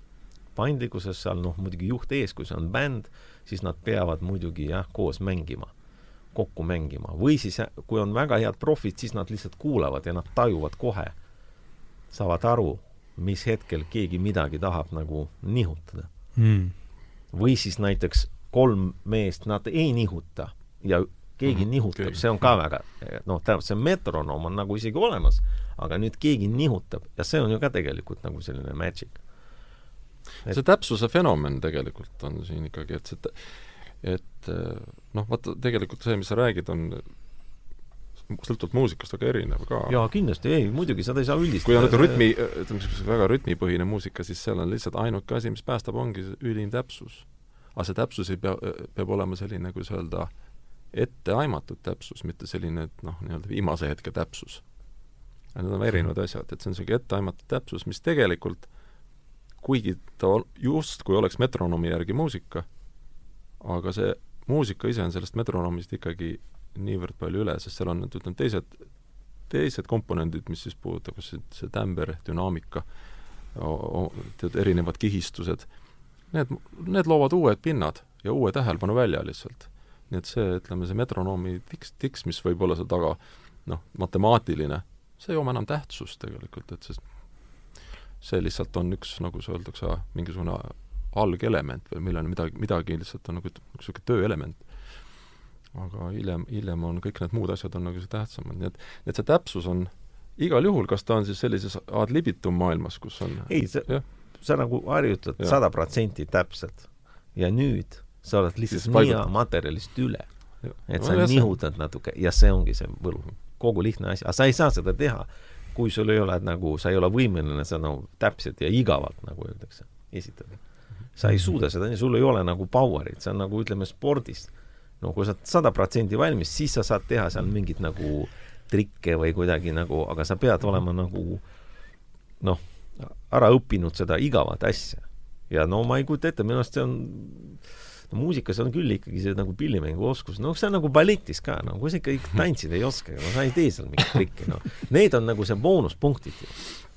Speaker 3: paindlikkuses seal, noh muidugi juht ees, kui see on bänd, siis nad peavad muidugi jah, koos mängima, kokku mängima. või siis, kui on väga head profid, siis nad lihtsalt kuulavad ja nad tajuvad kohe, saavad aru, mis hetkel keegi midagi tahab nagu nihutada mm. või siis näiteks kolm meest, nad ei nihuta ja keegi mm, nihutab okay., see on ka väga, noh, tähendab, see metronoom on nagu isegi olemas, aga nüüd keegi nihutab ja see on ju ka tegelikult nagu selline magic.
Speaker 2: Et... see täpsuse fenomen tegelikult on siin ikkagi, et see, et noh, vaata, tegelikult see, mis sa räägid, on sõltuvalt muusikast väga erinev ka.
Speaker 3: jaa, kindlasti, ei, muidugi, seda ei saa üldistada.
Speaker 2: kui on nagu rütmi, ütleme, väga rütmipõhine muusika, siis seal on lihtsalt ainuke asi, mis päästab, ongi ülim täpsus aga see täpsus ei pea, peab olema selline, kuidas öelda, etteaimatud täpsus, mitte selline, et noh, nii-öelda viimase hetke täpsus. Need on erinevad asjad, et see on niisugune etteaimatud täpsus, mis tegelikult kuigi ta justkui oleks metronoomi järgi muusika, aga see muusika ise on sellest metronoomist ikkagi niivõrd palju üle, sest seal on need, ütleme, teised, teised komponendid, mis siis puudutab, kas see, see tämber, dünaamika, tead, erinevad kihistused need, need loovad uued pinnad ja uue tähelepanu välja lihtsalt. nii et see, ütleme, see metronoomi tiks, tiks, mis võib olla seal taga noh, matemaatiline, see ei oma enam tähtsust tegelikult, et sest see lihtsalt on üks, nagu see öeldakse, mingisugune algelement või millel midagi, midagi lihtsalt on nagu niisugune tööelement. aga hiljem, hiljem on kõik need muud asjad on nagu tähtsamad, nii et, et see täpsus on igal juhul, kas ta on siis sellises ad libitum maailmas, kus on
Speaker 3: ei, see, sa nagu harjutad sada protsenti täpselt ja nüüd sa oled lihtsalt nii materjalist üle. et no, sa nihutad natuke ja see ongi see võlu. kogu lihtne asi, aga sa ei saa seda teha, kui sul ei ole nagu, sa ei ole võimeline seda nagu täpselt ja igavalt, nagu öeldakse, esitada. sa ei suuda seda, sul ei ole nagu power'it, see on nagu ütleme spordis. no kui sa oled sada protsenti valmis, siis sa saad teha seal mingit nagu trikke või kuidagi nagu, aga sa pead olema nagu noh ära õppinud seda igavat asja. ja no ma ei kujuta ette, minu arust see on no muusikas on küll ikkagi see nagu pillimänguoskus, noh, see on nagu balletis ka, no kui sa ikka tantsida ei oska, no sa ei tee seal mingit trikki, noh. Need on nagu see boonuspunktid ju.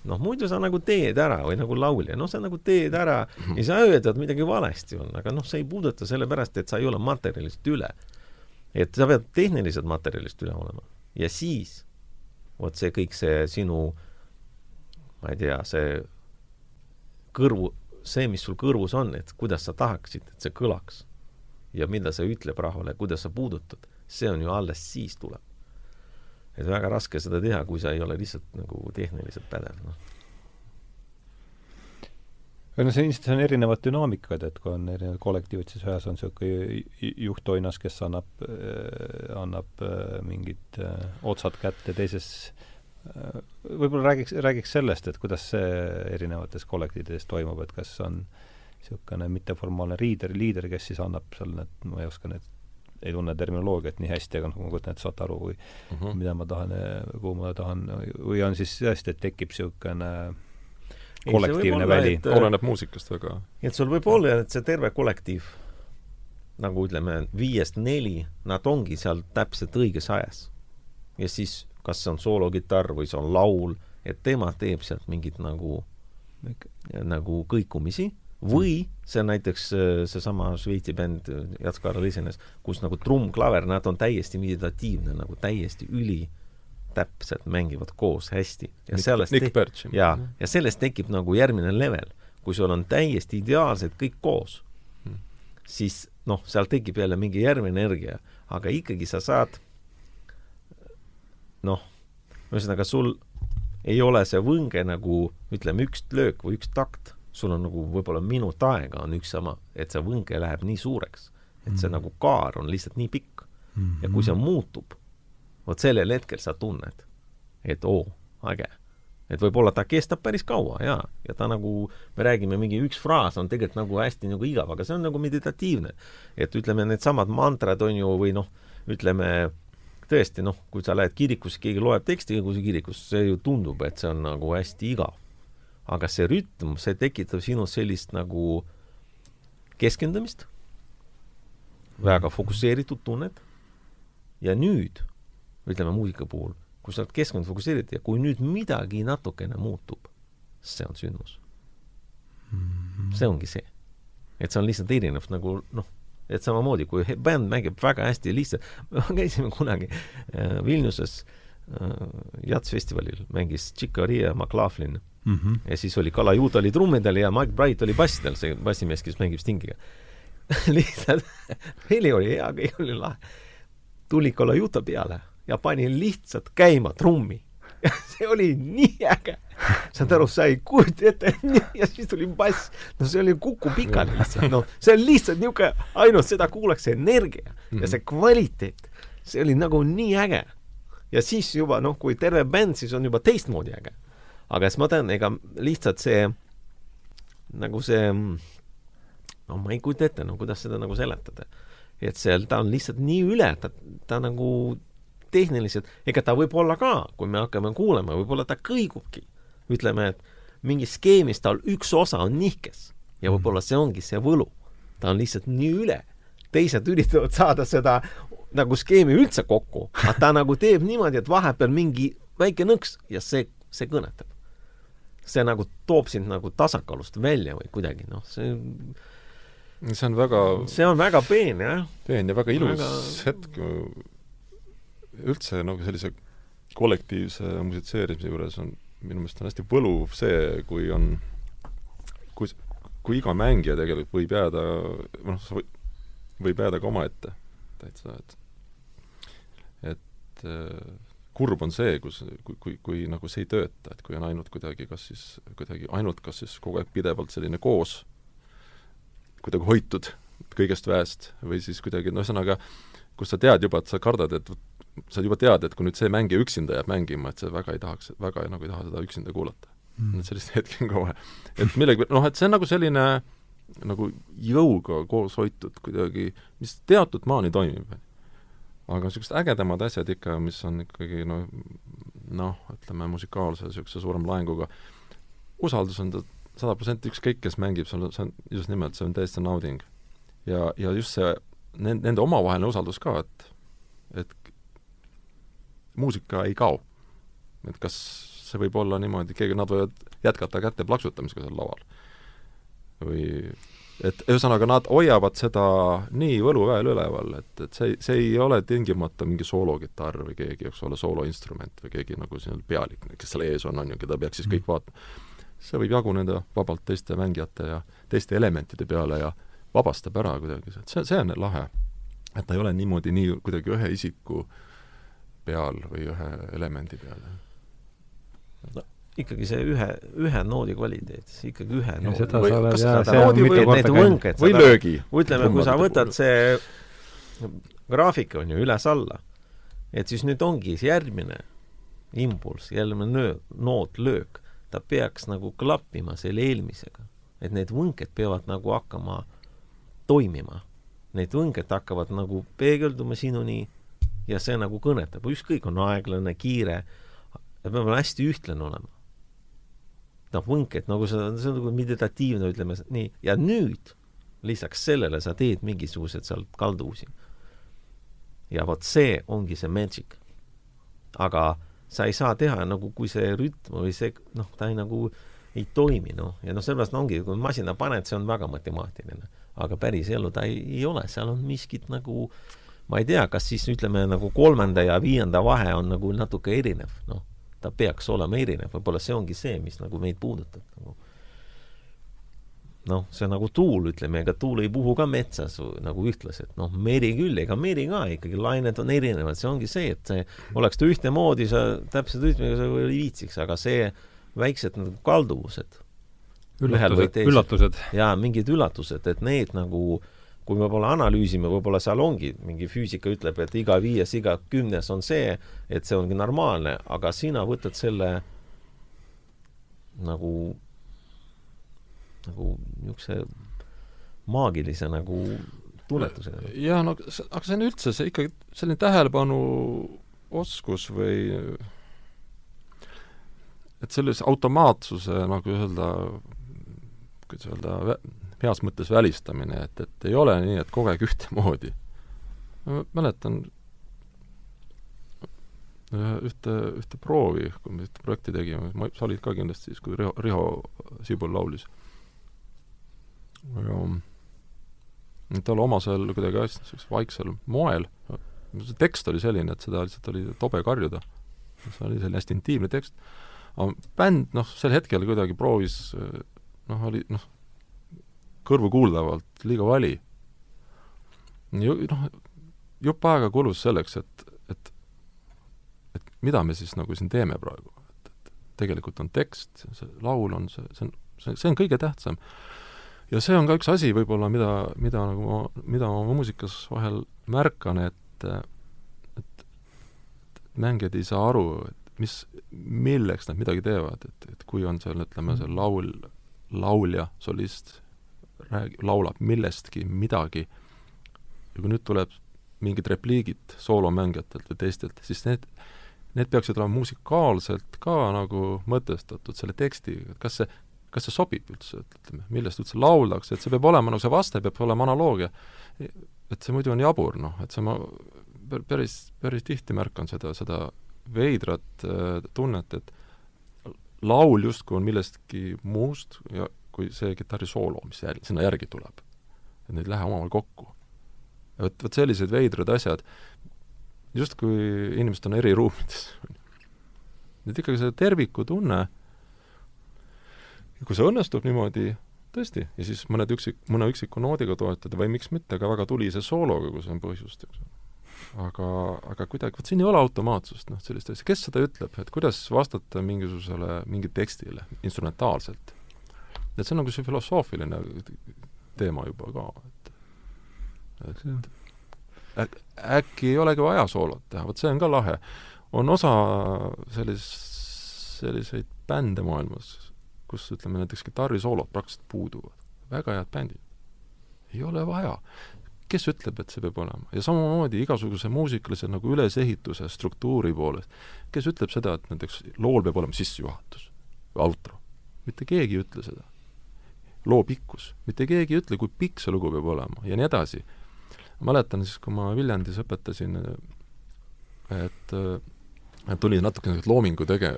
Speaker 3: noh, muidu sa nagu teed ära või nagu laulja, noh, sa nagu teed ära, ei saa öelda, et midagi valesti on, aga noh, see ei puuduta sellepärast, et sa ei ole materjalist üle. et sa pead tehniliselt materjalist üle olema. ja siis vot see kõik see sinu ma ei tea, see kõrvu, see, mis sul kõrvus on, et kuidas sa tahaksid, et see kõlaks ja mida see ütleb rahvale, kuidas sa puudutad, see on ju alles siis tuleb. et väga raske seda teha, kui sa ei ole lihtsalt nagu tehniliselt pädev, noh.
Speaker 1: no see ilmselt on erinevad dünaamikad, et kui on erinevad kollektiivid, siis ühes on niisugune juhtoinas, kes annab, annab mingid otsad kätte, teises võib-olla räägiks, räägiks sellest, et kuidas see erinevates kollektiivides toimub, et kas on niisugune mitteformaalne liider, liider, kes siis annab seal need, ma ei oska need, ei tunne terminoloogiat nii hästi, aga noh, ma kujutan ette, saate aru, või uh. -huh. mida ma tahan, kuhu ma tahan, või on siis tõesti, et tekib niisugune kollektiivne väli.
Speaker 2: oleneb muusikast väga.
Speaker 3: et sul võib olla, et see terve kollektiiv, nagu ütleme, viiest neli, nad ongi seal täpselt õiges ajas. ja siis kas see on soolokitarr või see on laul, et tema teeb sealt mingit nagu, nagu kõikumisi või see on näiteks äh, seesama Šveitsi bänd Jats-Karl esines, kus nagu trumm, klaver, nad on täiesti meditatiivne, nagu täiesti üli täpselt mängivad koos hästi. ja sellest
Speaker 2: Nick Birch.
Speaker 3: jaa, ja sellest tekib nagu järgmine level. kui sul on täiesti ideaalsed kõik koos
Speaker 2: Hmm.
Speaker 3: siis noh, seal tekib jälle mingi järgmine energia, aga ikkagi sa saad noh, ühesõnaga sul ei ole see võnge nagu ütleme, üks löök või üks takt, sul on nagu võib-olla minut aega on üks sama, et see võnge läheb nii suureks, et see
Speaker 1: Mhm.
Speaker 3: nagu kaar on lihtsalt nii pikk ja kui see muutub, vot sellel hetkel sa tunned, et oo, äge. et võib-olla ta kestab päris kaua jaa, ja ta nagu, me räägime, mingi üks fraas on tegelikult nagu hästi nagu igav, aga see on nagu meditatiivne. et ütleme, needsamad mantrad on ju, või noh, ütleme tõesti noh, kui sa lähed kirikusse, keegi loeb teksti, kui sa kirikus, see ju tundub, et see on nagu hästi igav. aga see rütm, see tekitab sinus sellist nagu keskendumist, väga fokusseeritud tunned ja nüüd, ütleme muusika puhul, kui sa oled keskendunud, fokusseeritud ja kui nüüd midagi natukene muutub, see on sündmus. see ongi see. et see on lihtsalt erinev nagu noh, et samamoodi, kui bänd mängib väga hästi lihtsalt, me käisime kunagi äh, Vilniuses äh, jatsfestivalil, mängis Chick Corea, McLaughlin
Speaker 1: mm. -hmm.
Speaker 3: ja siis oli Kalajuut oli trummidel ja Mike Bright oli bassidel, see bassimees, kes mängib Stingiga lihtsalt heli oli hea, kõik oli lahe. tuli Kalajuta peale ja pani lihtsalt käima trummi. see oli nii äge. saad aru, sa ei kujuta ette ja siis tuli bass. no see oli Kuku pikali lihtsalt, noh, see on lihtsalt niisugune, ainult seda kuulaks, see energia ja see kvaliteet, see oli nagu nii äge. ja siis juba noh, kui terve bänd, siis on juba teistmoodi äge aga siis ma tean, ega lihtsalt see nagu see no ma ei kujuta ette, no kuidas seda nagu seletada. et seal ta on lihtsalt nii üle, ta, ta nagu tehniliselt, ega ta võib olla ka, kui me hakkame kuulama, võib-olla ta kõigubki. ütleme, et mingis skeemis tal üks osa on nihkes ja võib-olla see ongi see võlu. ta on lihtsalt nii üle. teised üritavad saada seda nagu skeemi üldse kokku, aga ta nagu teeb niimoodi, et vahepeal mingi väike nõks ja see, see kõnetab see nagu toob sind nagu tasakaalust välja või kuidagi, noh, see
Speaker 2: see on väga
Speaker 3: see on väga peen, jah.
Speaker 2: peen ja väga ilus
Speaker 3: Väga-
Speaker 2: hetk üldse nagu sellise kollektiivse musitseerimise juures on minu meelest on hästi võluv see, kui on, kui, kui iga mängija tegelikult võib jääda, noh, võib jääda ka omaette täitsa, et et äh, kurb on see, kus, kui, kui, kui nagu see ei tööta, et kui on ainult kuidagi kas siis, kuidagi ainult kas siis kogu aeg pidevalt selline koos, kuidagi hoitud kõigest väest või siis kuidagi, no ühesõnaga, kus sa tead juba, et sa kardad, et sa juba tead, et kui nüüd see mängija üksinda jääb mängima, et sa väga ei tahaks, väga nagu ei taha seda üksinda kuulata mm.. et sellist hetki on vaja. et millegi, noh, et see on nagu selline nagu jõuga koos hoitud kuidagi, mis teatud maani toimib. aga niisugused ägedamad asjad ikka, mis on ikkagi noh, noh, ütleme musikaalse niisuguse suurema laenguga, usaldus on ta sada protsenti ükskõik, kes mängib, see on, see on just nimelt, see on täiesti nauding. ja, ja just see, nende, nende omavaheline usaldus ka, et, et muusika ei kao. et kas see võib olla niimoodi, keegi, nad võivad jätkata käte plaksutamisega seal laval. või et ühesõnaga, nad hoiavad seda nii võluväel üleval, et, et see, see ei ole tingimata mingi soolokitarr või keegi, eks ole, sooloinstrument või keegi nagu siin pealik, kes seal ees on, on ju, keda peaks siis kõik vaatama. see võib jaguneda vabalt teiste mängijate ja teiste elementide peale ja vabastab ära kuidagi, see, see on lahe. et ta ei ole niimoodi nii kuidagi ühe isiku peal või ühe elemendi peal.
Speaker 3: ikkagi see ühe, ühe noodi kvaliteet, ikkagi ühe noodi.
Speaker 1: seda
Speaker 2: Või
Speaker 1: sa oled jah, see on mitu
Speaker 2: või
Speaker 1: korda käinud.
Speaker 2: või löögi.
Speaker 3: ütleme, kui sa võtad see graafik on ju üles-alla, et siis nüüd ongi see järgmine impulss, järgmine nöö, noot, löök, ta peaks nagu klappima selle eelmisega. et need võnked peavad nagu hakkama toimima. Need võnked hakkavad nagu peegelduma sinuni ja see nagu kõnetab, ükskõik, on aeglane, kiire, ta peab hästi ühtlane olema. noh, võnked, nagu see, see on nagu meditatiivne, ütleme nii, ja nüüd lisaks sellele sa teed mingisugused sealt kalduvusi. ja vot see ongi see magic. aga sa ei saa teha nagu, kui see rütm või see, noh, ta ei nagu ei toimi, noh, ja noh, sellepärast ongi, kui masina paned, see on väga matemaatiline. aga päris elu ta ei, ei ole, seal on miskit nagu ma ei tea, kas siis ütleme nagu kolmanda ja viienda vahe on nagu natuke erinev, noh, ta peaks olema erinev, võib-olla see ongi see, mis nagu meid puudutab nagu. Noh, see on nagu tuul, ütleme, ega tuul ei puhu ka metsas nagu ühtlaselt, noh, meri küll, ega meri ka ikkagi, lained on erinevad, see ongi see, et see oleks ta ühtemoodi, sa täpselt ütleme, sa ei viitsiks, aga see väiksed nagu kalduvused,
Speaker 1: üllatused, üllatused.
Speaker 3: jaa, mingid üllatused, et need nagu kui me võib-olla analüüsime, võib-olla seal ongi, mingi füüsika ütleb, et iga viies, iga kümnes on see, et see ongi normaalne, aga sina võtad selle nagu, nagu niisuguse maagilise nagu tunnetusega.
Speaker 2: jaa, no aga see on üldse see ikkagi selline tähelepanu oskus või et sellise automaatsuse nagu öelda, kuidas öelda, heas mõttes välistamine, et, et ei ole nii, et kogu aeg ühtemoodi. ma mäletan ühte, ühte proovi, kui me ühte projekti tegime, sa olid ka kindlasti siis, kui Riho, Riho Sibul laulis. ja tal omasel kuidagi hästi niisugusel vaiksel moel, see tekst oli selline, et seda lihtsalt oli tobe karjuda. see oli selline hästi intiimne tekst, aga bänd noh, sel hetkel kuidagi proovis noh, oli noh, kõrvukuuldavalt liiga vali. noh, jupp aega kulus selleks, et, et et mida me siis nagu siin teeme praegu, et, et tegelikult on tekst, see laul on see, see on, see, see on kõige tähtsam. ja see on ka üks asi võib-olla, mida, mida nagu ma, mida ma muusikas vahel märkan, et et, et mängijad ei saa aru, et mis, milleks nad midagi teevad, et, et kui on seal, ütleme, see laul, laulja, solist, räägib, laulab millestki midagi ja kui nüüd tuleb mingid repliigid soolomängijatelt või teistelt, siis need, need peaksid olema musikaalselt ka nagu mõtestatud selle tekstiga, et kas see, kas see sobib üldse, ütleme, millest üldse lauldakse, et see peab olema, no see vaste peab olema analoogia. et see muidu on jabur, noh, et see ma päris, päris tihti märkan seda, seda veidrat äh, tunnet, et laul justkui on millestki muust ja kui see kitarrisoolo, mis jär-, sinna järgi tuleb. et need ei lähe omavahel kokku. vot, vot sellised veidrad asjad, justkui inimesed on eri ruumides. et ikkagi see tervikutunne, kui see õnnestub niimoodi, tõesti, ja siis mõned üksik, mõne üksiku noodiga toetada või miks mitte ka väga tulise soologa, kui see on põhjust, eks aga, aga kuidagi, vot siin ei ole automaatsust, noh, sellist asja, kes seda ütleb, et kuidas vastata mingisugusele, mingile tekstile instrumentaalselt et see on nagu see filosoofiline teema juba ka, et et äk, äkki ei olegi vaja soolot teha, vot see on ka lahe. on osa sellis-, selliseid bände maailmas, kus ütleme näiteks kitarrisoolod praktiliselt puuduvad. väga head bändid. ei ole vaja. kes ütleb, et see peab olema? ja samamoodi igasuguse muusikalise nagu ülesehituse, struktuuri poolest, kes ütleb seda, et näiteks lool peab olema sissejuhatus või outro? mitte keegi ei ütle seda loo pikkus. mitte keegi ei ütle, kui pikk see lugu peab olema ja nii edasi. ma mäletan siis, kui ma Viljandis õpetasin, et et tuli natuke niisugust loomingu tege-,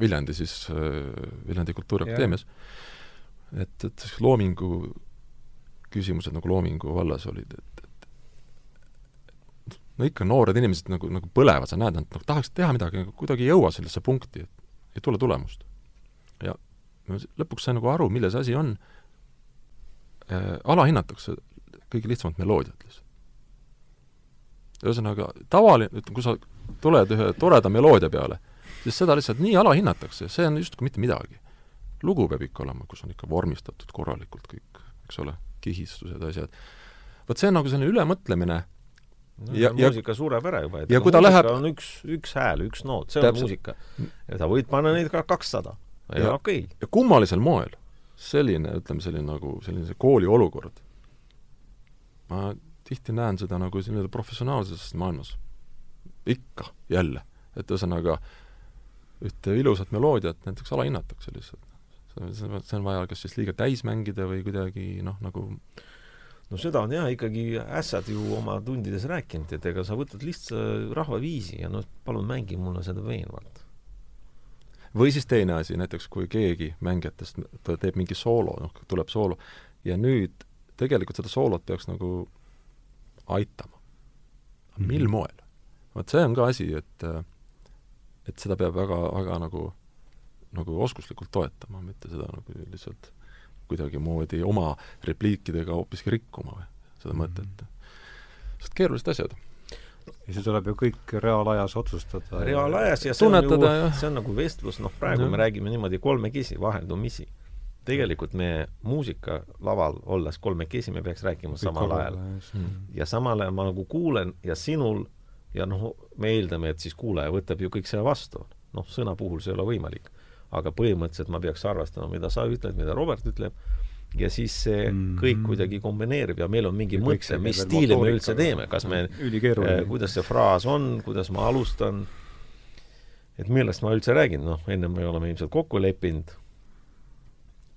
Speaker 2: Viljandi siis, Viljandi Kultuuriakadeemias, et, et loomingu küsimused nagu loomingu vallas olid, et, et no ikka noored inimesed nagu, nagu põlevad, sa näed, nad nagu tahaks teha midagi, aga kuidagi ei jõua sellesse punkti, et ei tule tulemust. ja lõpuks sain nagu aru, milles asi on äh,, alahinnatakse kõige lihtsamat meloodiat lihtsalt. ühesõnaga, tavaline, ütleme, kui sa tuled ühe toreda meloodia peale, sest seda lihtsalt nii alahinnatakse, see on justkui mitte midagi. lugu peab ikka olema, kus on ikka vormistatud korralikult kõik, eks ole, kihistused, asjad. vot see on nagu selline ülemõtlemine
Speaker 3: no, ja, ja muusika sureb ära juba, et
Speaker 2: ja kui ta läheb
Speaker 3: on üks, üks hääl, üks noot, see on täpselt. muusika. ja sa võid panna neid ka kakssada ja okei okay..
Speaker 2: ja kummalisel moel selline, ütleme, selline nagu selline see kooli olukord, ma tihti näen seda nagu nii-öelda professionaalses maailmas. ikka, jälle. et ühesõnaga, ühte ilusat meloodiat näiteks alahinnatakse lihtsalt. see on vaja kas siis liiga täis mängida või kuidagi noh, nagu
Speaker 3: no seda on jah ikkagi ässad ju oma tundides rääkinud, et ega sa võtad lihtsa rahvaviisi ja noh, palun mängi mulle seda veenvalt.
Speaker 2: Või siis teine asi, näiteks kui keegi mängijatest, ta teeb mingi soolo, noh, tuleb soolo, ja nüüd tegelikult seda soolot peaks nagu aitama. mil mm -hmm. moel? vot see on ka asi, et et seda peab väga, väga nagu, nagu oskuslikult toetama, mitte seda nagu lihtsalt kuidagimoodi oma repliikidega hoopiski rikkuma või seda mm -hmm. mõtet. sest keerulised asjad.
Speaker 1: Ja see tuleb ju kõik reaalajas otsustada.
Speaker 3: reaalajas ja see Tunnetada, on ju, see on nagu vestlus, noh praegu ja. me räägime niimoodi kolmekesi, vaheldumisi. tegelikult me muusikalaval olles kolmekesi, me peaks rääkima kõik samal ajal. Mm. ja samal ajal ma nagu kuulen ja sinul ja noh, me eeldame, et siis kuulaja võtab ju kõik selle vastu. noh, sõna puhul see ei ole võimalik aga põhimõtteliselt ma peaks arvestama, mida sa ütled, mida Robert ütleb, ja siis see mm. kõik kuidagi kombineerub ja meil on mingi ja mõte, mis stiili me üldse teeme, kas me, äh, kuidas see fraas on, kuidas ma alustan, et millest ma üldse räägin, noh, ennem me oleme ilmselt kokku leppinud.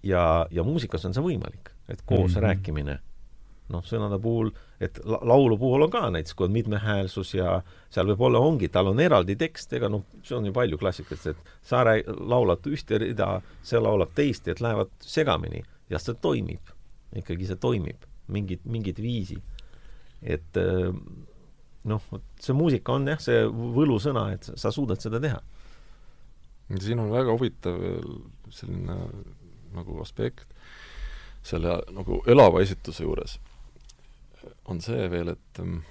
Speaker 3: Ja, ja muusikas on see võimalik, et koos mm -hmm. rääkimine. Noh, sõnade puhul, et la laulu puhul on ka näiteks, kui on mitmehäälsus ja seal võib olla, ongi, tal on eraldi tekst, ega noh, see on ju palju klassikas, et sa laulad ühte rida, see laulab teist, et lähevad segamini ja see toimib. ikkagi see toimib, mingit, mingit viisi. et äh, noh, vot see muusika on jah, see võlusõna, et sa suudad seda teha.
Speaker 2: siin on väga huvitav selline nagu aspekt selle nagu elava esituse juures on see veel, et ähm,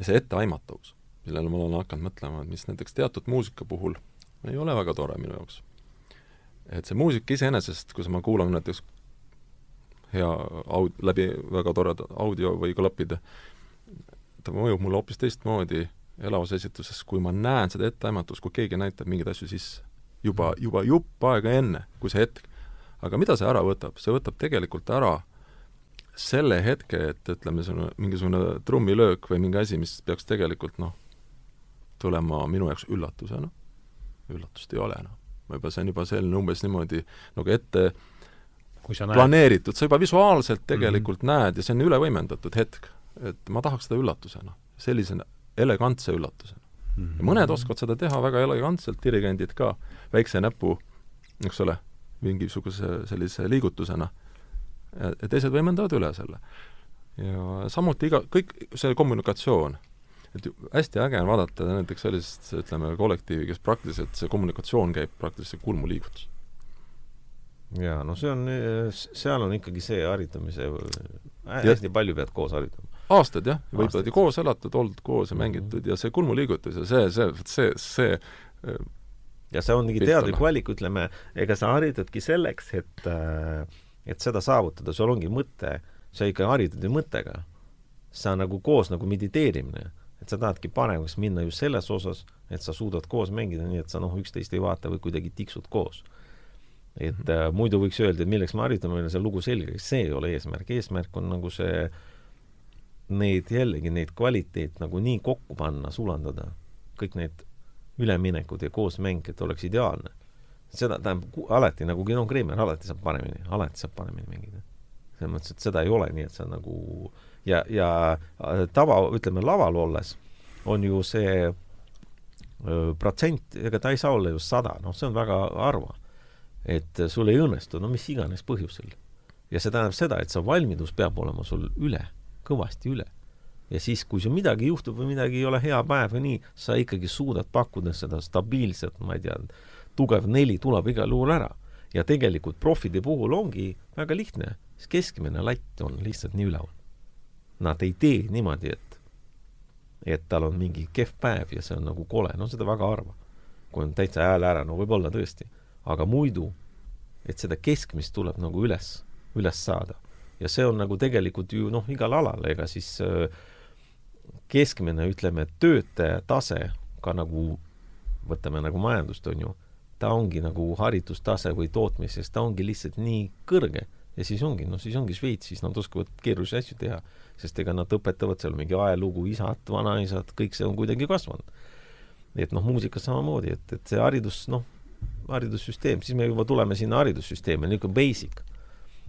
Speaker 2: see etteaimatavus, millele ma olen hakanud mõtlema, et mis näiteks teatud muusika puhul ei ole väga tore minu jaoks. et see muusika iseenesest, kus ma kuulan näiteks hea aud-, läbi väga toreda audio või klappide, ta mõjub mulle hoopis teistmoodi elavas esituses, kui ma näen seda etteaimatavust, kui keegi näitab mingeid asju sisse. juba, juba jupp aega enne, kui see hetk. aga mida see ära võtab? see võtab tegelikult ära selle hetke, et ütleme, see on mingisugune trummilöök või mingi asi, mis peaks tegelikult noh, tulema minu jaoks üllatusena, üllatust ei ole enam. võib-olla see on juba selline umbes niimoodi nagu ette planeeritud, sa juba visuaalselt tegelikult mm -hmm. näed ja see on ülevõimendatud hetk. et ma tahaks seda üllatusena, sellise elegantse üllatusena mm. -hmm. ja mõned oskavad seda teha väga elegantselt, dirigendid ka, väikse näpu, eks ole, mingisuguse sellise liigutusena ja teised võimendavad üle selle. ja samuti iga, kõik see kommunikatsioon, et hästi äge on vaadata näiteks sellist, ütleme, kollektiivi, kes praktiliselt, see kommunikatsioon käib praktiliselt kulmuliigutus.
Speaker 3: Jaa, no see on, seal on ikkagi see harjutamise, hästi palju pead koos harjutama.
Speaker 2: aastaid jah, võib-olla koos elatud, oldud koos ja mängitud ja see kulmuliigutus ja see, see, see, see
Speaker 3: ja see on mingi teadlik valik, ütleme, ega sa harjutadki selleks, et äh, et seda saavutada, sul ongi mõte, sa ikka haridud ju mõttega. sa nagu koos nagu mediteerimine, et sa tahadki paremaks minna just selles osas, et sa suudad koos mängida nii, et sa noh, üksteist ei vaata või kuidagi tiksud koos. Et -hmm. äh, muidu võiks öelda, et milleks me harjutame, meil on see lugu selge, see ei ole eesmärk, eesmärk on nagu see neid jällegi, neid kvaliteet nagu nii kokku panna, sulandada, kõik need üleminekud ja koosmäng, et oleks ideaalne seda tähendab alati nagu Geno Kreemer alati saab paremini, alati saab paremini mängida. selles mõttes, et seda ei ole nii, et sa nagu ja, ja äh, tava, ütleme laval olles on ju see öö, protsent, ega ta ei saa olla just sada, noh, see on väga harva. Et sul ei õnnestu, no mis iganes põhjusel. ja see tähendab seda, et see valmidus peab olema sul üle, kõvasti üle. ja siis, kui sul midagi juhtub või midagi ei ole hea päev või nii, sa ikkagi suudad pakkuda seda stabiilset, ma ei tea, tugev neli tuleb igal juhul ära. ja tegelikult profide puhul ongi väga lihtne, sest keskmine latt on lihtsalt nii üleval. Nad ei tee niimoodi, et et tal on mingi kehv päev ja see on nagu kole, no seda väga harva. kui on täitsa hääl ära, no võib-olla tõesti. Aga muidu, et seda keskmist tuleb nagu üles, üles saada. ja see on nagu tegelikult ju noh, igal alal, ega siis äh, keskmine, ütleme, töötaja tase ka nagu, võtame nagu majandust, on ju, ta ongi nagu haritustase või tootmises, ta ongi lihtsalt nii kõrge ja siis ongi, noh, siis ongi Šveitsis, nad oskavad keerulisi asju teha, sest ega nad õpetavad seal mingi ajalugu, isad, vanaisad, kõik see on kuidagi kasvanud. nii et noh, muusikas samamoodi, et, et see haridus, noh, haridussüsteem, siis me juba tuleme sinna haridussüsteemi, niisugune basic.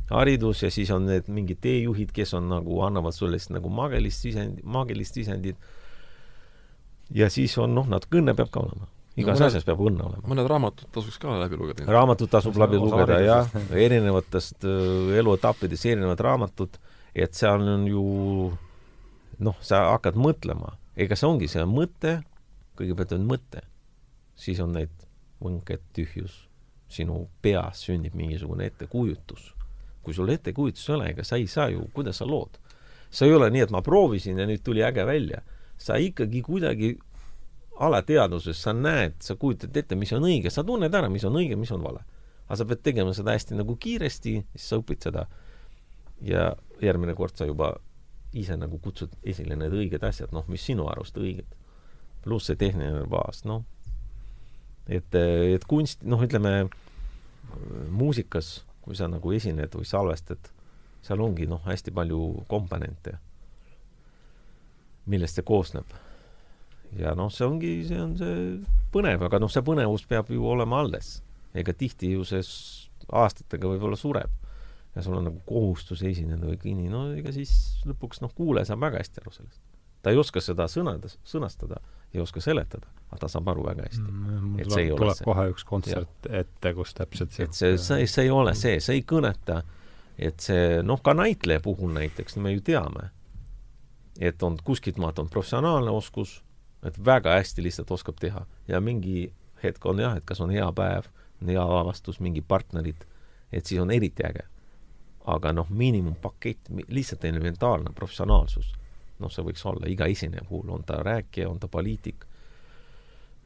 Speaker 3: haridus ja siis on need mingid teejuhid, kes on nagu, annavad sulle siis nagu magelist sisend, maagilist sisendit. ja siis on noh, natuke õnne peab ka olema igas no, asjas peab õnne olema.
Speaker 2: mõned raamatud tasuks ka läbi lugeda.
Speaker 3: raamatud tasub läbi lugeda, jah, erinevatest äh, eluetappidest erinevad raamatud, et seal on ju noh, sa hakkad mõtlema, ega see ongi, see on mõte, kõigepealt on mõte, siis on neid võnked, tühjus, sinu peas sünnib mingisugune ettekujutus. kui sul ettekujutust ei ole, ega sa ei saa ju, kuidas sa lood? see ei ole nii, et ma proovisin ja nüüd tuli äge välja. sa ikkagi kuidagi alateadvuses sa näed, sa kujutad ette, mis on õige, sa tunned ära, mis on õige, mis on vale. aga sa pead tegema seda hästi nagu kiiresti, siis sa õpid seda. ja järgmine kord sa juba ise nagu kutsud esile need õiged asjad, noh, mis sinu arust õiged. pluss see tehniline baas, noh. Et, et kunst, noh, ütleme muusikas, kui sa nagu esined või salvestad, seal ongi noh, hästi palju komponente, millest see koosneb ja noh, see ongi, see on see põnev, aga noh, see põnevus peab ju olema alles. ega tihti ju see aastatega võib-olla sureb ja sul on nagu kohustus esineda või kõnni, no ega siis lõpuks noh, kuulaja saab väga hästi aru sellest. ta ei oska seda sõnades, sõnastada, ei oska seletada, aga ta saab aru väga hästi
Speaker 1: mm,. et see ei ole see. kohe üks kontsert ja. ette, kus täpselt
Speaker 3: see et see, see, see ei ole see, see ei kõneta, et see noh, ka näitleja puhul näiteks, me ju teame, et on kuskilt maalt on professionaalne oskus et väga hästi lihtsalt oskab teha ja mingi hetk on jah, et kas on hea päev, on hea avastus, mingi partnerid, et siis on eriti äge. aga noh, miinimumpakett, lihtsalt elementaarne professionaalsus, noh, see võiks olla iga esineja puhul, on ta rääkija, on ta poliitik,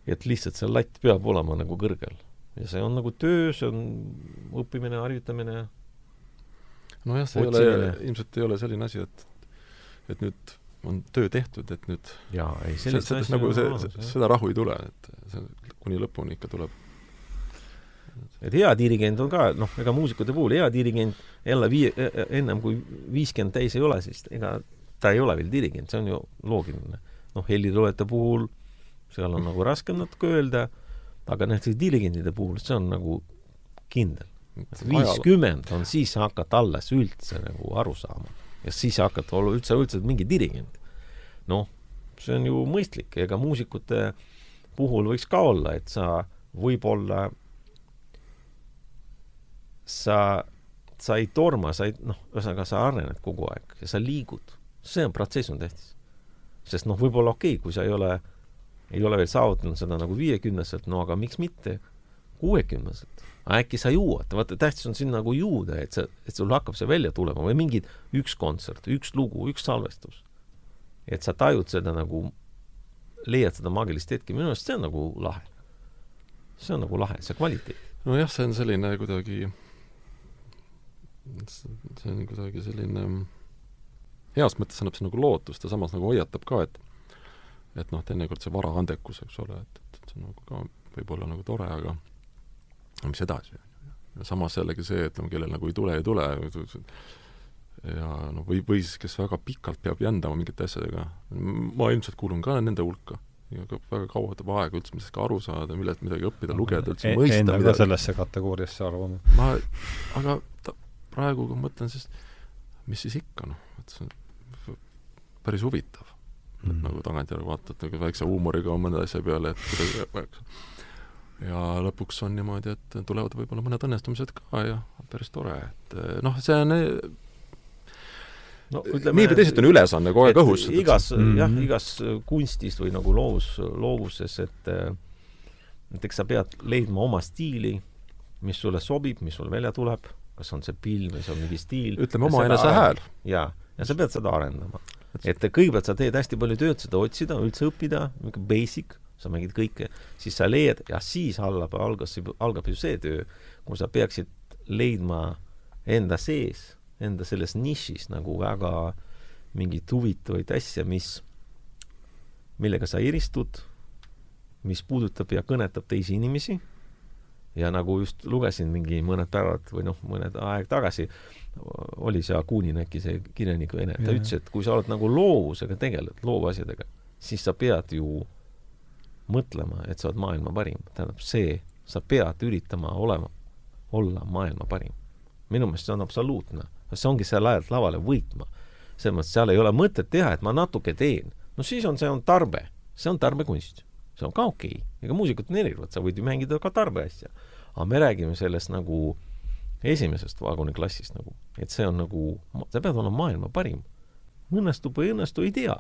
Speaker 3: et lihtsalt see latt peab olema nagu kõrgel. ja see on nagu töö, see on õppimine, harjutamine.
Speaker 2: nojah, see otsimine. ei ole, ilmselt ei ole selline asi, et, et nüüd on töö tehtud, et nüüd
Speaker 3: jaa, ei
Speaker 2: sellist asja nagu see, seda rahu ei tule, et see kuni lõpuni ikka tuleb
Speaker 3: et hea dirigent on ka, noh, ega muusikute puhul hea dirigent jälle vii-, e, e, ennem kui viiskümmend täis ei ole, siis ega ta ei ole veel dirigent, see on ju loogiline. noh, heliloojaja puhul seal on nagu raskem natuke öelda, aga näiteks dirigentide puhul see on nagu kindel. viiskümmend on siis hakata alles üldse nagu aru saama ja siis hakkad olla üldse, üldse mingi dirigent. noh, see on ju mõistlik, ega muusikute puhul võiks ka olla, et sa võib-olla, sa, sa ei torma, sa ei, noh, ühesõnaga sa arened kogu aeg ja sa liigud. See on, protsess on tähtis. sest noh, võib-olla okei okay,, kui sa ei ole, ei ole veel saavutanud seda nagu viiekümneselt, no aga miks mitte kuuekümneselt äkki sa jõuad, vaata tähtis on sinna nagu jõuda, et sa, et sul hakkab see välja tulema või mingi üks kontsert, üks lugu, üks salvestus. et sa tajud seda nagu, leiad seda maagilist hetke, minu arust see on nagu lahe. see on nagu lahe, see kvaliteet.
Speaker 2: nojah, see on selline kuidagi, see on kuidagi selline heas mõttes annab see nagu lootust ja samas nagu hoiatab ka, et et noh, teinekord see varaandekus, eks ole, et, et see on nagu ka võib-olla nagu tore, aga no mis edasi, on ju. ja samas jällegi see, ütleme, kellel nagu ei tule, ei tule, ja noh, või, või siis kes väga pikalt peab jändama mingite asjadega, ma ilmselt kuulun ka nende hulka. ja ka väga kaua võtab aega üldse millestki ka aru saada, millest midagi õppida, lugeda, üldse
Speaker 1: e mõista. Enda ka sellesse kategooriasse arvama.
Speaker 2: ma, aga ta, praegu, kui ma mõtlen, siis mis siis ikka, noh, et see on päris huvitav mm.. nagu tagantjärele vaatad nagu väikse huumoriga mõne asja peale, et kuidas ja lõpuks on niimoodi, et tulevad võib-olla mõned õnnestumised ka ja päris tore, et eh, noh, see on eh, no ütleme nii või teisiti on ülesanne kogu aeg õhus.
Speaker 3: igas mm, -hmm. jah, igas kunstis või nagu loovus, loovuses, et eh, näiteks sa pead leidma oma stiili, mis sulle sobib, mis sul välja tuleb, kas on see pill või see on mingi stiil.
Speaker 2: ütleme, oma enese hääl.
Speaker 3: jaa, ja sa pead seda arendama. Et kõigepealt sa teed hästi palju tööd seda otsida, üldse õppida, niisugune basic sa mängid kõike, siis sa leiad ja siis algab, algas, algab ju see töö, kus sa peaksid leidma enda sees, enda selles nišis nagu väga mingeid huvitavaid asja, mis, millega sa eristud, mis puudutab ja kõnetab teisi inimesi ja nagu just lugesin mingi mõned päevad või noh, mõned aeg tagasi, oli see Akunin äkki, see kirjanik vene, ta ütles, et kui sa oled nagu loovusega tegeled, loovasjadega, siis sa pead ju mõtlema, et sa oled maailma parim. tähendab, see, sa pead üritama olema, olla maailma parim. minu meelest see on absoluutne. see ongi seal ajalt lavale võitma. selles mõttes, seal ei ole mõtet teha, et ma natuke teen. no siis on, see on tarbe, see on tarbekunst see on ka okei okay., ega muusikud on erinevad, sa võid ju mängida ka tarbeasja. aga me räägime sellest nagu esimesest vaaguniklassist nagu, et see on nagu, sa pead olema maailma parim. õnnestub või ei õnnestu, ei tea.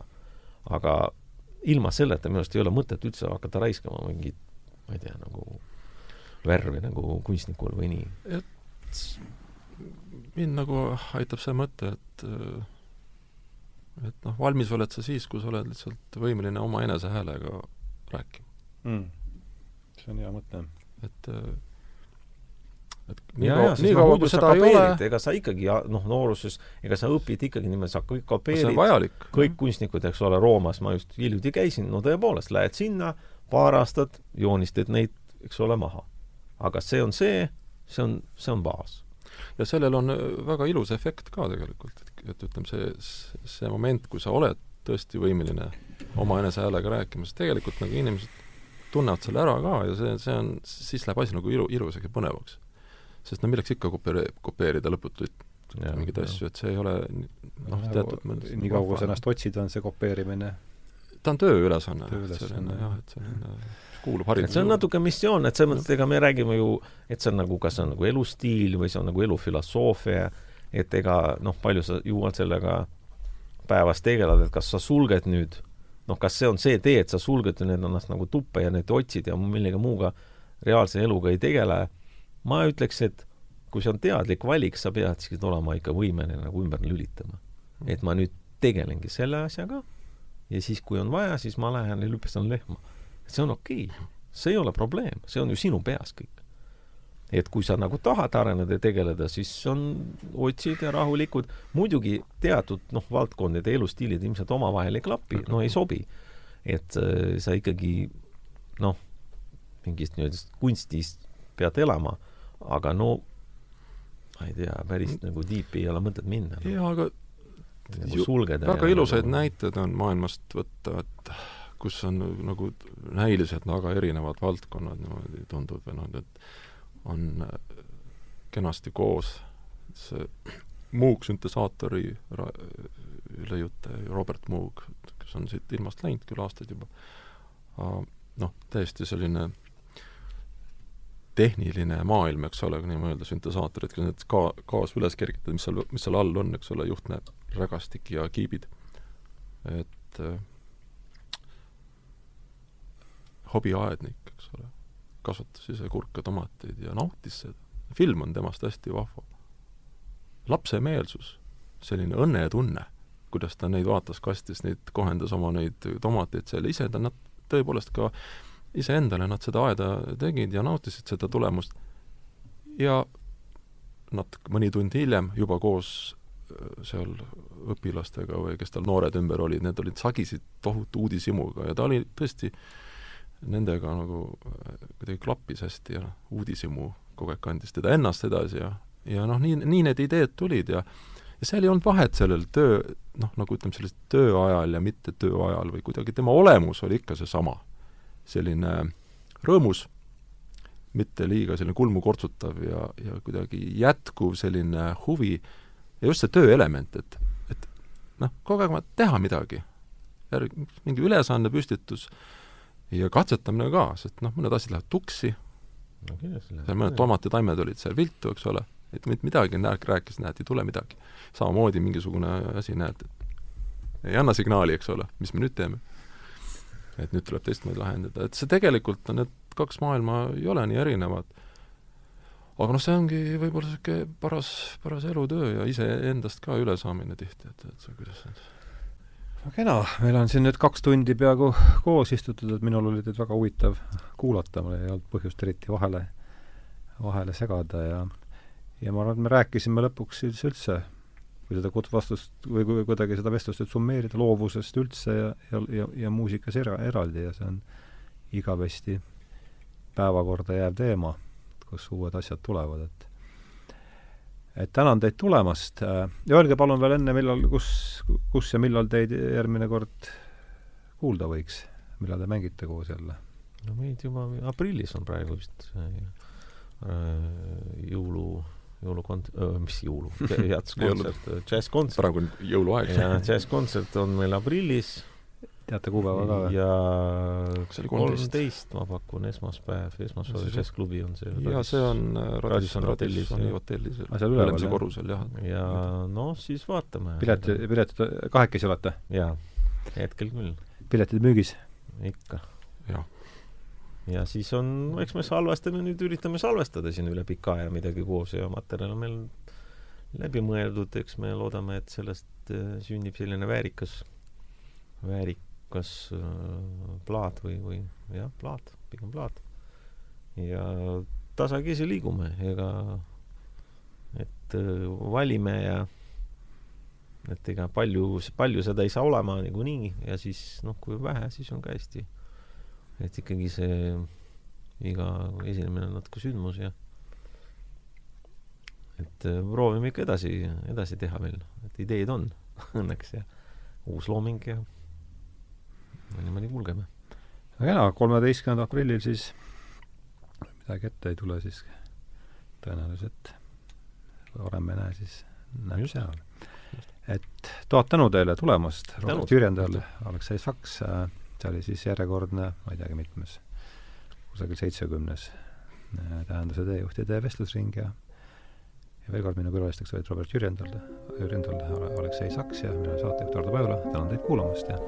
Speaker 3: aga ilma selleta minu arust ei ole mõtet üldse hakata raiskama mingit, ma ei tea, nagu värvi nagu kunstnikul või nii.
Speaker 2: et mind nagu aitab see mõte, et et noh, valmis oled sa siis, kui sa oled lihtsalt võimeline oma enesehäälega rääkima
Speaker 1: mm.. see on hea mõte.
Speaker 2: et äh, et nii kaua, nii kaua kui seda ei ole
Speaker 3: ega sa ikkagi noh, nooruses, ega sa õpid ikkagi niimoodi, sa kõik kopeerid kõik kunstnikud, eks ole, Roomas, ma just hiljuti käisin, no tõepoolest, lähed sinna, paar aastat joonistad neid, eks ole, maha. aga see on see, see on, see on baas.
Speaker 2: ja sellel on äh, väga ilus efekt ka tegelikult, et, et ütleme, see, see moment, kui sa oled tõesti võimeline oma enesehäälega rääkima, sest tegelikult nagu inimesed tunnevad selle ära ka ja see, see on, siis läheb asi nagu ilu, ilusaks ja põnevaks. sest no milleks ikka kopeeri-, kopeerida lõputuid mingeid asju, et see ei ole noh, teatud
Speaker 1: mõttes nii kaua, kui sa ennast otsid, on see kopeerimine?
Speaker 2: Ta on tööülesanne, selline jah, et selline kuulub haridusele.
Speaker 3: see on natuke missioon, et selles mõttes, ega me räägime ju, et see on nagu, kas see on nagu elustiil või see on nagu elufilosoofia, et ega noh, palju sa jõuad sellega päevas tegeled, et kas sa sulged nüüd noh, kas see on see tee, et sa sulged ennast nagu tuppa ja nüüd otsid ja millegi muuga reaalse eluga ei tegele, ma ütleks, et kui see on teadlik valik, sa pead siiski olema ikka võimeline nagu ümber lülitama. et ma nüüd tegelengi selle asjaga ja siis, kui on vaja, siis ma lähen ja lüpstan lehma. see on okei okay., see ei ole probleem, see on ju sinu peas kõik et kui sa nagu tahad areneda ja tegeleda, siis on, otsid ja rahulikud, muidugi teatud noh, valdkondade elustiilid ilmselt omavahel ei klapi, no ei sobi. et äh, sa ikkagi noh, mingist nii-öelda kunstist pead elama, aga no ma ei tea, päris nagu tiipi ei ole mõtet minna no..
Speaker 2: jaa, aga nagu sulgeda väga ilusaid nagu... näiteid on maailmast võtta, et kus on nagu näiliselt väga erinevad valdkonnad niimoodi tundub või noh, et on äh, kenasti koos, see Moog süntesaatori ülejutte Robert Moog, kes on siit ilmast läinud küll aastaid juba, noh, täiesti selline tehniline maailm, eks ole, kui niimoodi öelda, süntesaatorid, kui need ka-, gaas üles kergitada, mis seal, mis seal all on, eks ole, juhtne rägastik ja kiibid. et äh, hobiaednik, kasvatas ise kurke, tomateid ja nautis seda. film on temast hästi vahva. lapse meelsus, selline õnnetunne, kuidas ta neid vaatas kastis, neid kohendas oma neid tomateid seal, ise ta, nad tõepoolest ka iseendale nad seda aeda tegid ja nautisid seda tulemust. ja nad mõni tund hiljem juba koos äh, seal õpilastega või kes tal noored ümber olid, need olid, sagisid tohutu uudishimuga ja ta oli tõesti äh, nendega nagu äh, kuidagi klappis hästi ja uudishimu kogu aeg kandis teda ennast edasi ja, ja noh, nii, nii need ideed tulid ja ja seal ei olnud vahet sellel töö, noh, nagu ütleme, sellest tööajal ja mitte tööajal või kuidagi tema olemus oli ikka seesama. selline rõõmus, mitte liiga selline kulmu kortsutav ja, ja kuidagi jätkuv selline huvi ja just see tööelement, et, et noh, kogu aeg vaja teha midagi. järg-, mingi ülesanne püstitus äh,, ja katsetamine ka, sest noh, mõned asjad lähevad tuksi no,, seal mõned tomatitaimed olid seal viltu, eks ole, et mitte midagi, näed, rääkis, näed, ei tule midagi. samamoodi mingisugune asi, näed, ei anna signaali, eks ole, mis me nüüd teeme. et nüüd tuleb teistmoodi lahendada, et see tegelikult on, need kaks maailma ei ole nii erinevad. aga noh, see ongi võib-olla niisugune paras, paras elutöö ja iseendast ka ülesaamine tihti, et, et kuidas see
Speaker 1: kena, meil on siin nüüd kaks tundi peaaegu koos istutud, et minul oli teid väga huvitav kuulata, mul ei olnud põhjust eriti vahele, vahele segada ja ja ma arvan, et me rääkisime lõpuks üldse, kui seda vastust või kui kuidagi seda vestlust nüüd summeerida, loovusest üldse ja, ja, ja, ja muusikas era-, eraldi ja see on igavesti päevakorda jääv teema, kus uued asjad tulevad, et et tänan teid tulemast ja öelge palun veel enne, millal, kus, kus ja millal teid järgmine kord kuulda võiks, millal te mängite koos jälle?
Speaker 3: no meid juba aprillis on praegu vist äh, jõulu jõulukont-, mis jõulu, jatskontsert, džässkontsert.
Speaker 2: praegu on jõuluaeg.
Speaker 3: ja džässkontsert on meil aprillis.
Speaker 1: Teate kuupäeva ka või?
Speaker 3: ja kolmteist ma pakun, esmaspäev, esmaspäeval džässklubi on see.
Speaker 2: ja see on
Speaker 3: äh, Radissoni hotellis.
Speaker 2: hotellis,
Speaker 1: jah. seal üleval,
Speaker 2: jah? korrusel, jah.
Speaker 3: ja noh, siis vaatame.
Speaker 1: pilet, piletid kahekesi olete?
Speaker 3: jaa, hetkel küll.
Speaker 1: piletid müügis?
Speaker 3: ikka.
Speaker 2: jah
Speaker 3: ja siis on, eks me salvestame nüüd, üritame salvestada siin üle pika aja midagi koos ja materjal on meil läbi mõeldud, eks me loodame, et sellest äh, sünnib selline väärikas, väärikas äh, plaat või, või jah, plaat, pigem plaat. ja tasakesi liigume, ega et äh, valime ja et ega palju, palju seda ei saa olema niikuinii ja siis noh, kui vähe, siis on ka hästi et ikkagi see iga esinemine on natuke sündmus ja et äh, proovime ikka edasi, edasi teha veel, et ideed on õnneks ja uus looming ja niimoodi kulgeme.
Speaker 1: väga kena, kolmeteistkümnendal aprillil siis midagi ette ei tule, siis tõenäoliselt varem ei näe, siis Just. seal. et tuhat tänu teile tulemast, Robert Jürjendal, Aleksei Saks see oli siis järjekordne, ma ei teagi, mitmes, kusagil seitsmekümnes äh, tähenduse teejuhtide vestlusring ja ja veel kord minu külalisteks olid Robert Jürjendal, Jürjendal, Aleksei Saks ja mina saatejuht Ardo Pajula, tänan teid kuulamast ja